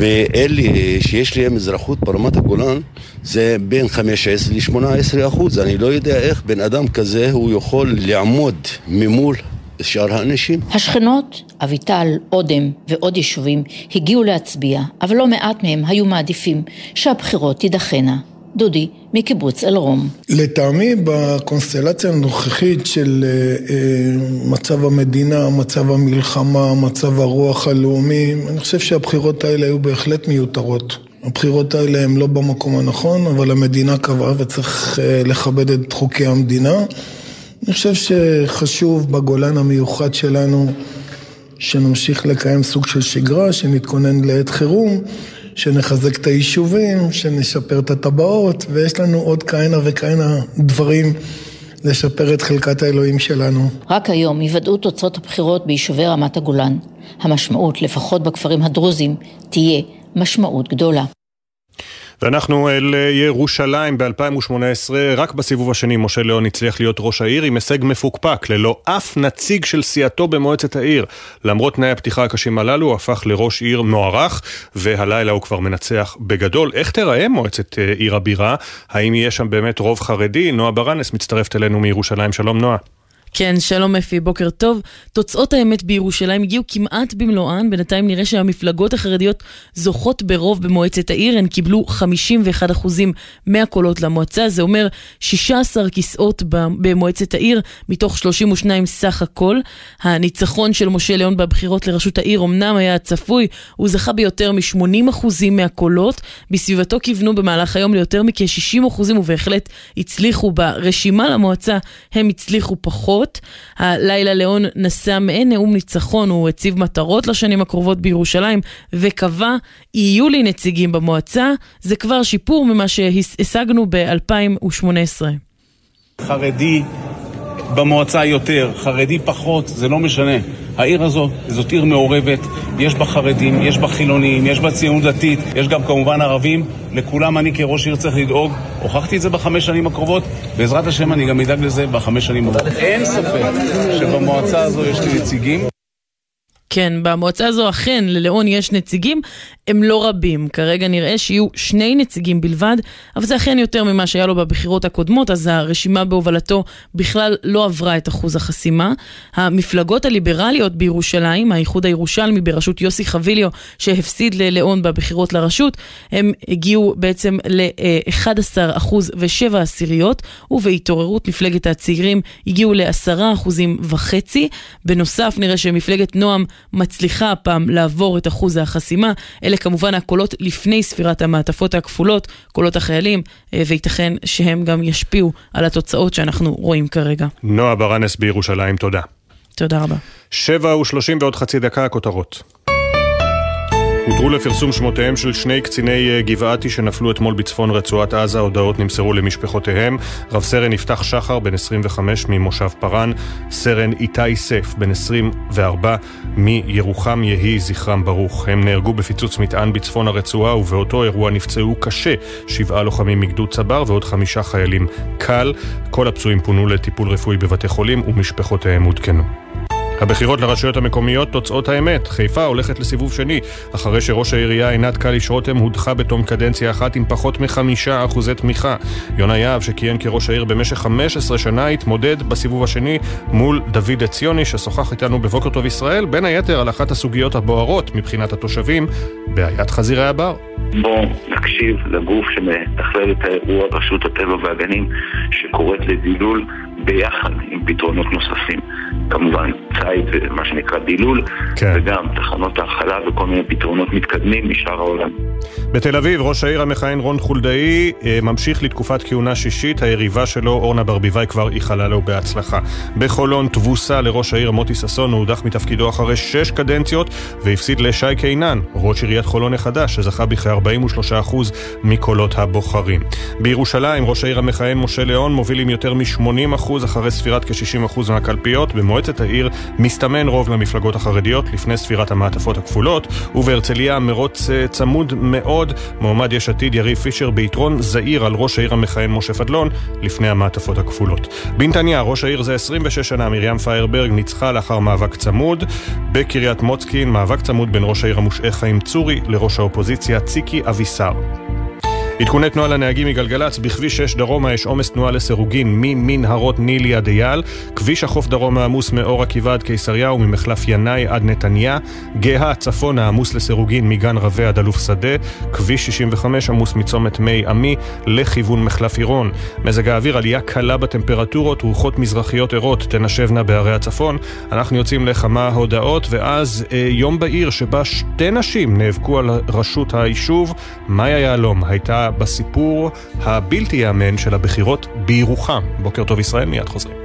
ואלה שיש להם אזרחות ברמת הגולן זה בין 15 ל-18 אחוז. אני לא יודע איך בן אדם כזה הוא יכול לעמוד ממול שאר האנשים. השכנות, אביטל, אודם ועוד יישובים הגיעו להצביע, אבל לא מעט מהם היו מעדיפים שהבחירות תידחנה. דודי מקיבוץ אלרום. לטעמי בקונסטלציה הנוכחית של אה, אה, מצב המדינה, מצב המלחמה, מצב הרוח הלאומי, אני חושב שהבחירות האלה היו בהחלט מיותרות. הבחירות האלה הן לא במקום הנכון, אבל המדינה קבעה וצריך אה, לכבד את חוקי המדינה. אני חושב שחשוב בגולן המיוחד שלנו שנמשיך לקיים סוג של שגרה, שנתכונן לעת חירום. שנחזק את היישובים, שנשפר את הטבעות, ויש לנו עוד כהנה וכהנה דברים לשפר את חלקת האלוהים שלנו. רק היום יוודאו תוצאות הבחירות ביישובי רמת הגולן. המשמעות, לפחות בכפרים הדרוזים, תהיה משמעות גדולה. ואנחנו אל ירושלים ב-2018, רק בסיבוב השני משה ליאון הצליח להיות ראש העיר עם הישג מפוקפק, ללא אף נציג של סיעתו במועצת העיר. למרות תנאי הפתיחה הקשים הללו, הוא הפך לראש עיר מוערך, והלילה הוא כבר מנצח בגדול. איך תיראה מועצת אה, עיר הבירה? האם יהיה שם באמת רוב חרדי? נועה ברנס מצטרפת אלינו מירושלים. שלום נועה. כן, שלום אפי, בוקר טוב. תוצאות האמת בירושלים הגיעו כמעט במלואן, בינתיים נראה שהמפלגות החרדיות זוכות ברוב במועצת העיר, הן קיבלו 51% מהקולות למועצה, זה אומר 16 כיסאות במועצת העיר, מתוך 32 סך הכל. הניצחון של משה ליאון בבחירות לראשות העיר אמנם היה צפוי, הוא זכה ביותר מ-80% מהקולות, בסביבתו כיוונו במהלך היום ליותר מכ-60% ובהחלט הצליחו ברשימה למועצה, הם הצליחו פחות. הבחירות. הלילה ליאון נשא מעין נאום ניצחון, הוא הציב מטרות לשנים הקרובות בירושלים וקבע, יהיו לי נציגים במועצה, זה כבר שיפור ממה שהשגנו ב-2018. חרדי במועצה יותר, חרדי פחות, זה לא משנה. העיר הזאת, זאת עיר מעורבת, יש בה חרדים, יש בה חילונים, יש בה ציונות דתית, יש גם כמובן ערבים, לכולם אני כראש עיר צריך לדאוג. הוכחתי את זה בחמש שנים הקרובות, בעזרת השם אני גם אדאג לזה בחמש שנים הבאות. אין ספק שבמועצה הזו יש לי נציגים. כן, במועצה הזו אכן ללאון יש נציגים, הם לא רבים. כרגע נראה שיהיו שני נציגים בלבד, אבל זה אכן יותר ממה שהיה לו בבחירות הקודמות, אז הרשימה בהובלתו בכלל לא עברה את אחוז החסימה. המפלגות הליברליות בירושלים, האיחוד הירושלמי בראשות יוסי חביליו, שהפסיד ללאון בבחירות לרשות, הם הגיעו בעצם ל-11 אחוז ו-7 עשיריות, ובהתעוררות מפלגת הצעירים הגיעו ל-10 אחוזים וחצי. בנוסף, נראה שמפלגת נועם מצליחה הפעם לעבור את אחוז החסימה. אלה כמובן הקולות לפני ספירת המעטפות הכפולות, קולות החיילים, אה, וייתכן שהם גם ישפיעו על התוצאות שאנחנו רואים כרגע. נועה ברנס בירושלים, תודה. תודה רבה. שבע ושלושים ועוד חצי דקה הכותרות. הותרו לפרסום שמותיהם של שני קציני אה, גבעתי שנפלו אתמול בצפון רצועת עזה, הודעות נמסרו למשפחותיהם. רב סרן יפתח שחר, בן 25 ממושב פארן, סרן איתי סף, בן 24 מירוחם יהי זכרם ברוך. הם נהרגו בפיצוץ מטען בצפון הרצועה ובאותו אירוע נפצעו קשה שבעה לוחמים מגדוד צבר ועוד חמישה חיילים קל. כל הפצועים פונו לטיפול רפואי בבתי חולים ומשפחותיהם עודכנו. הבחירות לרשויות המקומיות, תוצאות האמת. חיפה הולכת לסיבוב שני, אחרי שראש העירייה עינת קליש רותם הודחה בתום קדנציה אחת עם פחות מחמישה אחוזי תמיכה. יונה יהב, שכיהן כראש העיר במשך 15 שנה, התמודד בסיבוב השני מול דוד עציוני, ששוחח איתנו בבוקר טוב ישראל, בין היתר על אחת הסוגיות הבוערות מבחינת התושבים, בעיית חזירי הבר. בואו נקשיב לגוף שמתכלל את האירוע, רשות הטבע והגנים, שקוראת לדילול ביחד עם פתרונות נוספים. כמובן ציד ומה שנקרא דילול, כן. וגם תחנות האכלה וכל מיני פתרונות מתקדמים משאר העולם. בתל אביב, ראש העיר המכהן רון חולדאי אה, ממשיך לתקופת כהונה שישית, היריבה שלו, אורנה ברביבאי, כבר איחלה לו בהצלחה. בחולון, תבוסה לראש העיר מוטי ששון, הוא הודח מתפקידו אחרי שש קדנציות, והפסיד לשי קינן, ראש עיריית חולון החדש, שזכה בכ-43% מקולות הבוחרים. בירושלים, ראש העיר המכהן משה ליאון מוביל עם יותר מ-80% אחרי ספירת כ-60% מהקלפיות. במועצת העיר מסתמן רוב למפלגות החרדיות לפני ספירת המעטפות הכפולות, ובהרצליה מרוץ אה, צמוד מאוד, מועמד יש עתיד יריב פישר ביתרון זעיר על ראש העיר המכהן משה פדלון לפני המעטפות הכפולות. בנתניה, ראש העיר זה 26 שנה, מרים פיירברג ניצחה לאחר מאבק צמוד. בקריית מוצקין, מאבק צמוד בין ראש העיר המושעה חיים צורי לראש האופוזיציה ציקי אבישר. עדכוני תנועה לנהגים מגלגלצ, בכביש 6 דרומה יש עומס תנועה לסירוגין ממנהרות נילי עד אייל, כביש החוף דרומה עמוס מאור עקיבא עד קיסריה וממחלף ינאי עד נתניה, גאה צפונה עמוס לסירוגין מגן רבה עד אלוף שדה, כביש 65 עמוס מצומת מי עמי לכיוון מחלף עירון. מזג האוויר עלייה קלה בטמפרטורות, רוחות מזרחיות ערות תנשבנה בערי הצפון. אנחנו יוצאים לכמה הודעות ואז אה, יום בעיר שבה שתי נשים נאבקו על ראשות היישוב, מאיה יהלום הייתה בסיפור הבלתי ייאמן של הבחירות בירוחם. בוקר טוב ישראל, מיד חוזרים.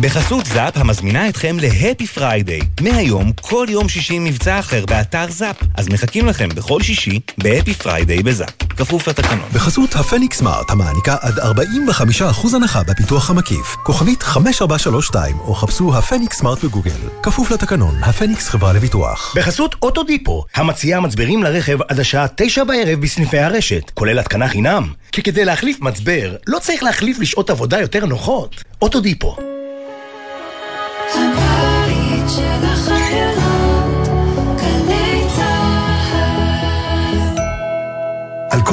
בחסות זאפ המזמינה אתכם ל Happy Friday. מהיום, כל יום שישי מבצע אחר באתר זאפ. אז מחכים לכם בכל שישי ב Happy Friday בזאפ. כפוף לתקנון. בחסות הפניקס Smart המעניקה עד 45% הנחה בביטוח המקיף. כוכבית 5432 או חפשו הפניקס Smart בגוגל. כפוף לתקנון, הפניקס חברה לביטוח. בחסות אוטודיפו, המציעה מצברים לרכב עד השעה 9 בערב בסניפי הרשת, כולל התקנה חינם. כי כדי להחליף מצבר, לא צריך להחליף לשעות עבודה יותר נוחות. אוטודיפו.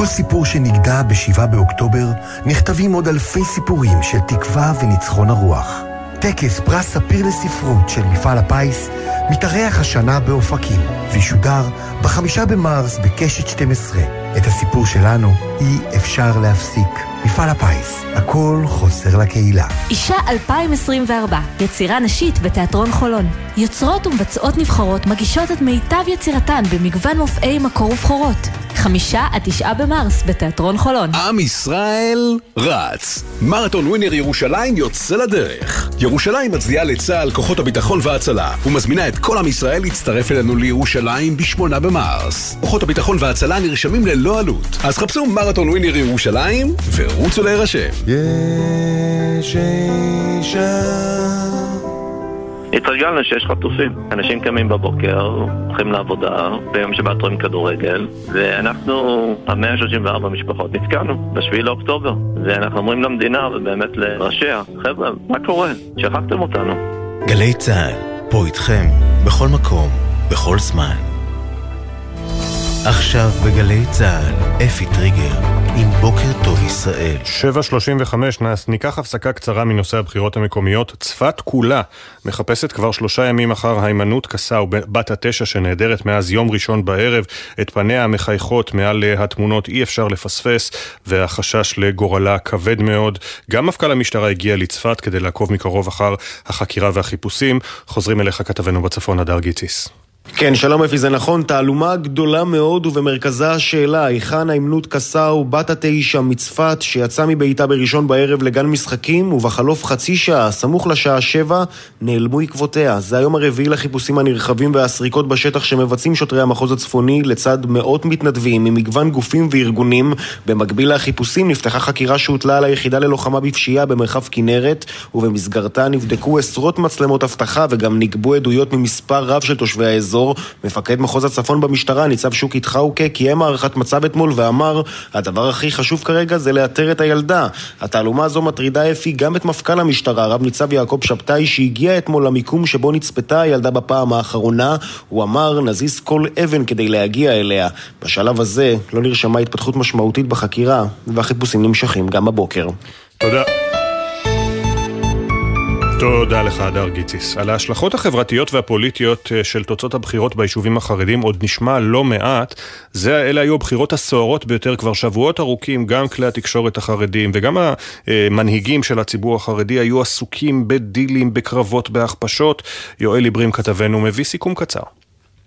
כל סיפור שנגדע ב-7 באוקטובר, נכתבים עוד אלפי סיפורים של תקווה וניצחון הרוח. טקס פרס ספיר לספרות של מפעל הפיס מתארח השנה באופקים, וישודר בחמישה במרס בקשת 12. את הסיפור שלנו אי אפשר להפסיק. מפעל הפיס, הכל חוזר לקהילה. אישה 2024, יצירה נשית בתיאטרון חולון. יוצרות ומבצעות נבחרות מגישות את מיטב יצירתן במגוון מופעי מקור ובכורות. חמישה עד תשעה במרס בתיאטרון חולון. עם ישראל רץ. מרתון ווינר ירושלים יוצא לדרך. ירושלים מצדיעה לצה"ל, כוחות הביטחון וההצלה, ומזמינה את כל עם ישראל להצטרף אלינו לירושלים בשמונה במרס. כוחות הביטחון וההצלה נרשמים ללא עלות. אז חפשו מרתון ווינר ירושלים ורוצו להירשם. יש אישה התרגלנו שיש חטופים. אנשים קמים בבוקר, הולכים לעבודה, ביום שבת רואים כדורגל, ואנחנו, המאה ה-34 משפחות, נתקענו ב-7 לאוקטובר. ואנחנו אומרים למדינה, ובאמת לראשיה, חבר'ה, מה קורה? שכחתם אותנו. גלי צה"ל, פה איתכם, בכל מקום, בכל זמן. עכשיו בגלי צה"ל, אפי טריגר, עם בוקר טוב ישראל. 7.35 ניקח הפסקה קצרה מנושא הבחירות המקומיות. צפת כולה מחפשת כבר שלושה ימים אחר היימנוט קסאו, בת התשע שנעדרת מאז יום ראשון בערב. את פניה המחייכות מעל התמונות אי אפשר לפספס, והחשש לגורלה כבד מאוד. גם מפכ"ל המשטרה הגיע לצפת כדי לעקוב מקרוב אחר החקירה והחיפושים. חוזרים אליך כתבנו בצפון, הדר גיציס. כן, שלום אפי, זה נכון, תעלומה גדולה מאוד ובמרכזה השאלה, היכן ההמנות קסאו, בת התשע מצפת, שיצאה מביתה בראשון בערב לגן משחקים, ובחלוף חצי שעה, סמוך לשעה שבע, נעלמו עקבותיה. זה היום הרביעי לחיפושים הנרחבים והסריקות בשטח שמבצעים שוטרי המחוז הצפוני, לצד מאות מתנדבים ממגוון גופים וארגונים. במקביל לחיפושים נפתחה חקירה שהוטלה על היחידה ללוחמה בפשיעה במרחב כנרת, ובמסגרתה נבדקו עשרות מצלמות אבטחה וגם נגבו עדויות ממספר רב של תושבי האזור. האזור, מפקד מחוז הצפון במשטרה, ניצב שוקי טחאוקה, קיים הערכת מצב אתמול ואמר, הדבר הכי חשוב כרגע זה לאתר את הילדה. התעלומה הזו מטרידה אפי גם את מפכ"ל המשטרה, רב ניצב יעקב שבתאי, שהגיע אתמול למיקום שבו נצפתה הילדה בפעם האחרונה. הוא אמר, נזיז כל אבן כדי להגיע אליה. בשלב הזה לא נרשמה התפתחות משמעותית בחקירה, והחיפושים נמשכים גם בבוקר. תודה. תודה לך, הדר גיציס. על ההשלכות החברתיות והפוליטיות אה, של תוצאות הבחירות ביישובים החרדים עוד נשמע לא מעט. זה, אלה היו הבחירות הסוערות ביותר כבר שבועות ארוכים, גם כלי התקשורת החרדים וגם המנהיגים של הציבור החרדי היו עסוקים בדילים, בקרבות, בהכפשות. יואל עיברים כתבנו מביא סיכום קצר.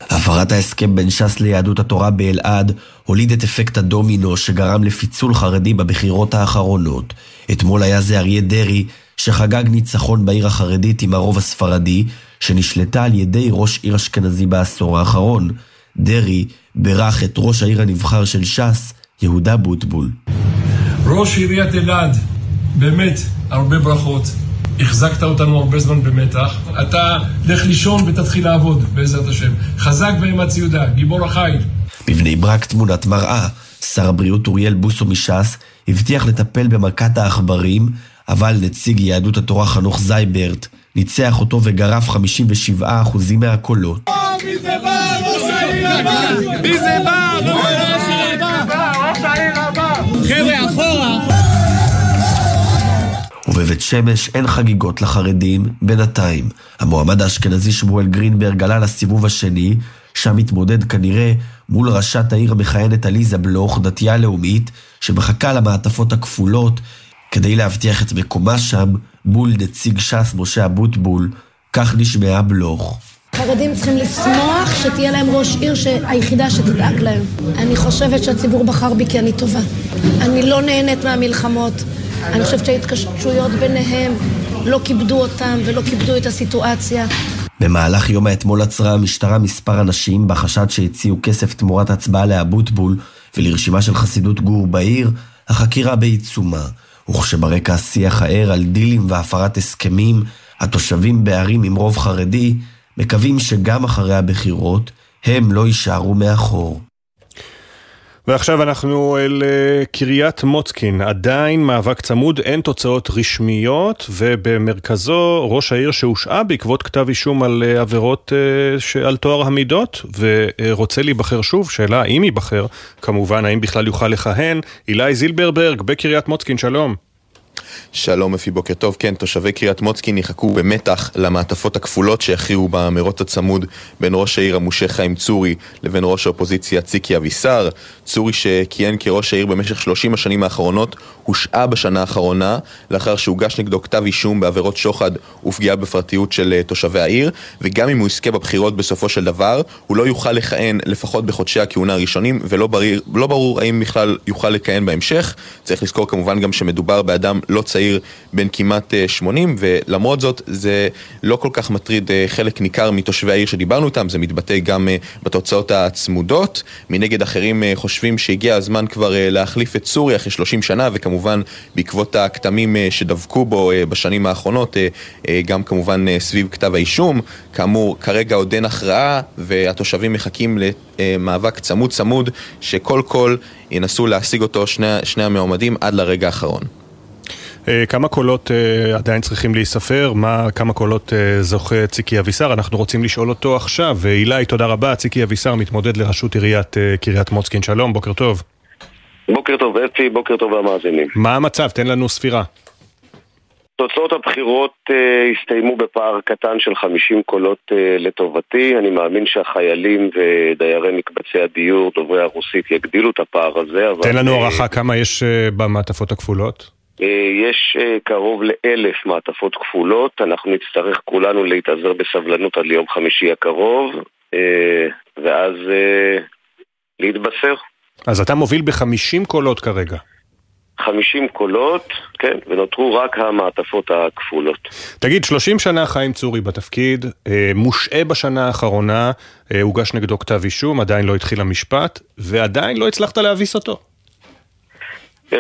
הפרת ההסכם בין ש"ס ליהדות התורה באלעד הוליד את אפקט הדומינו שגרם לפיצול חרדי בבחירות האחרונות. אתמול היה זה אריה דרעי שחגג ניצחון בעיר החרדית עם הרוב הספרדי, שנשלטה על ידי ראש עיר אשכנזי בעשור האחרון. דרעי בירך את ראש העיר הנבחר של ש"ס, יהודה בוטבול. ראש עיריית אלעד, באמת, הרבה ברכות. החזקת אותנו הרבה זמן במתח. אתה לך לישון ותתחיל לעבוד, בעזרת השם. חזק ואמץ יהודה, גיבור החיל. בבני ברק תמונת מראה. שר הבריאות אוריאל בוסו מש"ס הבטיח לטפל במכת העכברים, אבל נציג יהדות התורה חנוך זייברט ניצח אותו וגרף 57% מהקולות. מי זה בא? מי זה בא? אחורה! ובבית שמש אין חגיגות לחרדים בינתיים. המועמד האשכנזי שמואל גרינברג עלה לסיבוב השני, שם מתמודד כנראה מול ראשת העיר המכהנת עליזה בלוך, דתייה לאומית, שמחכה למעטפות הכפולות כדי להבטיח את מקומה שם מול נציג ש"ס משה אבוטבול, כך נשמעה בלוך. חרדים צריכים לשמוח שתהיה להם ראש עיר היחידה שתדאג להם. אני חושבת שהציבור בחר בי כי אני טובה. אני לא נהנית מהמלחמות. אני חושבת שההתקשרויות ביניהם לא כיבדו אותם ולא כיבדו את הסיטואציה. במהלך יום האתמול עצרה המשטרה מספר אנשים בחשד שהציעו כסף תמורת הצבעה לאבוטבול ולרשימה של חסידות גור בעיר, החקירה בעיצומה. וכשברקע השיח הער על דילים והפרת הסכמים, התושבים בערים עם רוב חרדי מקווים שגם אחרי הבחירות הם לא יישארו מאחור. ועכשיו אנחנו אל uh, קריית מוצקין, עדיין מאבק צמוד, אין תוצאות רשמיות, ובמרכזו ראש העיר שהושעה בעקבות כתב אישום על uh, עבירות uh, על טוהר המידות, ורוצה להיבחר שוב, שאלה אם ייבחר, כמובן האם בכלל יוכל לכהן, אילי זילברברג בקריית מוצקין, שלום. שלום אפי, בוקר טוב. כן, תושבי קריית מוצקין יחכו במתח למעטפות הכפולות שיכריעו במרוץ הצמוד בין ראש העיר המשה חיים צורי לבין ראש האופוזיציה ציקי אבישר. צורי שכיהן כראש העיר במשך 30 השנים האחרונות, הושעה בשנה האחרונה לאחר שהוגש נגדו כתב אישום בעבירות שוחד ופגיעה בפרטיות של אה, תושבי העיר, וגם אם הוא יזכה בבחירות בסופו של דבר, הוא לא יוכל לכהן לפחות בחודשי הכהונה הראשונים, ולא בריר, לא ברור האם בכלל יוכל לכהן בהמשך. צריך לזכור כמובן גם שמדובר באדם לא צעיר בן כמעט 80, אה, ולמרות זאת זה לא כל כך מטריד אה, חלק ניכר מתושבי העיר שדיברנו איתם, זה מתבטא גם בתוצאות הצמודות. מנגד אחרים חושבים שהגיע הזמן כבר להחליף את סוריה אחרי 30 שנה, וכמובן כמובן בעקבות הכתמים אה, שדבקו בו אה, בשנים האחרונות, אה, גם כמובן סביב כתב האישום. כאמור, כרגע עוד אין הכרעה והתושבים מחכים למאבק צמוד צמוד שכל כל ינסו להשיג אותו שני, שני המועמדים עד לרגע האחרון. כמה קולות עדיין צריכים להיספר? מה, כמה קולות זוכה ציקי אבישר? אנחנו רוצים לשאול אותו עכשיו. אילי, תודה רבה. ציקי אבישר מתמודד לראשות עיריית קריית מוצקין. שלום, בוקר טוב. בוקר טוב אפי, בוקר טוב למאזינים. מה המצב? תן לנו ספירה. תוצאות הבחירות uh, הסתיימו בפער קטן של 50 קולות uh, לטובתי. אני מאמין שהחיילים ודיירי מקבצי הדיור, דוברי הרוסית, יגדילו את הפער הזה. אבל... תן לנו אה, הערכה כמה יש uh, במעטפות הכפולות. Uh, יש uh, קרוב לאלף מעטפות כפולות. אנחנו נצטרך כולנו להתאזר בסבלנות עד ליום חמישי הקרוב, uh, ואז להתבשר. אז אתה מוביל ב-50 קולות כרגע. 50 קולות, כן, ונותרו רק המעטפות הכפולות. תגיד, 30 שנה חיים צורי בתפקיד, אה, מושעה בשנה האחרונה, אה, הוגש נגדו כתב אישום, עדיין לא התחיל המשפט, ועדיין לא הצלחת להביס אותו.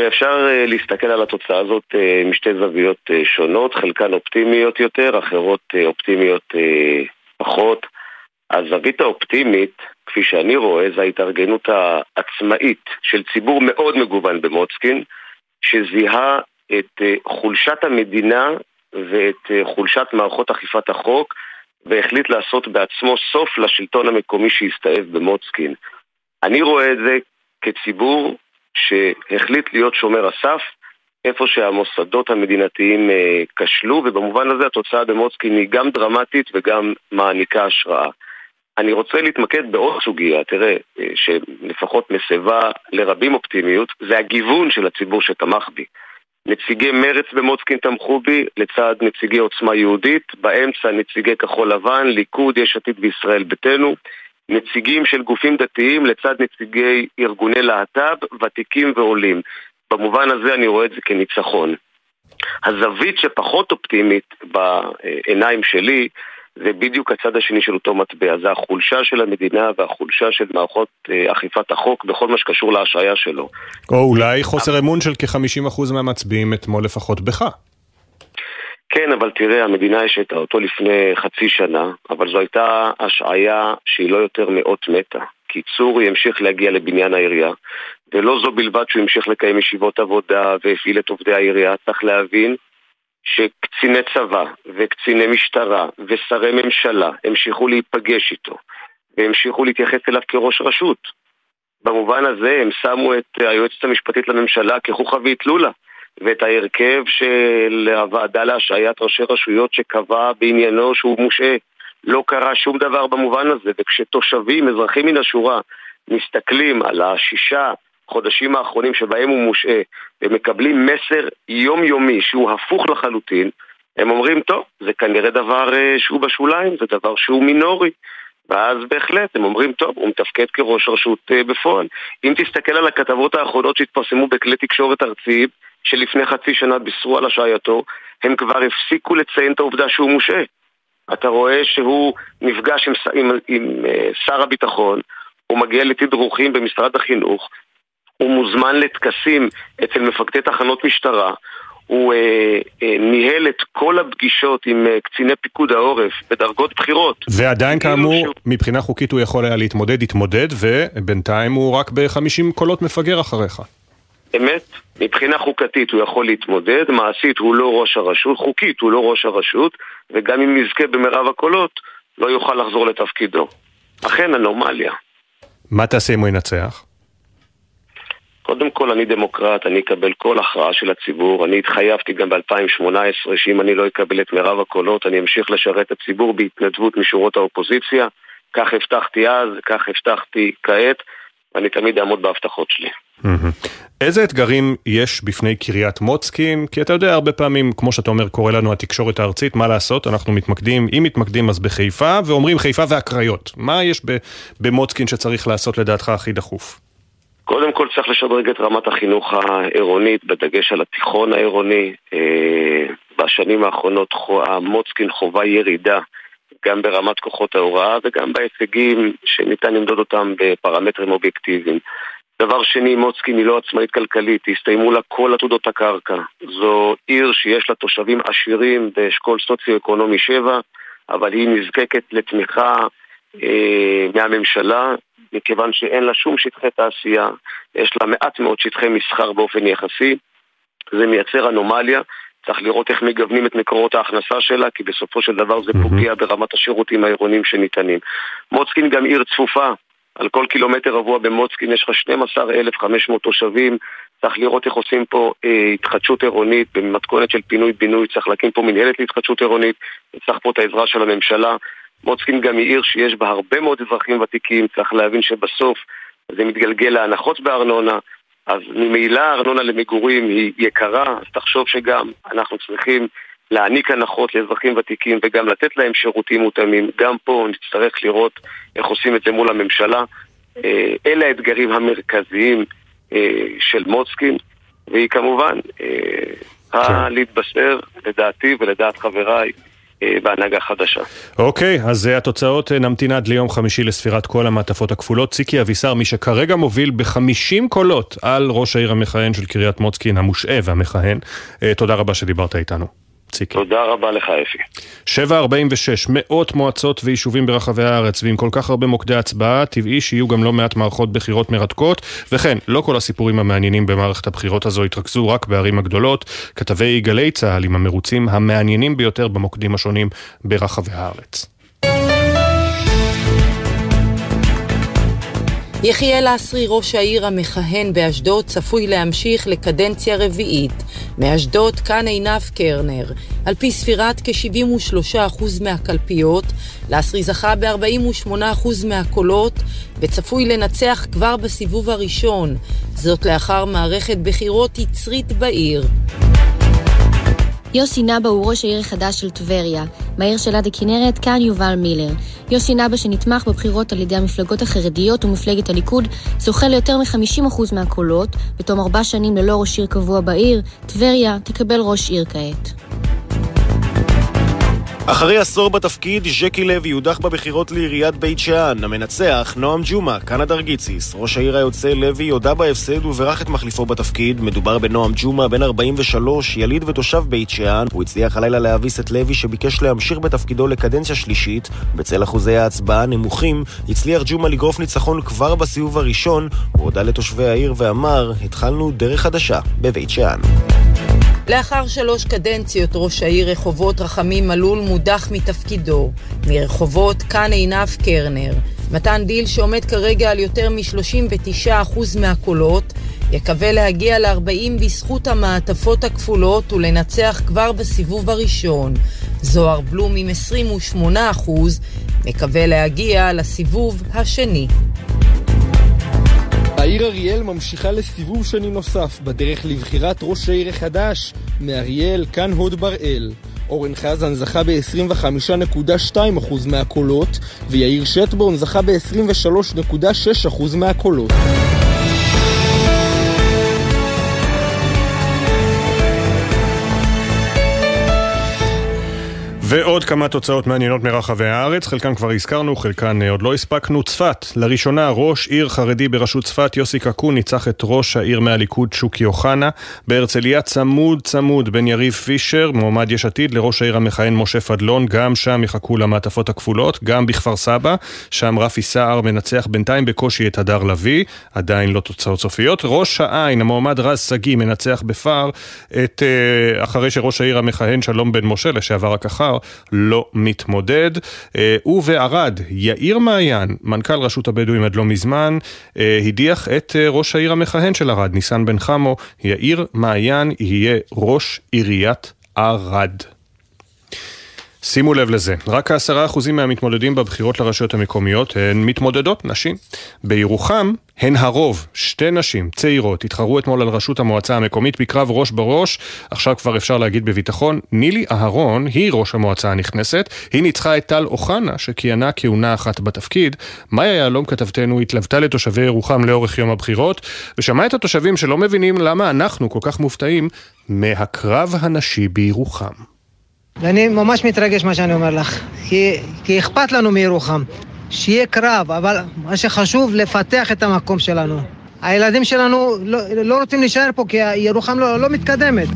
אפשר אה, להסתכל על התוצאה הזאת משתי זוויות שונות, חלקן אופטימיות יותר, אחרות אופטימיות פחות. הזווית האופטימית כפי שאני רואה, זה ההתארגנות העצמאית של ציבור מאוד מגוון במוצקין, שזיהה את אה, חולשת המדינה ואת אה, חולשת מערכות אכיפת החוק, והחליט לעשות בעצמו סוף לשלטון המקומי שהסתאב במוצקין. אני רואה את זה כציבור שהחליט להיות שומר הסף, איפה שהמוסדות המדינתיים אה, כשלו, ובמובן הזה התוצאה במוצקין היא גם דרמטית וגם מעניקה השראה. אני רוצה להתמקד בעוד סוגיה, תראה, אה, שלפחות מסבה לרבים אופטימיות, זה הגיוון של הציבור שתמך בי. נציגי מרץ במוצקין תמכו בי, לצד נציגי עוצמה יהודית, באמצע נציגי כחול לבן, ליכוד, יש עתיד וישראל ביתנו, נציגים של גופים דתיים לצד נציגי ארגוני להט"ב, ותיקים ועולים. במובן הזה אני רואה את זה כניצחון. הזווית שפחות אופטימית בעיניים שלי זה בדיוק הצד השני של אותו מטבע, זה החולשה של המדינה והחולשה של מערכות אה, אכיפת החוק בכל מה שקשור להשעיה שלו. או אולי חוסר אמון של כ-50% מהמצביעים אתמול לפחות בך. כן, אבל תראה, המדינה השתה אותו לפני חצי שנה, אבל זו הייתה השעיה שהיא לא יותר מאות מתה. כי צורי המשיך להגיע לבניין העירייה, ולא זו בלבד שהוא המשיך לקיים ישיבות עבודה והפעיל את עובדי העירייה, צריך להבין שקציני צבא וקציני משטרה ושרי ממשלה המשיכו להיפגש איתו והמשיכו להתייחס אליו כראש רשות. במובן הזה הם שמו את היועצת המשפטית לממשלה כחוכא ואטלולא ואת ההרכב של הוועדה להשעיית ראשי רשויות שקבע בעניינו שהוא מושעה. לא קרה שום דבר במובן הזה, וכשתושבים, אזרחים מן השורה, מסתכלים על השישה חודשים האחרונים שבהם הוא מושעה ומקבלים מסר יומיומי שהוא הפוך לחלוטין, הם אומרים, טוב, זה כנראה דבר uh, שהוא בשוליים, זה דבר שהוא מינורי. ואז בהחלט הם אומרים, טוב, הוא מתפקד כראש רשות uh, בפועל. אם תסתכל על הכתבות האחרונות שהתפרסמו בכלי תקשורת ארציים, שלפני חצי שנה בישרו על השעייתו, הם כבר הפסיקו לציין את העובדה שהוא מושעה. אתה רואה שהוא נפגש עם, עם, עם, אה, שר הביטחון, הוא מגיע לתדרוכים במשרד החינוך, הוא מוזמן לטקסים אצל מפקדי תחנות משטרה, הוא אה, אה, ניהל את כל הפגישות עם אה, קציני פיקוד העורף בדרגות בכירות. ועדיין כאמור, שהוא... מבחינה חוקית הוא יכול היה להתמודד, התמודד, ובינתיים הוא רק ב-50 קולות מפגר אחריך. אמת, מבחינה חוקתית הוא יכול להתמודד, מעשית הוא לא ראש הרשות, חוקית הוא לא ראש הרשות, וגם אם יזכה במרב הקולות, לא יוכל לחזור לתפקידו. אכן אנומליה. מה תעשה אם הוא ינצח? קודם כל אני דמוקרט, אני אקבל כל הכרעה של הציבור. אני התחייבתי גם ב-2018 שאם אני לא אקבל את מרב הקולות, אני אמשיך לשרת את הציבור בהתנדבות משורות האופוזיציה. כך הבטחתי אז, כך הבטחתי כעת, ואני תמיד אעמוד בהבטחות שלי. איזה אתגרים יש בפני קריית מוצקין? כי אתה יודע, הרבה פעמים, כמו שאתה אומר, קורה לנו התקשורת הארצית, מה לעשות? אנחנו מתמקדים, אם מתמקדים אז בחיפה, ואומרים חיפה והקריות. מה יש במוצקין שצריך לעשות לדעתך הכי דחוף? קודם כל צריך לשדרג את רמת החינוך העירונית, בדגש על התיכון העירוני. אה, בשנים האחרונות מוצקין חווה ירידה גם ברמת כוחות ההוראה וגם בהישגים שניתן למדוד אותם בפרמטרים אובייקטיביים. דבר שני, מוצקין היא לא עצמאית כלכלית, הסתיימו לה כל עתודות הקרקע. זו עיר שיש לה תושבים עשירים באשכול סוציו-אקונומי 7, אבל היא נזקקת לתמיכה אה, מהממשלה, מכיוון שאין לה שום שטחי תעשייה, יש לה מעט מאוד שטחי מסחר באופן יחסי, זה מייצר אנומליה. צריך לראות איך מגוונים את מקורות ההכנסה שלה, כי בסופו של דבר זה פוגע ברמת השירותים העירוניים שניתנים. מוצקין גם עיר צפופה, על כל קילומטר רבוע במוצקין יש לך 12,500 תושבים, צריך לראות איך עושים פה אה, התחדשות עירונית. במתכונת של פינוי-בינוי, צריך להקים פה מנהלת להתחדשות עירונית, צריך פה את העזרה של הממשלה. מוצקין גם היא עיר שיש בה הרבה מאוד אזרחים ותיקים, צריך להבין שבסוף זה מתגלגל להנחות בארנונה, אז ממילא הארנונה למגורים היא יקרה, אז תחשוב שגם אנחנו צריכים להעניק הנחות לאזרחים ותיקים וגם לתת להם שירותים מותאמים. גם פה נצטרך לראות איך עושים את זה מול הממשלה. אה, אלה האתגרים המרכזיים אה, של מוצקין, והיא כמובן צריכה אה, כן. להתבשר, לדעתי ולדעת חבריי, בהנהגה חדשה. אוקיי, okay, אז התוצאות נמתין עד ליום חמישי לספירת כל המעטפות הכפולות. ציקי אבישר, מי שכרגע מוביל ב-50 קולות על ראש העיר המכהן של קריית מוצקין, המושעה והמכהן, תודה רבה שדיברת איתנו. ציקי. תודה רבה לך אפי. 746, מאות מועצות ויישובים ברחבי הארץ, ועם כל כך הרבה מוקדי הצבעה, טבעי שיהיו גם לא מעט מערכות בחירות מרתקות, וכן, לא כל הסיפורים המעניינים במערכת הבחירות הזו התרכזו רק בערים הגדולות. כתבי גלי צה"ל עם המרוצים המעניינים ביותר במוקדים השונים ברחבי הארץ. יחיאל לסרי, ראש העיר המכהן באשדוד, צפוי להמשיך לקדנציה רביעית. מאשדוד, כאן עינב קרנר. על פי ספירת כ-73% מהקלפיות, לסרי זכה ב-48% מהקולות וצפוי לנצח כבר בסיבוב הראשון. זאת לאחר מערכת בחירות יצרית בעיר. יוסי נבא הוא ראש העיר החדש של טבריה. בעיר של עד הכנרת, כאן יובל מילר. יוסי נבא שנתמך בבחירות על ידי המפלגות החרדיות ומפלגת הליכוד, זוכה ליותר מ-50% מהקולות. בתום ארבע שנים ללא ראש עיר קבוע בעיר, טבריה תקבל ראש עיר כעת. אחרי עשור בתפקיד, ז'קי לוי הודח בבחירות לעיריית בית שאן. המנצח, נועם ג'ומא, קנדה ארגיציס. ראש העיר היוצא לוי הודה בהפסד וברך את מחליפו בתפקיד. מדובר בנועם ג'ומא, בן 43, יליד ותושב בית שאן. הוא הצליח הלילה להביס את לוי שביקש להמשיך בתפקידו לקדנציה שלישית. בצל אחוזי ההצבעה הנמוכים, הצליח ג'ומא לגרוף ניצחון כבר בסיבוב הראשון. הוא הודה לתושבי העיר ואמר, התחלנו דרך חדשה בבית שאן. לאחר שלוש קדנציות ראש העיר רחובות רחמים מלול מודח מתפקידו. מרחובות כאן עינב קרנר. מתן דיל שעומד כרגע על יותר מ-39% מהקולות, יקווה להגיע ל-40 בזכות המעטפות הכפולות ולנצח כבר בסיבוב הראשון. זוהר בלום עם 28% מקווה להגיע לסיבוב השני. העיר אריאל ממשיכה לסיבוב שני נוסף בדרך לבחירת ראש העיר החדש מאריאל, כאן הוד בראל. אורן חזן זכה ב-25.2% מהקולות ויאיר שטבון זכה ב-23.6% מהקולות. ועוד כמה תוצאות מעניינות מרחבי הארץ, חלקן כבר הזכרנו, חלקן אה, עוד לא הספקנו. צפת, לראשונה ראש עיר חרדי בראשות צפת, יוסי קקון, ניצח את ראש העיר מהליכוד שוקי אוחנה. בהרצליה צמוד צמוד בין יריב פישר, מועמד יש עתיד, לראש העיר המכהן משה פדלון, גם שם יחכו למעטפות הכפולות, גם בכפר סבא, שם רפי סער מנצח בינתיים בקושי את הדר לביא, עדיין לא תוצאות סופיות. ראש העין, המועמד רז שגיא, מנצח בפער את, אה, אחרי שראש העיר המכהן שלום בן משה, לשעבר הכחר, לא מתמודד. אה, ובערד, יאיר מעיין, מנכ"ל רשות הבדואים עד לא מזמן, אה, הדיח את אה, ראש העיר המכהן של ערד, ניסן בן חמו. יאיר מעיין יהיה ראש עיריית ערד. שימו לב לזה, רק העשרה אחוזים מהמתמודדים בבחירות לרשויות המקומיות הן מתמודדות נשים. בירוחם הן הרוב, שתי נשים צעירות התחרו אתמול על ראשות המועצה המקומית בקרב ראש בראש, עכשיו כבר אפשר להגיד בביטחון, נילי אהרון היא ראש המועצה הנכנסת, היא ניצחה את טל אוחנה שכיהנה כהונה אחת בתפקיד. מאיה יהלום כתבתנו התלוותה לתושבי ירוחם לאורך יום הבחירות, ושמעה את התושבים שלא מבינים למה אנחנו כל כך מופתעים מהקרב הנשי בירוחם. ואני ממש מתרגש מה שאני אומר לך, כי, כי אכפת לנו מירוחם. שיהיה קרב, אבל מה שחשוב, לפתח את המקום שלנו. הילדים שלנו לא, לא רוצים להישאר פה כי ירוחם לא, לא מתקדמת.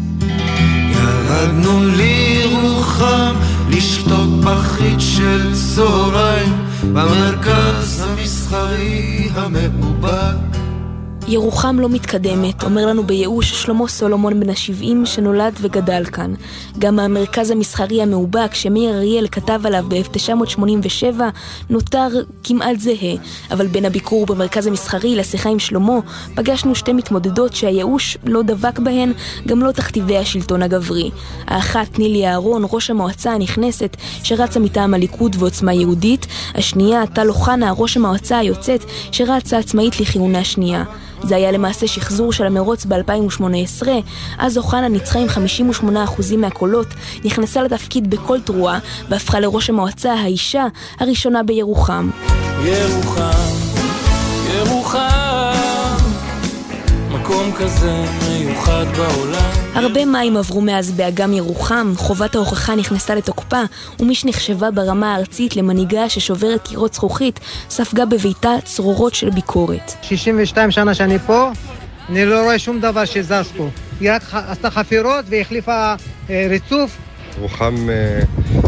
ירדנו לירוחם לשתות פחית של צהריים במרכז המסחרי המאובק ירוחם לא מתקדמת, אומר לנו בייאוש שלמה סולומון בן ה-70 שנולד וגדל כאן. גם המרכז המסחרי המאובק שמאיר אריאל כתב עליו ב-1987 נותר כמעט זהה, אבל בין הביקור במרכז המסחרי לשיחה עם שלמה פגשנו שתי מתמודדות שהייאוש לא דבק בהן, גם לא תכתיבי השלטון הגברי. האחת נילי אהרון, ראש המועצה הנכנסת שרצה מטעם הליכוד ועוצמה יהודית, השנייה טל אוחנה, ראש המועצה היוצאת שרצה עצמאית לכהונה שנייה. זה היה למעשה שחזור של המרוץ ב-2018, אז אוחנה ניצחה עם 58% מהקולות, נכנסה לתפקיד בכל תרועה, והפכה לראש המועצה האישה הראשונה בירוחם. ירוחם, ירוחם, מקום כזה מיוחד בעולם הרבה מים עברו מאז באגם ירוחם, חובת ההוכחה נכנסה לתוקפה, ומי שנחשבה ברמה הארצית למנהיגה ששוברת קירות זכוכית, ספגה בביתה צרורות של ביקורת. 62 שנה שאני פה, אני לא רואה שום דבר שזז פה. היא רק עשתה חפירות והחליפה אה, ריצוף. ירוחם, אה,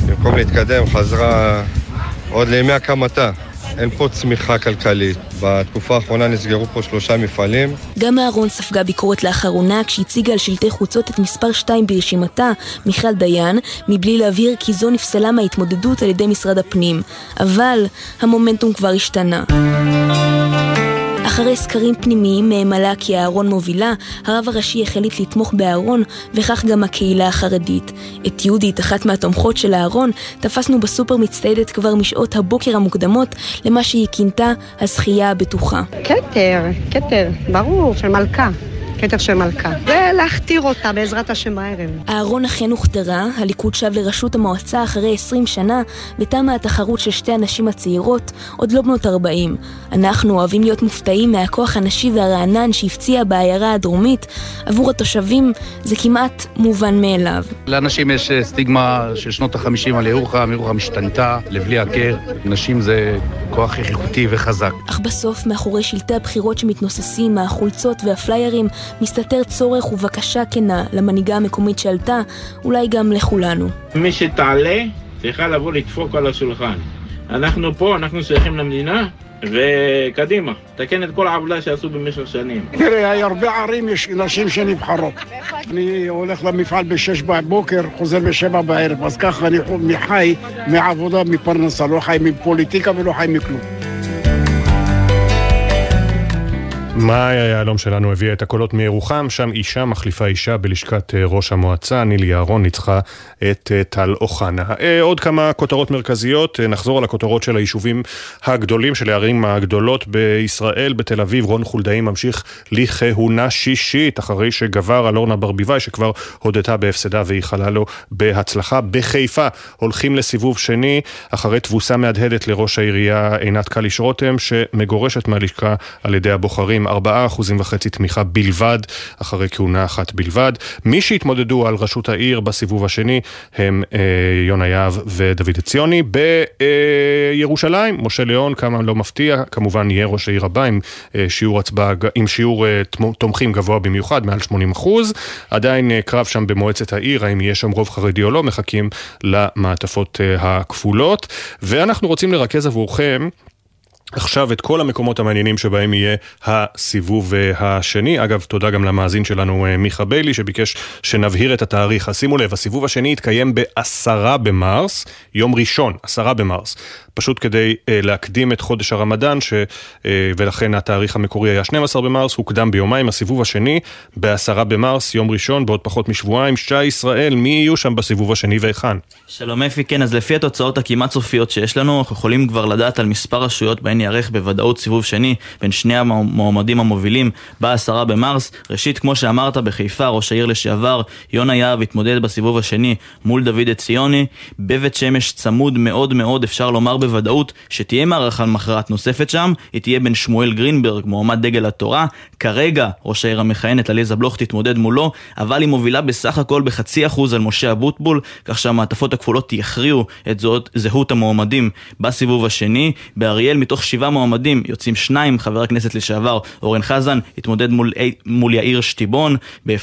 במקום להתקדם, חזרה עוד לימי הקמתה. אין פה צמיחה כלכלית. בתקופה האחרונה נסגרו פה שלושה מפעלים. גם אהרון ספגה ביקורת לאחרונה כשהציגה על שלטי חוצות את מספר 2 ברשימתה, מיכל דיין, מבלי להבהיר כי זו נפסלה מההתמודדות על ידי משרד הפנים. אבל המומנטום כבר השתנה. אחרי סקרים פנימיים מהם עלה כי אהרון מובילה, הרב הראשי החליט לתמוך באהרון, וכך גם הקהילה החרדית. את יהודית, אחת מהתומכות של אהרון, תפסנו בסופר מצטיידת כבר משעות הבוקר המוקדמות למה שהיא כינתה הזכייה הבטוחה. כתר, כתר, ברור, של מלכה. כתר של מלכה. ולהכתיר אותה בעזרת השם הערב. אהרון אכן הוכתרה, הליכוד שב לראשות המועצה אחרי 20 שנה, ותמה התחרות של שתי הנשים הצעירות, עוד לא בנות 40. אנחנו אוהבים להיות מופתעים מהכוח הנשי והרענן שהפציע בעיירה הדרומית, עבור התושבים זה כמעט מובן מאליו. לאנשים יש אה, סטיגמה של שנות החמישים על ירוחם, ירוחם השתנתה לבלי הכר. נשים זה כוח איכותי וחזק. אך בסוף, מאחורי שלטי הבחירות שמתנוססים, החולצות והפליירים, מסתתר צורך ובקשה כנה למנהיגה המקומית שעלתה, אולי גם לכולנו. מי שתעלה צריכה לבוא לדפוק על השולחן. אנחנו פה, אנחנו שייכים למדינה, וקדימה, תקן את כל העבודה שעשו במשך שנים. תראה, הרבה ערים יש נשים שנבחרות. אני הולך למפעל בשש בבוקר, חוזר בשבע בערב, אז ככה אני חי מעבודה, מפרנסה, לא חי מפוליטיקה ולא חי מכלום. מאיה יהלום שלנו הביאה את הקולות מירוחם, שם אישה מחליפה אישה בלשכת אה, ראש המועצה, נילי יערון ניצחה את אה, טל אוחנה. אה, עוד כמה כותרות מרכזיות, נחזור על הכותרות של היישובים הגדולים, של הערים הגדולות בישראל, בתל אביב, רון חולדאי ממשיך לכהונה שישית, אחרי שגבר על אורנה ברביבאי, שכבר הודתה בהפסדה ואיחלה לו בהצלחה. בחיפה הולכים לסיבוב שני, אחרי תבוסה מהדהדת לראש העירייה עינת קליש רותם, שמגורשת מהלשכה על ידי הבוחרים. 4.5% תמיכה בלבד, אחרי כהונה אחת בלבד. מי שהתמודדו על ראשות העיר בסיבוב השני הם אה, יונה יהב ודוד עציוני. בירושלים, אה, משה ליאון, כמה לא מפתיע, כמובן יהיה ראש העיר הבא עם אה, שיעור הצבעה, עם שיעור אה, תומכים גבוה במיוחד, מעל 80 אחוז. עדיין אה, קרב שם במועצת העיר, האם יהיה שם רוב חרדי או לא, מחכים למעטפות אה, הכפולות. ואנחנו רוצים לרכז עבורכם עכשיו את כל המקומות המעניינים שבהם יהיה הסיבוב אה, השני. אגב, תודה גם למאזין שלנו אה, מיכה ביילי שביקש שנבהיר את התאריך. אז שימו לב, הסיבוב השני יתקיים בעשרה במרס, יום ראשון, עשרה במרס. פשוט כדי אה, להקדים את חודש הרמדאן, ש, אה, ולכן התאריך המקורי היה 12 במרס, הוקדם ביומיים. הסיבוב השני בעשרה במרס, יום ראשון, בעוד פחות משבועיים. שי ישראל, מי יהיו שם בסיבוב השני והיכן? שלום אפי, כן, אז לפי התוצאות הכמעט סופיות שיש לנו, אנחנו יכולים כבר לדעת על מספר רשויות בהן ייערך בוודאות סיבוב שני בין שני המועמדים המובילים בעשרה במרס. ראשית, כמו שאמרת, בחיפה, ראש העיר לשעבר, יונה יהב התמודד בסיבוב השני מול דוד עציוני. בבית שמש צמוד מאוד מאוד, אפשר לומר בוודאות, שתהיה מערכה מכרעת נוספת שם. היא תהיה בין שמואל גרינברג, מועמד דגל התורה. כרגע, ראש העיר המכהנת, עליזה בלוך, תתמודד מולו, אבל היא מובילה בסך הכל בחצי אחוז על משה אבוטבול, כך שהמעטפות הכפולות יכריעו את זאת, זהות המועמדים בסיבוב השני. באריאל, מתוך שבעה מועמדים, יוצאים שניים, חבר הכנסת לשעבר אורן חזן התמודד מול, מול יאיר שטיבון,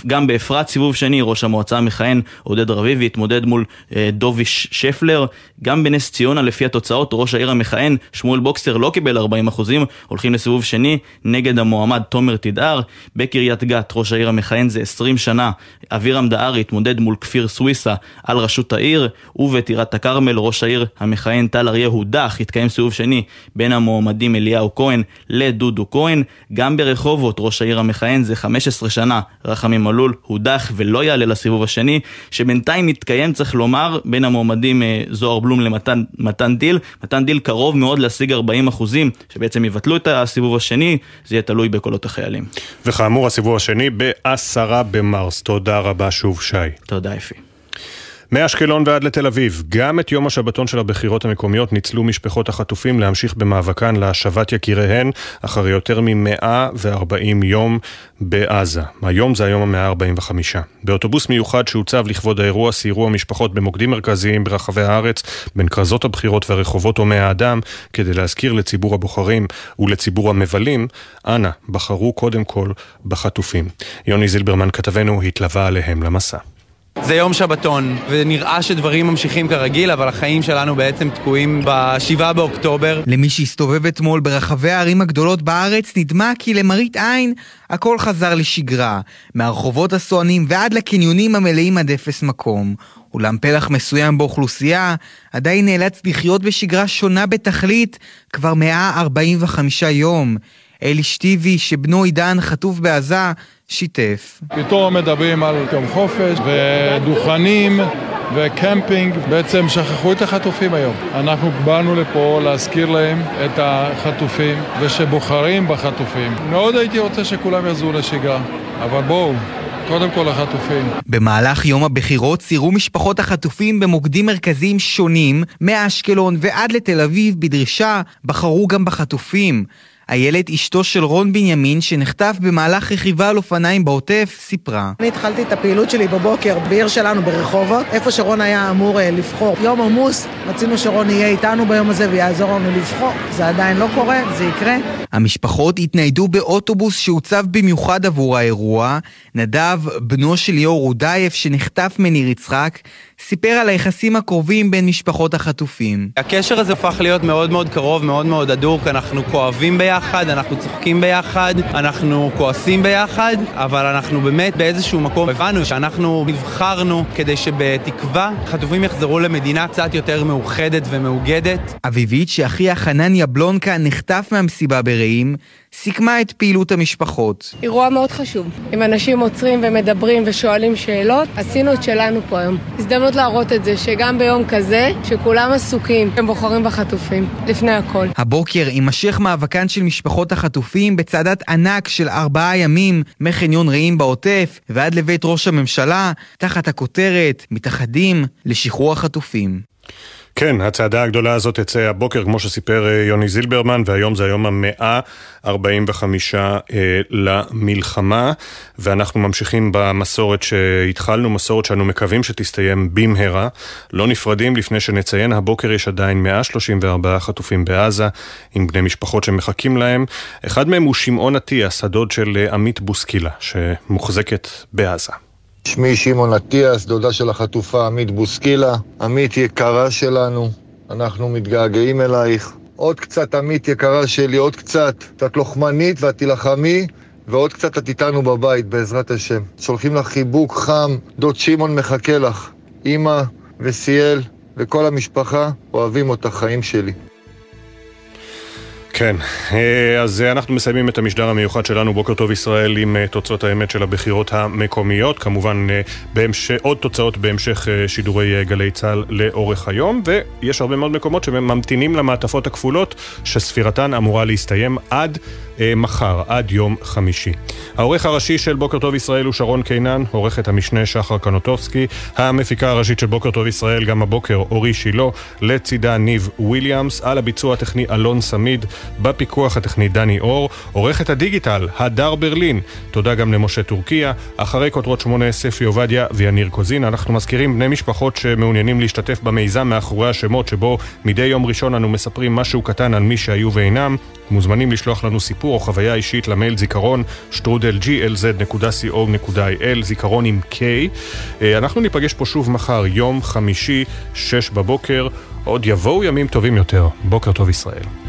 גם באפרת סיבוב שני, ראש המועצה המכהן עודד רביבי התמודד מול אה, דובי שפלר, גם בנס ציונה לפי התוצאות, ראש העיר המכהן שמואל בוקסטר לא קיבל 40 אחוזים, הולכים לסיבוב שני נגד המועמד תומר תדהר, בקריית גת ראש העיר המכהן זה 20 שנה, אבירם דהרי התמודד מול כפיר סוויסה על ראשות העיר, ובטירת הכרמל ראש העיר המכהן טל אריה הודח, התקיים סיבוב שני בין המועמדים אליהו כהן לדודו כהן. גם ברחובות ראש העיר המכהן זה 15 שנה, רחמים מלול הודח ולא יעלה לסיבוב השני, שבינתיים מתקיים, צריך לומר, בין המועמדים אה, זוהר בלום למתן דיל. מתן דיל קרוב מאוד להשיג 40 אחוזים, שבעצם יבטלו את הסיבוב השני, זה יהיה תלוי בקולות החיילים. וכאמור, הסיבוב השני בעשרה במרס. תודה רבה שוב, שי. תודה, אפי. מאשקלון ועד לתל אביב, גם את יום השבתון של הבחירות המקומיות ניצלו משפחות החטופים להמשיך במאבקן להשבת יקיריהן אחרי יותר מ-140 יום בעזה. היום זה היום ה-145. באוטובוס מיוחד שהוצב לכבוד האירוע סיירו המשפחות במוקדים מרכזיים ברחבי הארץ, בין כרזות הבחירות והרחובות הומי האדם, כדי להזכיר לציבור הבוחרים ולציבור המבלים, אנא, בחרו קודם כל בחטופים. יוני זילברמן כתבנו התלווה עליהם למסע. זה יום שבתון, ונראה שדברים ממשיכים כרגיל, אבל החיים שלנו בעצם תקועים ב-7 באוקטובר. למי שהסתובב אתמול ברחבי הערים הגדולות בארץ, נדמה כי למראית עין הכל חזר לשגרה, מהרחובות הסוענים ועד לקניונים המלאים עד אפס מקום. אולם פלח מסוים באוכלוסייה עדיין נאלץ לחיות בשגרה שונה בתכלית כבר 145 יום. אלי שטיבי, שבנו עידן חטוף בעזה, שיתף. פתאום מדברים על יום חופש ודוכנים וקמפינג, בעצם שכחו את החטופים היום. אנחנו באנו לפה להזכיר להם את החטופים ושבוחרים בחטופים. מאוד הייתי רוצה שכולם יחזרו לשגרה, אבל בואו, קודם כל החטופים. במהלך יום הבחירות סיירו משפחות החטופים במוקדים מרכזיים שונים, מאשקלון ועד לתל אביב בדרישה, בחרו גם בחטופים. איילת, אשתו של רון בנימין, שנחטף במהלך רכיבה על אופניים בעוטף, סיפרה. אני התחלתי את הפעילות שלי בבוקר בעיר שלנו ברחובות, איפה שרון היה אמור אה, לבחור. יום עמוס, רצינו שרון יהיה איתנו ביום הזה ויעזור לנו לבחור. זה עדיין לא קורה, זה יקרה. המשפחות התניידו באוטובוס שהוצב במיוחד עבור האירוע. נדב, בנו של ליאור רודאייף, שנחטף מניר יצחק, סיפר על היחסים הקרובים בין משפחות החטופים. הקשר הזה הפך להיות מאוד מאוד קרוב, מאוד מאוד הדוק, אנחנו כואבים ביחד, אנחנו צוחקים ביחד, אנחנו כועסים ביחד, אבל אנחנו באמת באיזשהו מקום הבנו שאנחנו נבחרנו כדי שבתקווה חטופים יחזרו למדינה קצת יותר מאוחדת ומאוגדת. אביבית, שאחיה חנניה בלונקה נחטף מהמסיבה ברעים, סיכמה את פעילות המשפחות. אירוע מאוד חשוב. אם אנשים עוצרים ומדברים ושואלים שאלות, עשינו את שלנו פה היום. הזדמנות להראות את זה, שגם ביום כזה, שכולם עסוקים, הם בוחרים בחטופים, לפני הכל. הבוקר יימשך מאבקן של משפחות החטופים בצעדת ענק של ארבעה ימים מחניון רעים בעוטף ועד לבית ראש הממשלה, תחת הכותרת מתאחדים לשחרור החטופים. כן, הצעדה הגדולה הזאת תצא הבוקר, כמו שסיפר אה, יוני זילברמן, והיום זה היום המאה 45 אה, למלחמה, ואנחנו ממשיכים במסורת שהתחלנו, מסורת שאנו מקווים שתסתיים במהרה. לא נפרדים לפני שנציין, הבוקר יש עדיין 134 חטופים בעזה, עם בני משפחות שמחכים להם. אחד מהם הוא שמעון אטיאס, הדוד של אה, עמית בוסקילה, שמוחזקת בעזה. שמי שמעון אטיאס, דודה של החטופה עמית בוסקילה. עמית יקרה שלנו, אנחנו מתגעגעים אלייך. עוד קצת עמית יקרה שלי, עוד קצת. את לוחמנית ואת תילחמי, ועוד קצת את איתנו בבית, בעזרת השם. שולחים לך חיבוק חם, דוד שמעון מחכה לך. אימא וסיאל וכל המשפחה אוהבים אותך, חיים שלי. כן, אה, אז אנחנו מסיימים את המשדר המיוחד שלנו, בוקר טוב ישראל, עם אה, תוצאות האמת של הבחירות המקומיות. כמובן, אה, בהמש... עוד תוצאות בהמשך שידורי גלי צה"ל לאורך היום, ויש הרבה מאוד מקומות שממתינים למעטפות הכפולות, שספירתן אמורה להסתיים עד מחר, עד יום חמישי. העורך הראשי של בוקר טוב ישראל הוא שרון קינן, עורכת המשנה שחר קנוטובסקי, המפיקה הראשית של בוקר טוב ישראל גם הבוקר אורי שילה, לצידה ניב וויליאמס, על הביצוע הטכני אלון סמיד. בפיקוח הטכני דני אור, עורכת הדיגיטל, הדר ברלין. תודה גם למשה טורקיה. אחרי כותרות שמונה ספי עובדיה ויניר קוזין, אנחנו מזכירים בני משפחות שמעוניינים להשתתף במיזם מאחורי השמות, שבו מדי יום ראשון אנו מספרים משהו קטן על מי שהיו ואינם. מוזמנים לשלוח לנו סיפור או חוויה אישית למייל זיכרון שטרודל glz.co.il, זיכרון עם K. אה, אנחנו ניפגש פה שוב מחר, יום חמישי, שש בבוקר. עוד יבואו ימים טובים יותר. בוקר טוב ישראל.